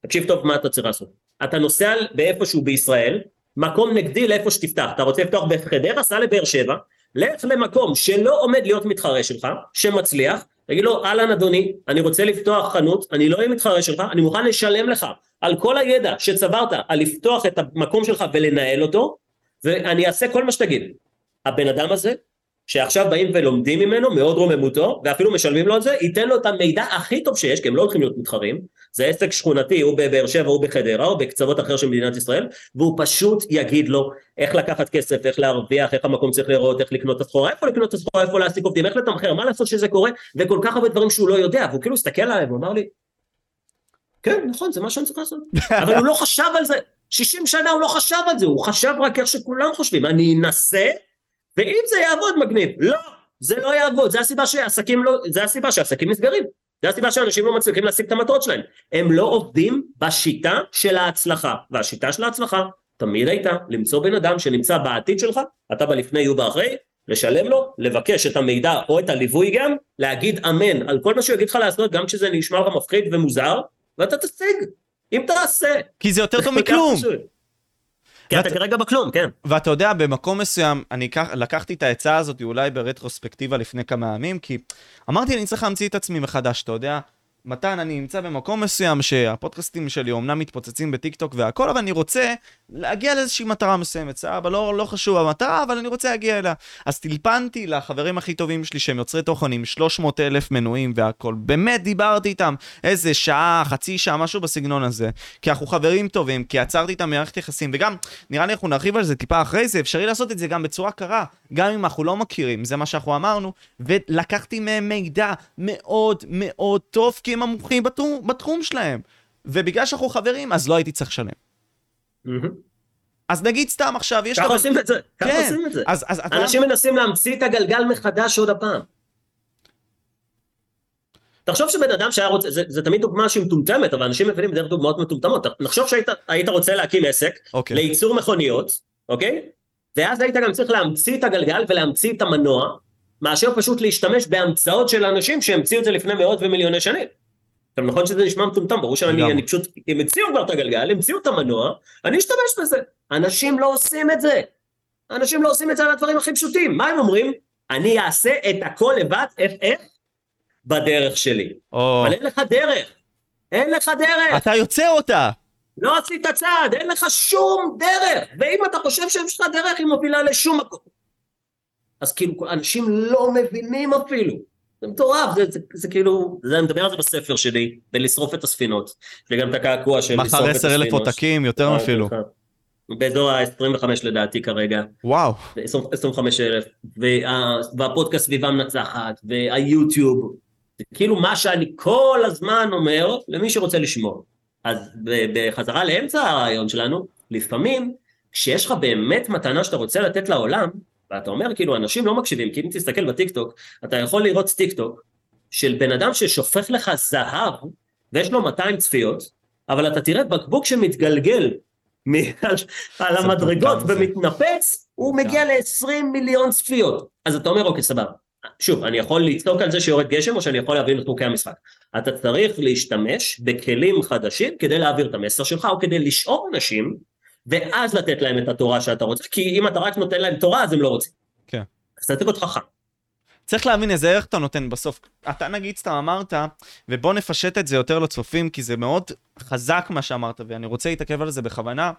תקשיב טוב מה אתה צריך לעשות. אתה נוסע באיפשהו בישראל, מקום נגדי לאיפה שתפתח, אתה רוצה לפתוח בחדרה, סע לבאר שבע, לך למקום שלא עומד להיות מתחרה שלך, שמצליח, תגיד לו אהלן אדוני, אני רוצה לפתוח חנות, אני לא אהיה מתחרה שלך, אני מוכן לשלם לך על כל הידע שצברת על לפתוח את המקום שלך ולנהל אותו, ואני אעשה כל מה שתגיד. הבן אדם הזה שעכשיו באים ולומדים ממנו, מאוד רוממותו, ואפילו משלמים לו על זה, ייתן לו את המידע הכי טוב שיש, כי הם לא הולכים להיות מתחרים, זה עסק שכונתי, הוא בבאר שבע, הוא בחדרה, או בקצוות אחר של מדינת ישראל, והוא פשוט יגיד לו איך לקחת כסף, איך להרוויח, איך המקום צריך לראות, איך לקנות את הסחורה, איפה לקנות את הסחורה, איפה להעסיק עובדים, איך לתמחר, מה לעשות שזה קורה, וכל כך הרבה דברים שהוא לא יודע, והוא כאילו הסתכל עליי ואמר לי, כן, נכון, זה מה שאני צריך לעשות. אבל הוא לא חשב על זה, 60 שנה הוא לא חשב על זה, הוא חשב רק איך שכולם חושבים, אני אנסה ואם זה יעבוד מגניב, לא, זה לא יעבוד, זה הסיבה שעסקים לא, זה הסיבה שעסקים נסגרים, זה הסיבה שאנשים לא מצליחים להשיג את המטרות שלהם, הם לא עובדים בשיטה של ההצלחה, והשיטה של ההצלחה תמיד הייתה למצוא בן אדם שנמצא בעתיד שלך, אתה בלפני הוא באחרי, לשלם לו, לבקש את המידע או את הליווי גם, להגיד אמן על כל מה שהוא יגיד לך לעשות, גם כשזה נשמע לך מפחיד ומוזר, ואתה תשיג, אם תעשה. כי זה יותר טוב מכלום. כי אתה כרגע בכלום, כן. ואתה יודע, במקום מסוים, אני לקחתי את העצה הזאת אולי ברטרוספקטיבה לפני כמה ימים, כי אמרתי, אני צריך להמציא את עצמי מחדש, אתה יודע, מתן, אני נמצא במקום מסוים שהפודקאסטים שלי אומנם מתפוצצים בטיקטוק והכל, אבל אני רוצה להגיע לאיזושהי מטרה מסוימת, סבבה, לא, לא חשוב המטרה, אבל אני רוצה להגיע אליה. אז טלפנתי לחברים הכי טובים שלי שהם יוצרי תוכן עם 300 אלף מנויים והכל. באמת דיברתי איתם איזה שעה, חצי שעה, משהו בסגנון הזה. כי אנחנו חברים טובים, כי עצרתי איתם מערכת יחסים, וגם, נראה לי אנחנו נרחיב על זה טיפה אחרי זה, אפשרי לעשות את זה גם בצורה קרה, גם אם אנחנו לא מכירים, זה מה שאנחנו אמרנו, ולקחתי מהם מידע מאוד מאוד טוב, כי הם המומחים בתחום, בתחום שלהם. ובגלל שאנחנו חברים, אז לא הייתי צריך לשלם. אז נגיד סתם עכשיו, יש... ככה עושים את זה, ככה כן. עושים את זה. אז, אז, אנשים אתה... מנסים להמציא את הגלגל מחדש עוד הפעם. תחשוב שבן אדם שהיה רוצה, זה, זה תמיד דוגמה שהיא מטומטמת, אבל אנשים מבינים בדרך דוגמאות מטומטמות. נחשוב שהיית רוצה להקים עסק, okay. אוקיי. לייצור מכוניות, אוקיי? ואז היית גם צריך להמציא את הגלגל ולהמציא את המנוע, מאשר פשוט להשתמש בהמצאות של אנשים שהמציאו את זה לפני מאות ומיליוני שנים. עכשיו נכון שזה נשמע מטומטם, ברור שאני אני פשוט, הם המציאו כבר את הגלגל, המציאו את המנוע, אני אשתמש בזה. אנשים לא עושים את זה. אנשים לא עושים את זה על הדברים הכי פשוטים. מה הם אומרים? אני אעשה את הכל לבד, איך, איך? בדרך שלי. או... אבל אין לך דרך. אין לך דרך. אתה יוצר אותה. לא עשית צעד, אין לך שום דרך. ואם אתה חושב שיש לך דרך, היא מובילה לשום מקום. אז כאילו, אנשים לא מבינים אפילו. זה מטורף, זה, זה, זה כאילו, זה, אני מדבר על זה בספר שלי, בלשרוף את הספינות. יש לי גם את הקעקוע של לשרוף את הספינות. מחר 10 אלף עותקים, יותר אה, אפילו. באזור ה-25 לדעתי כרגע. וואו. 25 אלף. וה, והפודקאסט סביבה מנצחת, והיוטיוב. זה כאילו מה שאני כל הזמן אומר למי שרוצה לשמור. אז בחזרה לאמצע הרעיון שלנו, לפעמים כשיש לך באמת מתנה שאתה רוצה לתת לעולם, ואתה אומר כאילו אנשים לא מקשיבים, כי אם תסתכל בטיקטוק, אתה יכול לראות טיקטוק של בן אדם ששופך לך זהב, ויש לו 200 צפיות, אבל אתה תראה בקבוק שמתגלגל על המדרגות ומתנפץ, הוא מגיע ל-20 מיליון צפיות. אז אתה אומר אוקיי סבבה. שוב, אני יכול לצעוק על זה שיורד גשם או שאני יכול להבין את חוקי המשחק. אתה צריך להשתמש בכלים חדשים כדי להעביר את המסר שלך או כדי לשאוב אנשים ואז לתת להם את התורה שאתה רוצה, כי אם אתה רק נותן להם תורה אז הם לא רוצים. כן. אז אתה צריך להיות חכם. צריך להבין איזה ערך אתה נותן בסוף. אתה נגיד סתם אמרת, ובוא נפשט את זה יותר לצופים, כי זה מאוד חזק מה שאמרת, ואני רוצה להתעכב על זה בכוונה.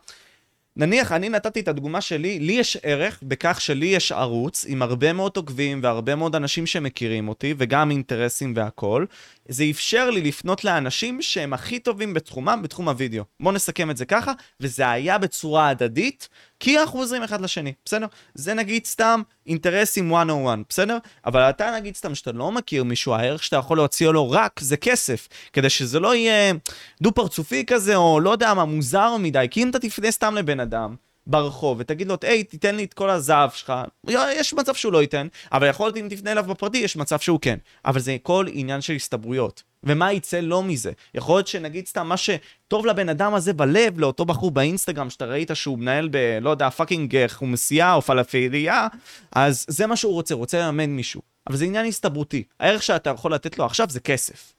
נניח, אני נתתי את הדוגמה שלי, לי יש ערך בכך שלי יש ערוץ עם הרבה מאוד עוקבים והרבה מאוד אנשים שמכירים אותי, וגם אינטרסים והכול. זה אפשר לי לפנות לאנשים שהם הכי טובים בתחומם, בתחום הוידאו. בואו נסכם את זה ככה, וזה היה בצורה הדדית, כי אנחנו עוזרים אחד לשני, בסדר? זה נגיד סתם אינטרסים 101, בסדר? אבל אתה נגיד סתם שאתה לא מכיר מישהו, הערך שאתה יכול להוציא לו רק זה כסף, כדי שזה לא יהיה דו-פרצופי כזה, או לא יודע מה, מוזר מדי, כי אם אתה תפנה סתם לבן אדם, ברחוב ותגיד לו, היי, תיתן לי את כל הזהב שלך, יש מצב שהוא לא ייתן, אבל יכול להיות אם תפנה אליו בפרטי, יש מצב שהוא כן. אבל זה כל עניין של הסתברויות. ומה יצא לו מזה? יכול להיות שנגיד סתם מה שטוב לבן אדם הזה בלב, לאותו בחור באינסטגרם שאתה ראית שהוא מנהל ב... לא יודע, fucking חומסייה או פלאפיליה, אז זה מה שהוא רוצה, רוצה לממן מישהו. אבל זה עניין הסתברותי. הערך שאתה יכול לתת לו עכשיו זה כסף.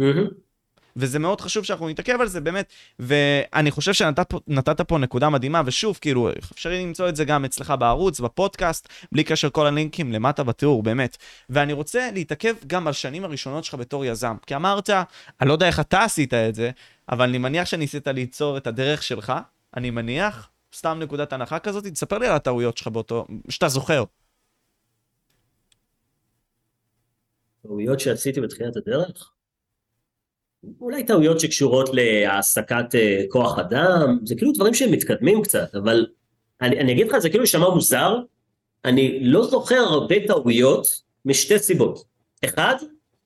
Mm-hmm. וזה מאוד חשוב שאנחנו נתעכב על זה באמת, ואני חושב שנתת פה נקודה מדהימה, ושוב, כאילו, אפשרי למצוא את זה גם אצלך בערוץ, בפודקאסט, בלי קשר כל הלינקים למטה בתיאור, באמת. ואני רוצה להתעכב גם על שנים הראשונות שלך בתור יזם, כי אמרת, אני לא יודע איך אתה עשית את זה, אבל אני מניח שניסית ליצור את הדרך שלך, אני מניח, סתם נקודת הנחה כזאת, תספר לי על הטעויות שלך באותו, שאתה זוכר. טעויות שעשיתי בתחילת הדרך? אולי טעויות שקשורות להעסקת אה, כוח אדם, זה כאילו דברים שהם מתקדמים קצת, אבל אני, אני אגיד לך, זה כאילו יישמע מוזר, אני לא זוכר הרבה טעויות משתי סיבות. אחד,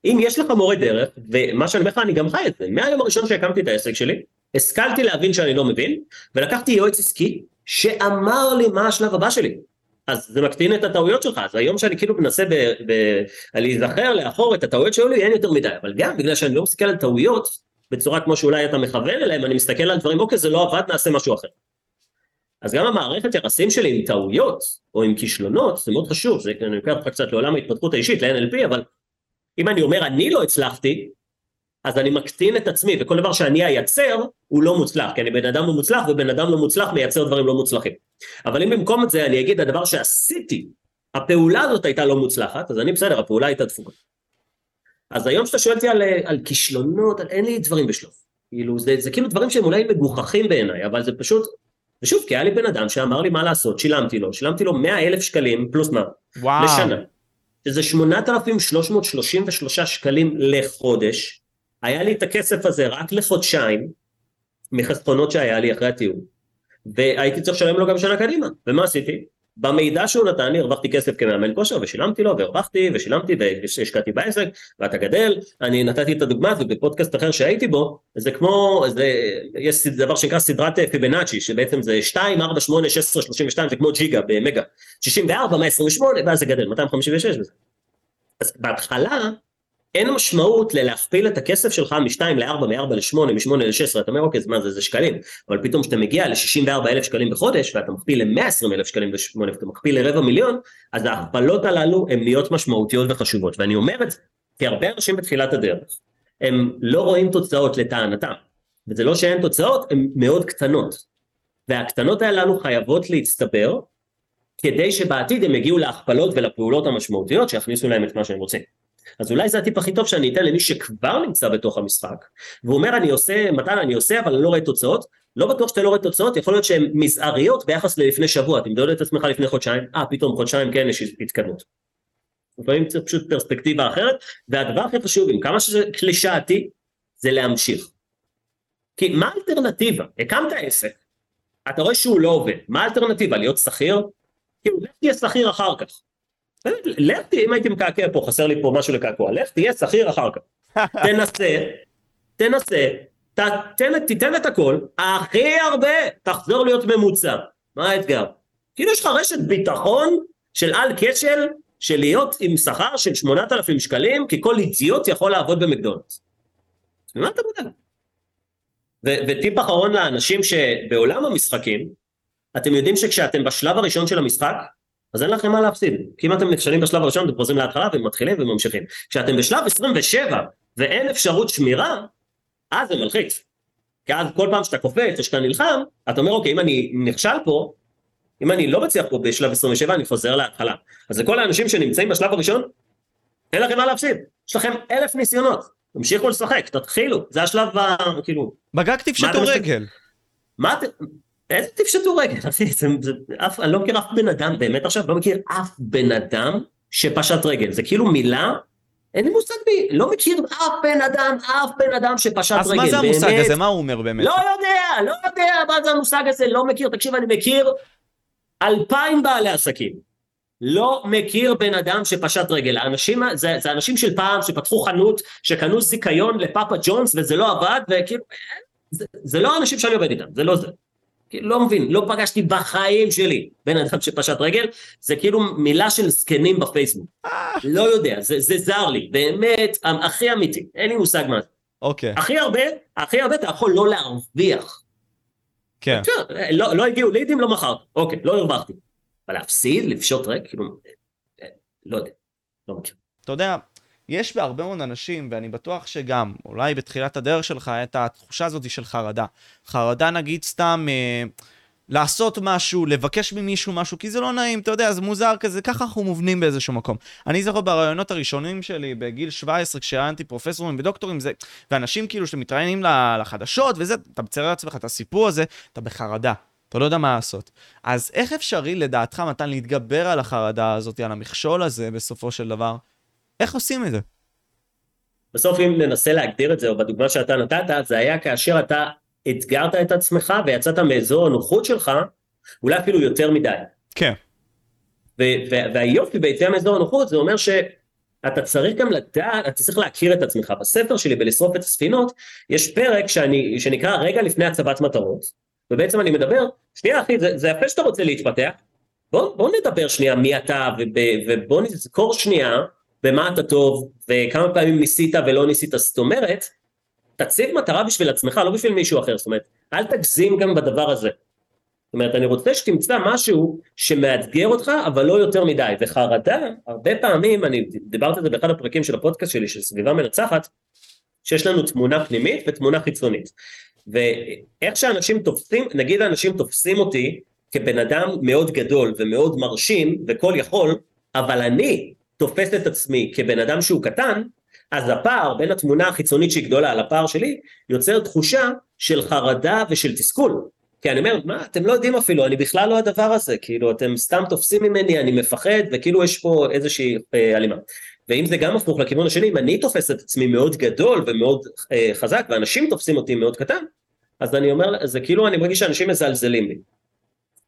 אם יש לך מורה דרך, ומה שאני אומר לך, אני גם חי את זה, מהיום הראשון שהקמתי את העסק שלי, השכלתי להבין שאני לא מבין, ולקחתי יועץ עסקי שאמר לי מה השלב הבא שלי. אז זה מקטין את הטעויות שלך, אז היום שאני כאילו מנסה ב- ב- להיזכר לאחור את הטעויות שהיו לי אין יותר מדי, אבל גם בגלל שאני לא מסתכל על טעויות בצורה כמו שאולי אתה מכוון אליהם, אני מסתכל על דברים, אוקיי זה לא עבד, נעשה משהו אחר. אז גם המערכת יחסים שלי עם טעויות או עם כישלונות זה מאוד חשוב, זה, אני לוקח אותך קצת לעולם ההתפתחות האישית, ל-NLP, אבל אם אני אומר אני לא הצלחתי, אז אני מקטין את עצמי, וכל דבר שאני אייצר הוא לא מוצלח, כי אני בן אדם לא מוצלח, ובן אדם לא מוצלח מייצר דברים לא מוצלחים. אבל אם במקום את זה אני אגיד הדבר שעשיתי, הפעולה הזאת הייתה לא מוצלחת, אז אני בסדר, הפעולה הייתה דפוקה. אז היום שאתה שואל אותי על, על כישלונות, על אין לי דברים בשלוף. כאילו, זה, זה כאילו דברים שהם אולי מגוחכים בעיניי, אבל זה פשוט, ושוב, כי היה לי בן אדם שאמר לי מה לעשות, שילמתי לו, שילמתי לו 100 אלף שקלים פלוס מה, וואו. לשנה. שזה 8,333 שקלים לחודש, היה לי את הכסף הזה רק לחודשיים, מחסכונות שהיה לי אחרי הטיול, והייתי צריך לשלם לו גם שנה קדימה, ומה עשיתי? במידע שהוא נתן לי הרווחתי כסף כמאמן כושר ושילמתי לו והרווחתי ושילמתי והשקעתי בעסק ואתה גדל, אני נתתי את הדוגמה הזאת בפודקאסט אחר שהייתי בו, זה כמו, זה, יש דבר שנקרא סדרת פיבנאצ'י שבעצם זה 2, 4, 8, 16, 32 זה כמו ג'יגה במגה, 64, 128 ואז זה גדל, 256 וזה. אז בהתחלה אין משמעות ללהכפיל את הכסף שלך מ-2 ל-4, מ-4 ל-8, מ-8 ל-16, אתה אומר אוקיי, מה זה, זה שקלים, אבל פתאום כשאתה מגיע ל-64 אלף שקלים בחודש, ואתה מכפיל ל-120 אלף שקלים ב-8, ואתה מכפיל לרבע מיליון, אז ההכפלות הללו הן נהיות משמעותיות וחשובות, ואני אומר את זה, כי הרבה אנשים בתחילת הדרך, הם לא רואים תוצאות לטענתם, וזה לא שאין תוצאות, הן מאוד קטנות, והקטנות הללו חייבות להצטבר, כדי שבעתיד הם יגיעו להכפלות ולפעולות המשמעותיות שיכניסו להם את מה שהם רוצים. אז אולי זה הטיפ הכי טוב שאני אתן למי שכבר נמצא בתוך המשחק, והוא אומר אני עושה, מתן אני עושה אבל אני לא רואה תוצאות, לא בטוח שאתה לא רואה תוצאות, יכול להיות שהן מזעריות ביחס ללפני שבוע, אתה מדוד את עצמך לפני חודשיים, אה פתאום חודשיים כן יש התקדמות. לפעמים זה פשוט פרספקטיבה אחרת, והדבר הכי חשוב, עם כמה שזה קלישאתי, זה להמשיך. כי מה האלטרנטיבה? הקמת עסק, אתה רואה שהוא לא עובד, מה האלטרנטיבה? להיות שכיר? כאילו, לך תהיה שכיר אחר כך. לך תהיה, אם הייתי מקעקע פה, חסר לי פה משהו לקעקוע, לך תהיה שכיר אחר כך. תנסה, תנסה, ת, תן, תיתן את הכל, הכי הרבה, תחזור להיות ממוצע. מה האתגר? כאילו יש לך רשת ביטחון של על כשל, של להיות עם שכר של 8,000 שקלים, כי כל אידיוט יכול לעבוד במקדונלדס. ממה אתה מודאג? וטיפ אחרון לאנשים שבעולם המשחקים, אתם יודעים שכשאתם בשלב הראשון של המשחק, אז אין לכם מה להפסיד. כי אם אתם נכשלים בשלב הראשון, אתם חוזרים להתחלה ומתחילים וממשיכים. כשאתם בשלב 27 ואין אפשרות שמירה, אז זה מלחיץ. כי אז כל פעם שאתה קופץ או שאתה נלחם, אתה אומר, אוקיי, אם אני נכשל פה, אם אני לא מצליח פה בשלב 27, אני חוזר להתחלה. אז לכל האנשים שנמצאים בשלב הראשון, אין לכם מה להפסיד. יש לכם אלף ניסיונות. תמשיכו לשחק, תתחילו, זה השלב ה... כאילו... בגג תפשטו רגל. מה אתם... איזה תפשטו רגל, אחי, זה, זה, אף, אני לא מכיר אף בן אדם, באמת עכשיו, לא מכיר אף בן אדם שפשט רגל, זה כאילו מילה, אין לי מושג בי, לא מכיר אף בן אדם, אף בן אדם שפשט אז רגל, אז מה זה המושג באמת, הזה? מה הוא אומר באמת? לא יודע, לא יודע מה זה המושג הזה, לא מכיר, תקשיב, אני מכיר אלפיים בעלי עסקים. לא מכיר בן אדם שפשט רגל. האנשים, זה, זה אנשים של פעם שפתחו חנות, שקנו זיכיון לפאפה ג'ונס וזה לא עבד, וכאילו, זה, זה לא האנשים שאני עובד איתם, זה לא זה. לא מבין, לא פגשתי בחיים שלי בן אדם שפשט רגל, זה כאילו מילה של זקנים בפייסבוק. לא יודע, זה, זה זר לי, באמת, הכי אמיתי, אין לי מושג מה זה. אוקיי, הכי הרבה, הכי הרבה אתה יכול לא להרוויח. כן. לא, לא הגיעו לידים, לא מכרת, אוקיי, לא הרווחתי. אבל להפסיד, לפשוט רגל, כאילו, אה, לא יודע, לא מכיר. אתה יודע, יש בהרבה מאוד אנשים, ואני בטוח שגם, אולי בתחילת הדרך שלך, את התחושה הזאת של חרדה. חרדה נגיד סתם אה, לעשות משהו, לבקש ממישהו משהו, כי זה לא נעים, אתה יודע, זה מוזר כזה, ככה אנחנו מובנים באיזשהו מקום. אני זוכר ברעיונות הראשונים שלי, בגיל 17, כשראיינתי פרופסורים ודוקטורים, זה, ואנשים כאילו שמתראיינים לחדשות וזה, אתה מצייר לעצמך את הסיפור הזה, אתה בחרדה. אתה לא יודע מה לעשות. אז איך אפשרי לדעתך, מתן, להתגבר על החרדה הזאת, על המכשול הזה, בסופו של דבר? איך עושים את זה? בסוף אם ננסה להגדיר את זה, או בדוגמה שאתה נתת, זה היה כאשר אתה אתגרת את עצמך ויצאת מאזור הנוחות שלך, אולי אפילו יותר מדי. כן. והיופי ביציאה מאזור הנוחות זה אומר שאתה צריך גם לדעת, אתה צריך להכיר את עצמך. בספר שלי בלשרוף את הספינות, יש פרק שאני, שנקרא רגע לפני הצבת מטרות, ובעצם אני מדבר, שנייה אחי, זה, זה יפה שאתה רוצה להתפתח, בוא, בוא נדבר שנייה מי אתה, וב- ובוא נזכור שנייה במה אתה טוב, וכמה פעמים ניסית ולא ניסית, זאת אומרת, תציב מטרה בשביל עצמך, לא בשביל מישהו אחר, זאת אומרת, אל תגזים גם בדבר הזה. זאת אומרת, אני רוצה שתמצא משהו שמאתגר אותך, אבל לא יותר מדי. וחרדה, הרבה פעמים, אני דיברתי על זה באחד הפרקים של הפודקאסט שלי, של סביבה מנצחת, שיש לנו תמונה פנימית ותמונה חיצונית. ואיך שאנשים תופסים, נגיד אנשים תופסים אותי כבן אדם מאוד גדול ומאוד מרשים וכל יכול, אבל אני תופס את עצמי כבן אדם שהוא קטן, אז הפער בין התמונה החיצונית שהיא גדולה לפער שלי, יוצר תחושה של חרדה ושל תסכול. כי אני אומר, מה, אתם לא יודעים אפילו, אני בכלל לא הדבר הזה, כאילו, אתם סתם תופסים ממני, אני מפחד, וכאילו יש פה איזושהי אה, הלימה. ואם זה גם הפוך לכיוון השני, אם אני תופס את עצמי מאוד גדול ומאוד אה, חזק, ואנשים תופסים אותי מאוד קטן, אז אני אומר, זה כאילו אני מרגיש שאנשים מזלזלים לי.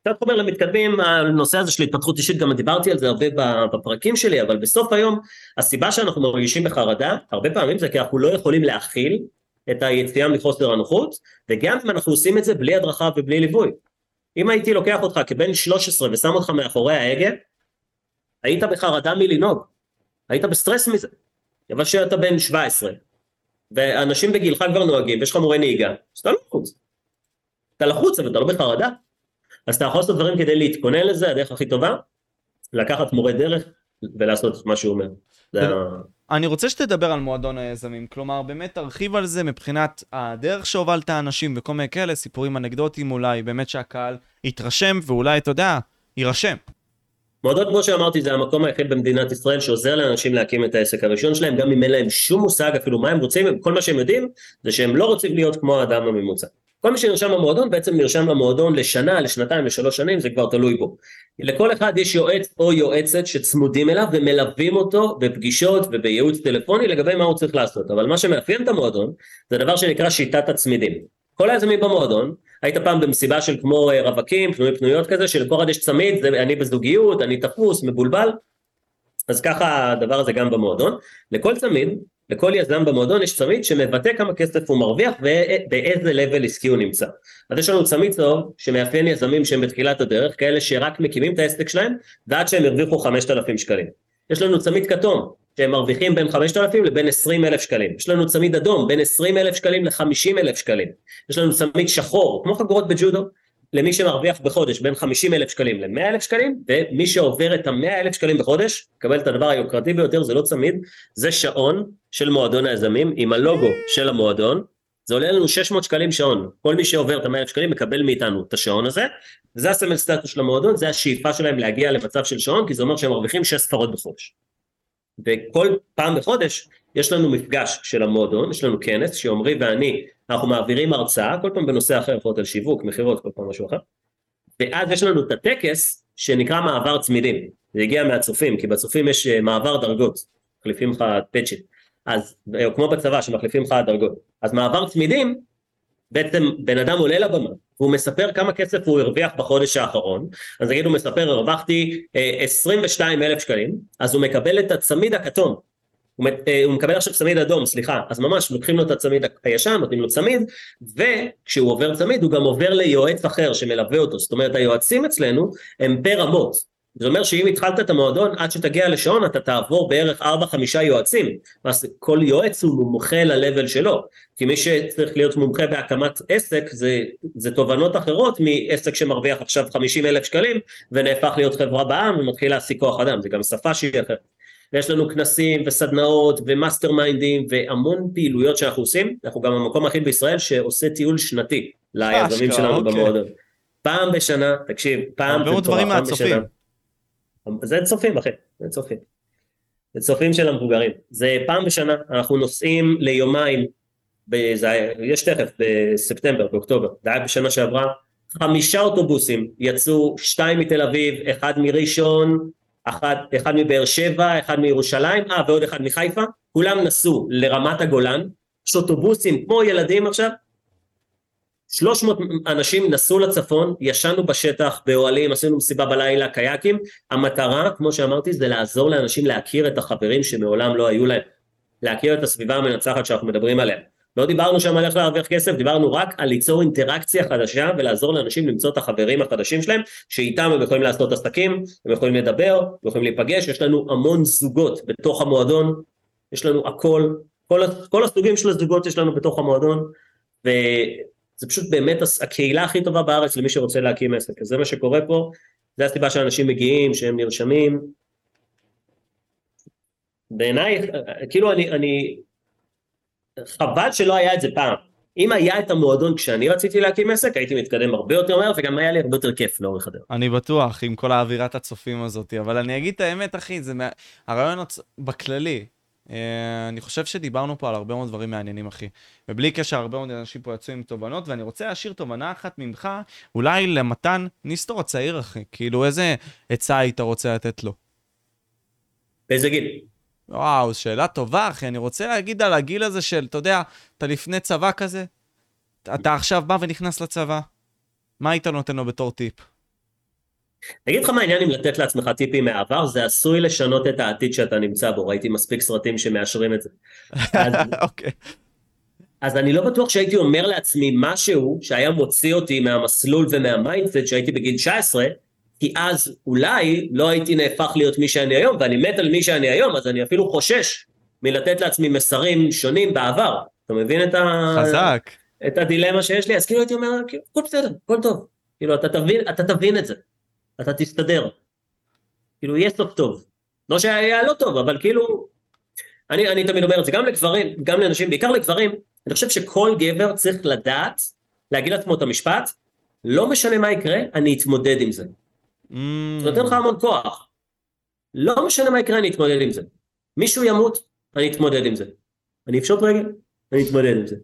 קצת חומר למתקדמים, הנושא הזה של התפתחות אישית, גם דיברתי על זה הרבה בפרקים שלי, אבל בסוף היום, הסיבה שאנחנו מרגישים בחרדה, הרבה פעמים זה כי אנחנו לא יכולים להכיל את היציאה מחוסר הנוחות, וגם אם אנחנו עושים את זה בלי הדרכה ובלי ליווי. אם הייתי לוקח אותך כבן 13 ושם אותך מאחורי ההגה, היית בחרדה מלנהוג, היית בסטרס מזה. אבל כשאתה בן 17, ואנשים בגילך כבר נוהגים, ויש לך מורה נהיגה, אז אתה לא לחוץ. אתה לחוץ, אבל אתה לא בחרדה. אז אתה יכול לעשות דברים כדי להתכונן לזה, הדרך הכי טובה, לקחת מורה דרך ולעשות את מה שהוא אומר. אני רוצה שתדבר על מועדון היזמים, כלומר באמת תרחיב על זה מבחינת הדרך שהובלת אנשים וכל מיני כאלה, סיפורים אנקדוטיים אולי, באמת שהקהל יתרשם ואולי, אתה יודע, יירשם. מועדון כמו שאמרתי זה המקום היחיד במדינת ישראל שעוזר לאנשים להקים את העסק הראשון שלהם, גם אם אין להם שום מושג אפילו מה הם רוצים, כל מה שהם יודעים זה שהם לא רוצים להיות כמו האדם הממוצע. כל מי שנרשם למועדון בעצם נרשם למועדון לשנה, לשנתיים, לשלוש שנים, זה כבר תלוי בו. לכל אחד יש יועץ או יועצת שצמודים אליו ומלווים אותו בפגישות ובייעוץ טלפוני לגבי מה הוא צריך לעשות, אבל מה שמאפיין את המועדון זה דבר שנקרא שיטת הצמידים. כל היזמים במועדון, היית פעם במסיבה של כמו אה, רווקים, פנויים פנויות כזה, שלכל אחד יש צמיד, זה אני בזוגיות, אני תפוס, מבולבל, אז ככה הדבר הזה גם במועדון. לכל צמיד לכל יזם במועדון יש צמיד שמבטא כמה כסף הוא מרוויח ובאיזה לבל עסקי הוא נמצא. אז יש לנו צמיד צהוב שמאפיין יזמים שהם בתחילת הדרך, כאלה שרק מקימים את העסק שלהם ועד שהם הרוויחו 5,000 שקלים. יש לנו צמיד כתום שהם מרוויחים בין 5,000 לבין 20,000 שקלים. יש לנו צמיד אדום בין 20,000 שקלים ל-50,000 שקלים. יש לנו צמיד שחור כמו חגורות בג'ודו למי שמרוויח בחודש בין 50 אלף שקלים ל-100 אלף שקלים, ומי שעובר את ה-100 אלף שקלים בחודש, מקבל את הדבר היוקרתי ביותר, זה לא צמיד, זה שעון של מועדון היזמים עם הלוגו של המועדון, זה עולה לנו 600 שקלים שעון, כל מי שעובר את ה-100 אלף שקלים מקבל מאיתנו את השעון הזה, וזה הסמל סטטוס של המועדון, זה השאיפה שלהם להגיע למצב של שעון, כי זה אומר שהם מרוויחים 6 ספרות בחודש. וכל פעם בחודש יש לנו מפגש של המועדון, יש לנו כנס שעמרי ואני, אנחנו מעבירים הרצאה, כל פעם בנושא אחר, יכולות על שיווק, מכירות, כל פעם משהו אחר, ואז יש לנו את הטקס שנקרא מעבר צמידים, זה הגיע מהצופים, כי בצופים יש אה, מעבר דרגות, מחליפים לך פאצ'ים, אז, או כמו בצבא שמחליפים לך דרגות, אז מעבר צמידים, בעצם בן אדם עולה לבמה, והוא מספר כמה כסף הוא הרוויח בחודש האחרון, אז נגיד הוא מספר הרווחתי 22 אה, אלף שקלים, אז הוא מקבל את הצמיד הכתום, אה, הוא מקבל עכשיו צמיד אדום, סליחה, אז ממש לוקחים לו את הצמיד הישן, נותנים לו צמיד, וכשהוא עובר צמיד הוא גם עובר ליועץ אחר שמלווה אותו, זאת אומרת היועצים אצלנו הם ברמות, זה אומר שאם התחלת את המועדון עד שתגיע לשעון אתה תעבור בערך 4-5 יועצים, אז כל יועץ הוא מומחה ל-level שלו, כי מי שצריך להיות מומחה בהקמת עסק זה, זה תובנות אחרות מעסק שמרוויח עכשיו 50 אלף שקלים ונהפך להיות חברה בע"מ ומתחיל להעסיק כוח אדם, זה גם שפה שהיא אחרת. ויש לנו כנסים וסדנאות ומאסטר מיינדים והמון פעילויות שאנחנו עושים, אנחנו גם המקום היחיד בישראל שעושה טיול שנתי ליזמים שלנו אוקיי. במועדון. פעם בשנה, תקשיב, פעם בשנה. זה צופים אחי, זה צופים. זה צופים של המבוגרים. זה פעם בשנה, אנחנו נוסעים ליומיים, בזה, יש תכף בספטמבר, באוקטובר, זה היה בשנה שעברה, חמישה אוטובוסים יצאו, שתיים מתל אביב, אחד מראשון, אחד, אחד מבאר שבע, אחד מירושלים, אה ועוד אחד מחיפה, כולם נסעו לרמת הגולן, יש אוטובוסים כמו ילדים עכשיו, 300 אנשים נסעו לצפון, ישנו בשטח, באוהלים, עשינו מסיבה בלילה, קייקים, המטרה, כמו שאמרתי, זה לעזור לאנשים להכיר את החברים שמעולם לא היו להם, להכיר את הסביבה המנצחת שאנחנו מדברים עליה. לא דיברנו שם על איך להרוויח כסף, דיברנו רק על ליצור אינטראקציה חדשה ולעזור לאנשים למצוא את החברים החדשים שלהם, שאיתם הם יכולים לעשות עסקים, הם יכולים לדבר, הם יכולים להיפגש, יש לנו המון זוגות בתוך המועדון, יש לנו הכל, כל, כל הסוגים של הזוגות יש לנו בתוך המועדון, וזה פשוט באמת הקהילה הכי טובה בארץ למי שרוצה להקים עסק, אז זה מה שקורה פה, זה הסיבה שאנשים מגיעים, שהם נרשמים. בעיניי, כאילו אני, אני חבל שלא היה את זה פעם. אם היה את המועדון כשאני רציתי להקים עסק, הייתי מתקדם הרבה יותר מהר, וגם היה לי הרבה יותר כיף לאורך הדרך. אני בטוח, עם כל האווירת הצופים הזאת, אבל אני אגיד את האמת, אחי, זה מה... הרעיון הצ... בכללי, אה, אני חושב שדיברנו פה על הרבה מאוד דברים מעניינים, אחי. ובלי קשר, הרבה מאוד אנשים פה יצאו עם תובנות, ואני רוצה להשאיר תובנה אחת ממך, אולי למתן ניסטור הצעיר, אחי. כאילו, איזה עצה היית רוצה לתת לו? באיזה גיל? וואו, שאלה טובה, אחי. אני רוצה להגיד על הגיל הזה של, אתה יודע, אתה לפני צבא כזה, אתה עכשיו בא ונכנס לצבא, מה היית נותן לו בתור טיפ? אני אגיד לך מה העניין אם לתת לעצמך טיפים מהעבר, זה עשוי לשנות את העתיד שאתה נמצא בו, ראיתי מספיק סרטים שמאשרים את זה. אוקיי. אז אני לא בטוח שהייתי אומר לעצמי משהו שהיה מוציא אותי מהמסלול ומה mindset שהייתי בגיל 19, כי אז אולי לא הייתי נהפך להיות מי שאני היום, ואני מת על מי שאני היום, אז אני אפילו חושש מלתת לעצמי מסרים שונים בעבר. אתה מבין את ה... חזק. את הדילמה שיש לי? אז כאילו הייתי אומר, כאילו, הכל בסדר, הכל טוב. כאילו, אתה תבין, אתה תבין את זה. אתה תסתדר. כאילו, יהיה סוף טוב. לא שהיה לא טוב, אבל כאילו... אני, אני תמיד אומר את זה גם לגברים, גם לנשים, בעיקר לגברים, אני חושב שכל גבר צריך לדעת, להגיד לעצמו את המשפט, לא משנה מה יקרה, אני אתמודד עם זה. Mm. זה נותן לך המון כוח. לא משנה מה יקרה, אני אתמודד עם זה. מישהו ימות, אני אתמודד עם זה. אני אפשוט רגל, אני אתמודד עם זה.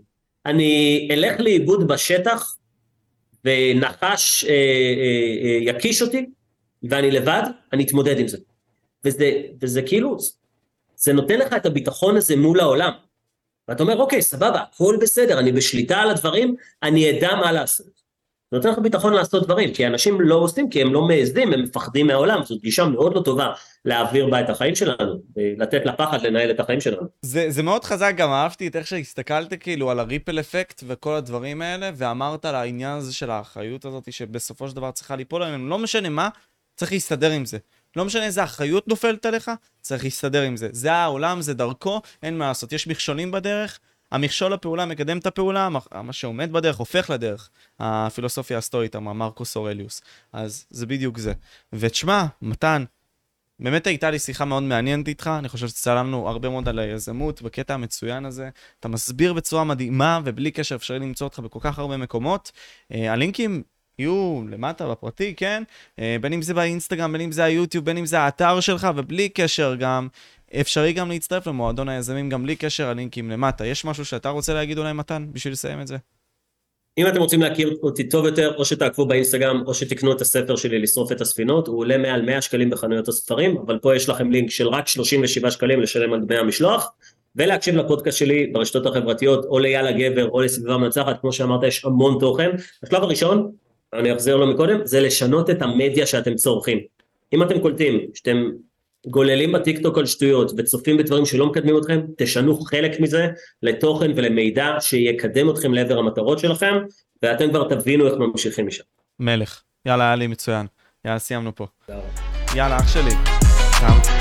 אני אלך לאיבוד בשטח ונחש אה, אה, אה, יקיש אותי ואני לבד, אני אתמודד עם זה. וזה, וזה כאילו, זה נותן לך את הביטחון הזה מול העולם. ואתה אומר, אוקיי, סבבה, הכל בסדר, אני בשליטה על הדברים, אני אדע מה לעשות. זה נותן לך ביטחון לעשות דברים, כי אנשים לא עושים, כי הם לא מעזים, הם מפחדים מהעולם, זאת גישה מאוד לא טובה להעביר בה את החיים שלנו, לתת לפחד לנהל את החיים שלנו. זה, זה מאוד חזק, גם אהבתי את איך שהסתכלת כאילו על הריפל אפקט וכל הדברים האלה, ואמרת על העניין הזה של האחריות הזאת, שבסופו של דבר צריכה ליפול עליהם, לא משנה מה, צריך להסתדר עם זה. לא משנה איזה אחריות נופלת עליך, צריך להסתדר עם זה. זה העולם, זה דרכו, אין מה לעשות. יש מכשולים בדרך, המכשול לפעולה מקדם את הפעולה, מה שעומד בדרך הופך לדרך. הפילוסופיה הסטואית, אמר מרקוס אורליוס. אז זה בדיוק זה. ותשמע, מתן, באמת הייתה לי שיחה מאוד מעניינת איתך, אני חושב שצלמנו הרבה מאוד על היזמות בקטע המצוין הזה. אתה מסביר בצורה מדהימה, ובלי קשר אפשרי למצוא אותך בכל כך הרבה מקומות. אה, הלינקים יהיו למטה בפרטי, כן? אה, בין אם זה באינסטגרם, בין אם זה היוטיוב, בין אם זה האתר שלך, ובלי קשר גם, אפשרי גם להצטרף למועדון היזמים, גם בלי קשר הלינקים למטה. יש משהו שאתה רוצה להגיד אולי, מתן, בשביל לסיים את זה? אם אתם רוצים להכיר אותי טוב יותר, או שתעקבו באינסטגרם, או שתקנו את הספר שלי לשרוף את הספינות, הוא עולה מעל 100 שקלים בחנויות הספרים, אבל פה יש לכם לינק של רק 37 שקלים לשלם על דמי המשלוח, ולהקשיב לפודקאסט שלי ברשתות החברתיות, או ליאללה גבר, או לסביבה מנצחת, כמו שאמרת, יש המון תוכן. השלב הראשון, אני אחזיר לו מקודם, זה לשנות את המדיה שאתם צורכים. אם אתם קולטים שאתם גוללים בטיקטוק על שטויות וצופים בדברים שלא מקדמים אתכם, תשנו חלק מזה לתוכן ולמידע שיקדם אתכם לעבר המטרות שלכם, ואתם כבר תבינו איך ממשיכים משם. מלך. יאללה, היה לי מצוין. יאללה, סיימנו פה. יאללה, אח שלי.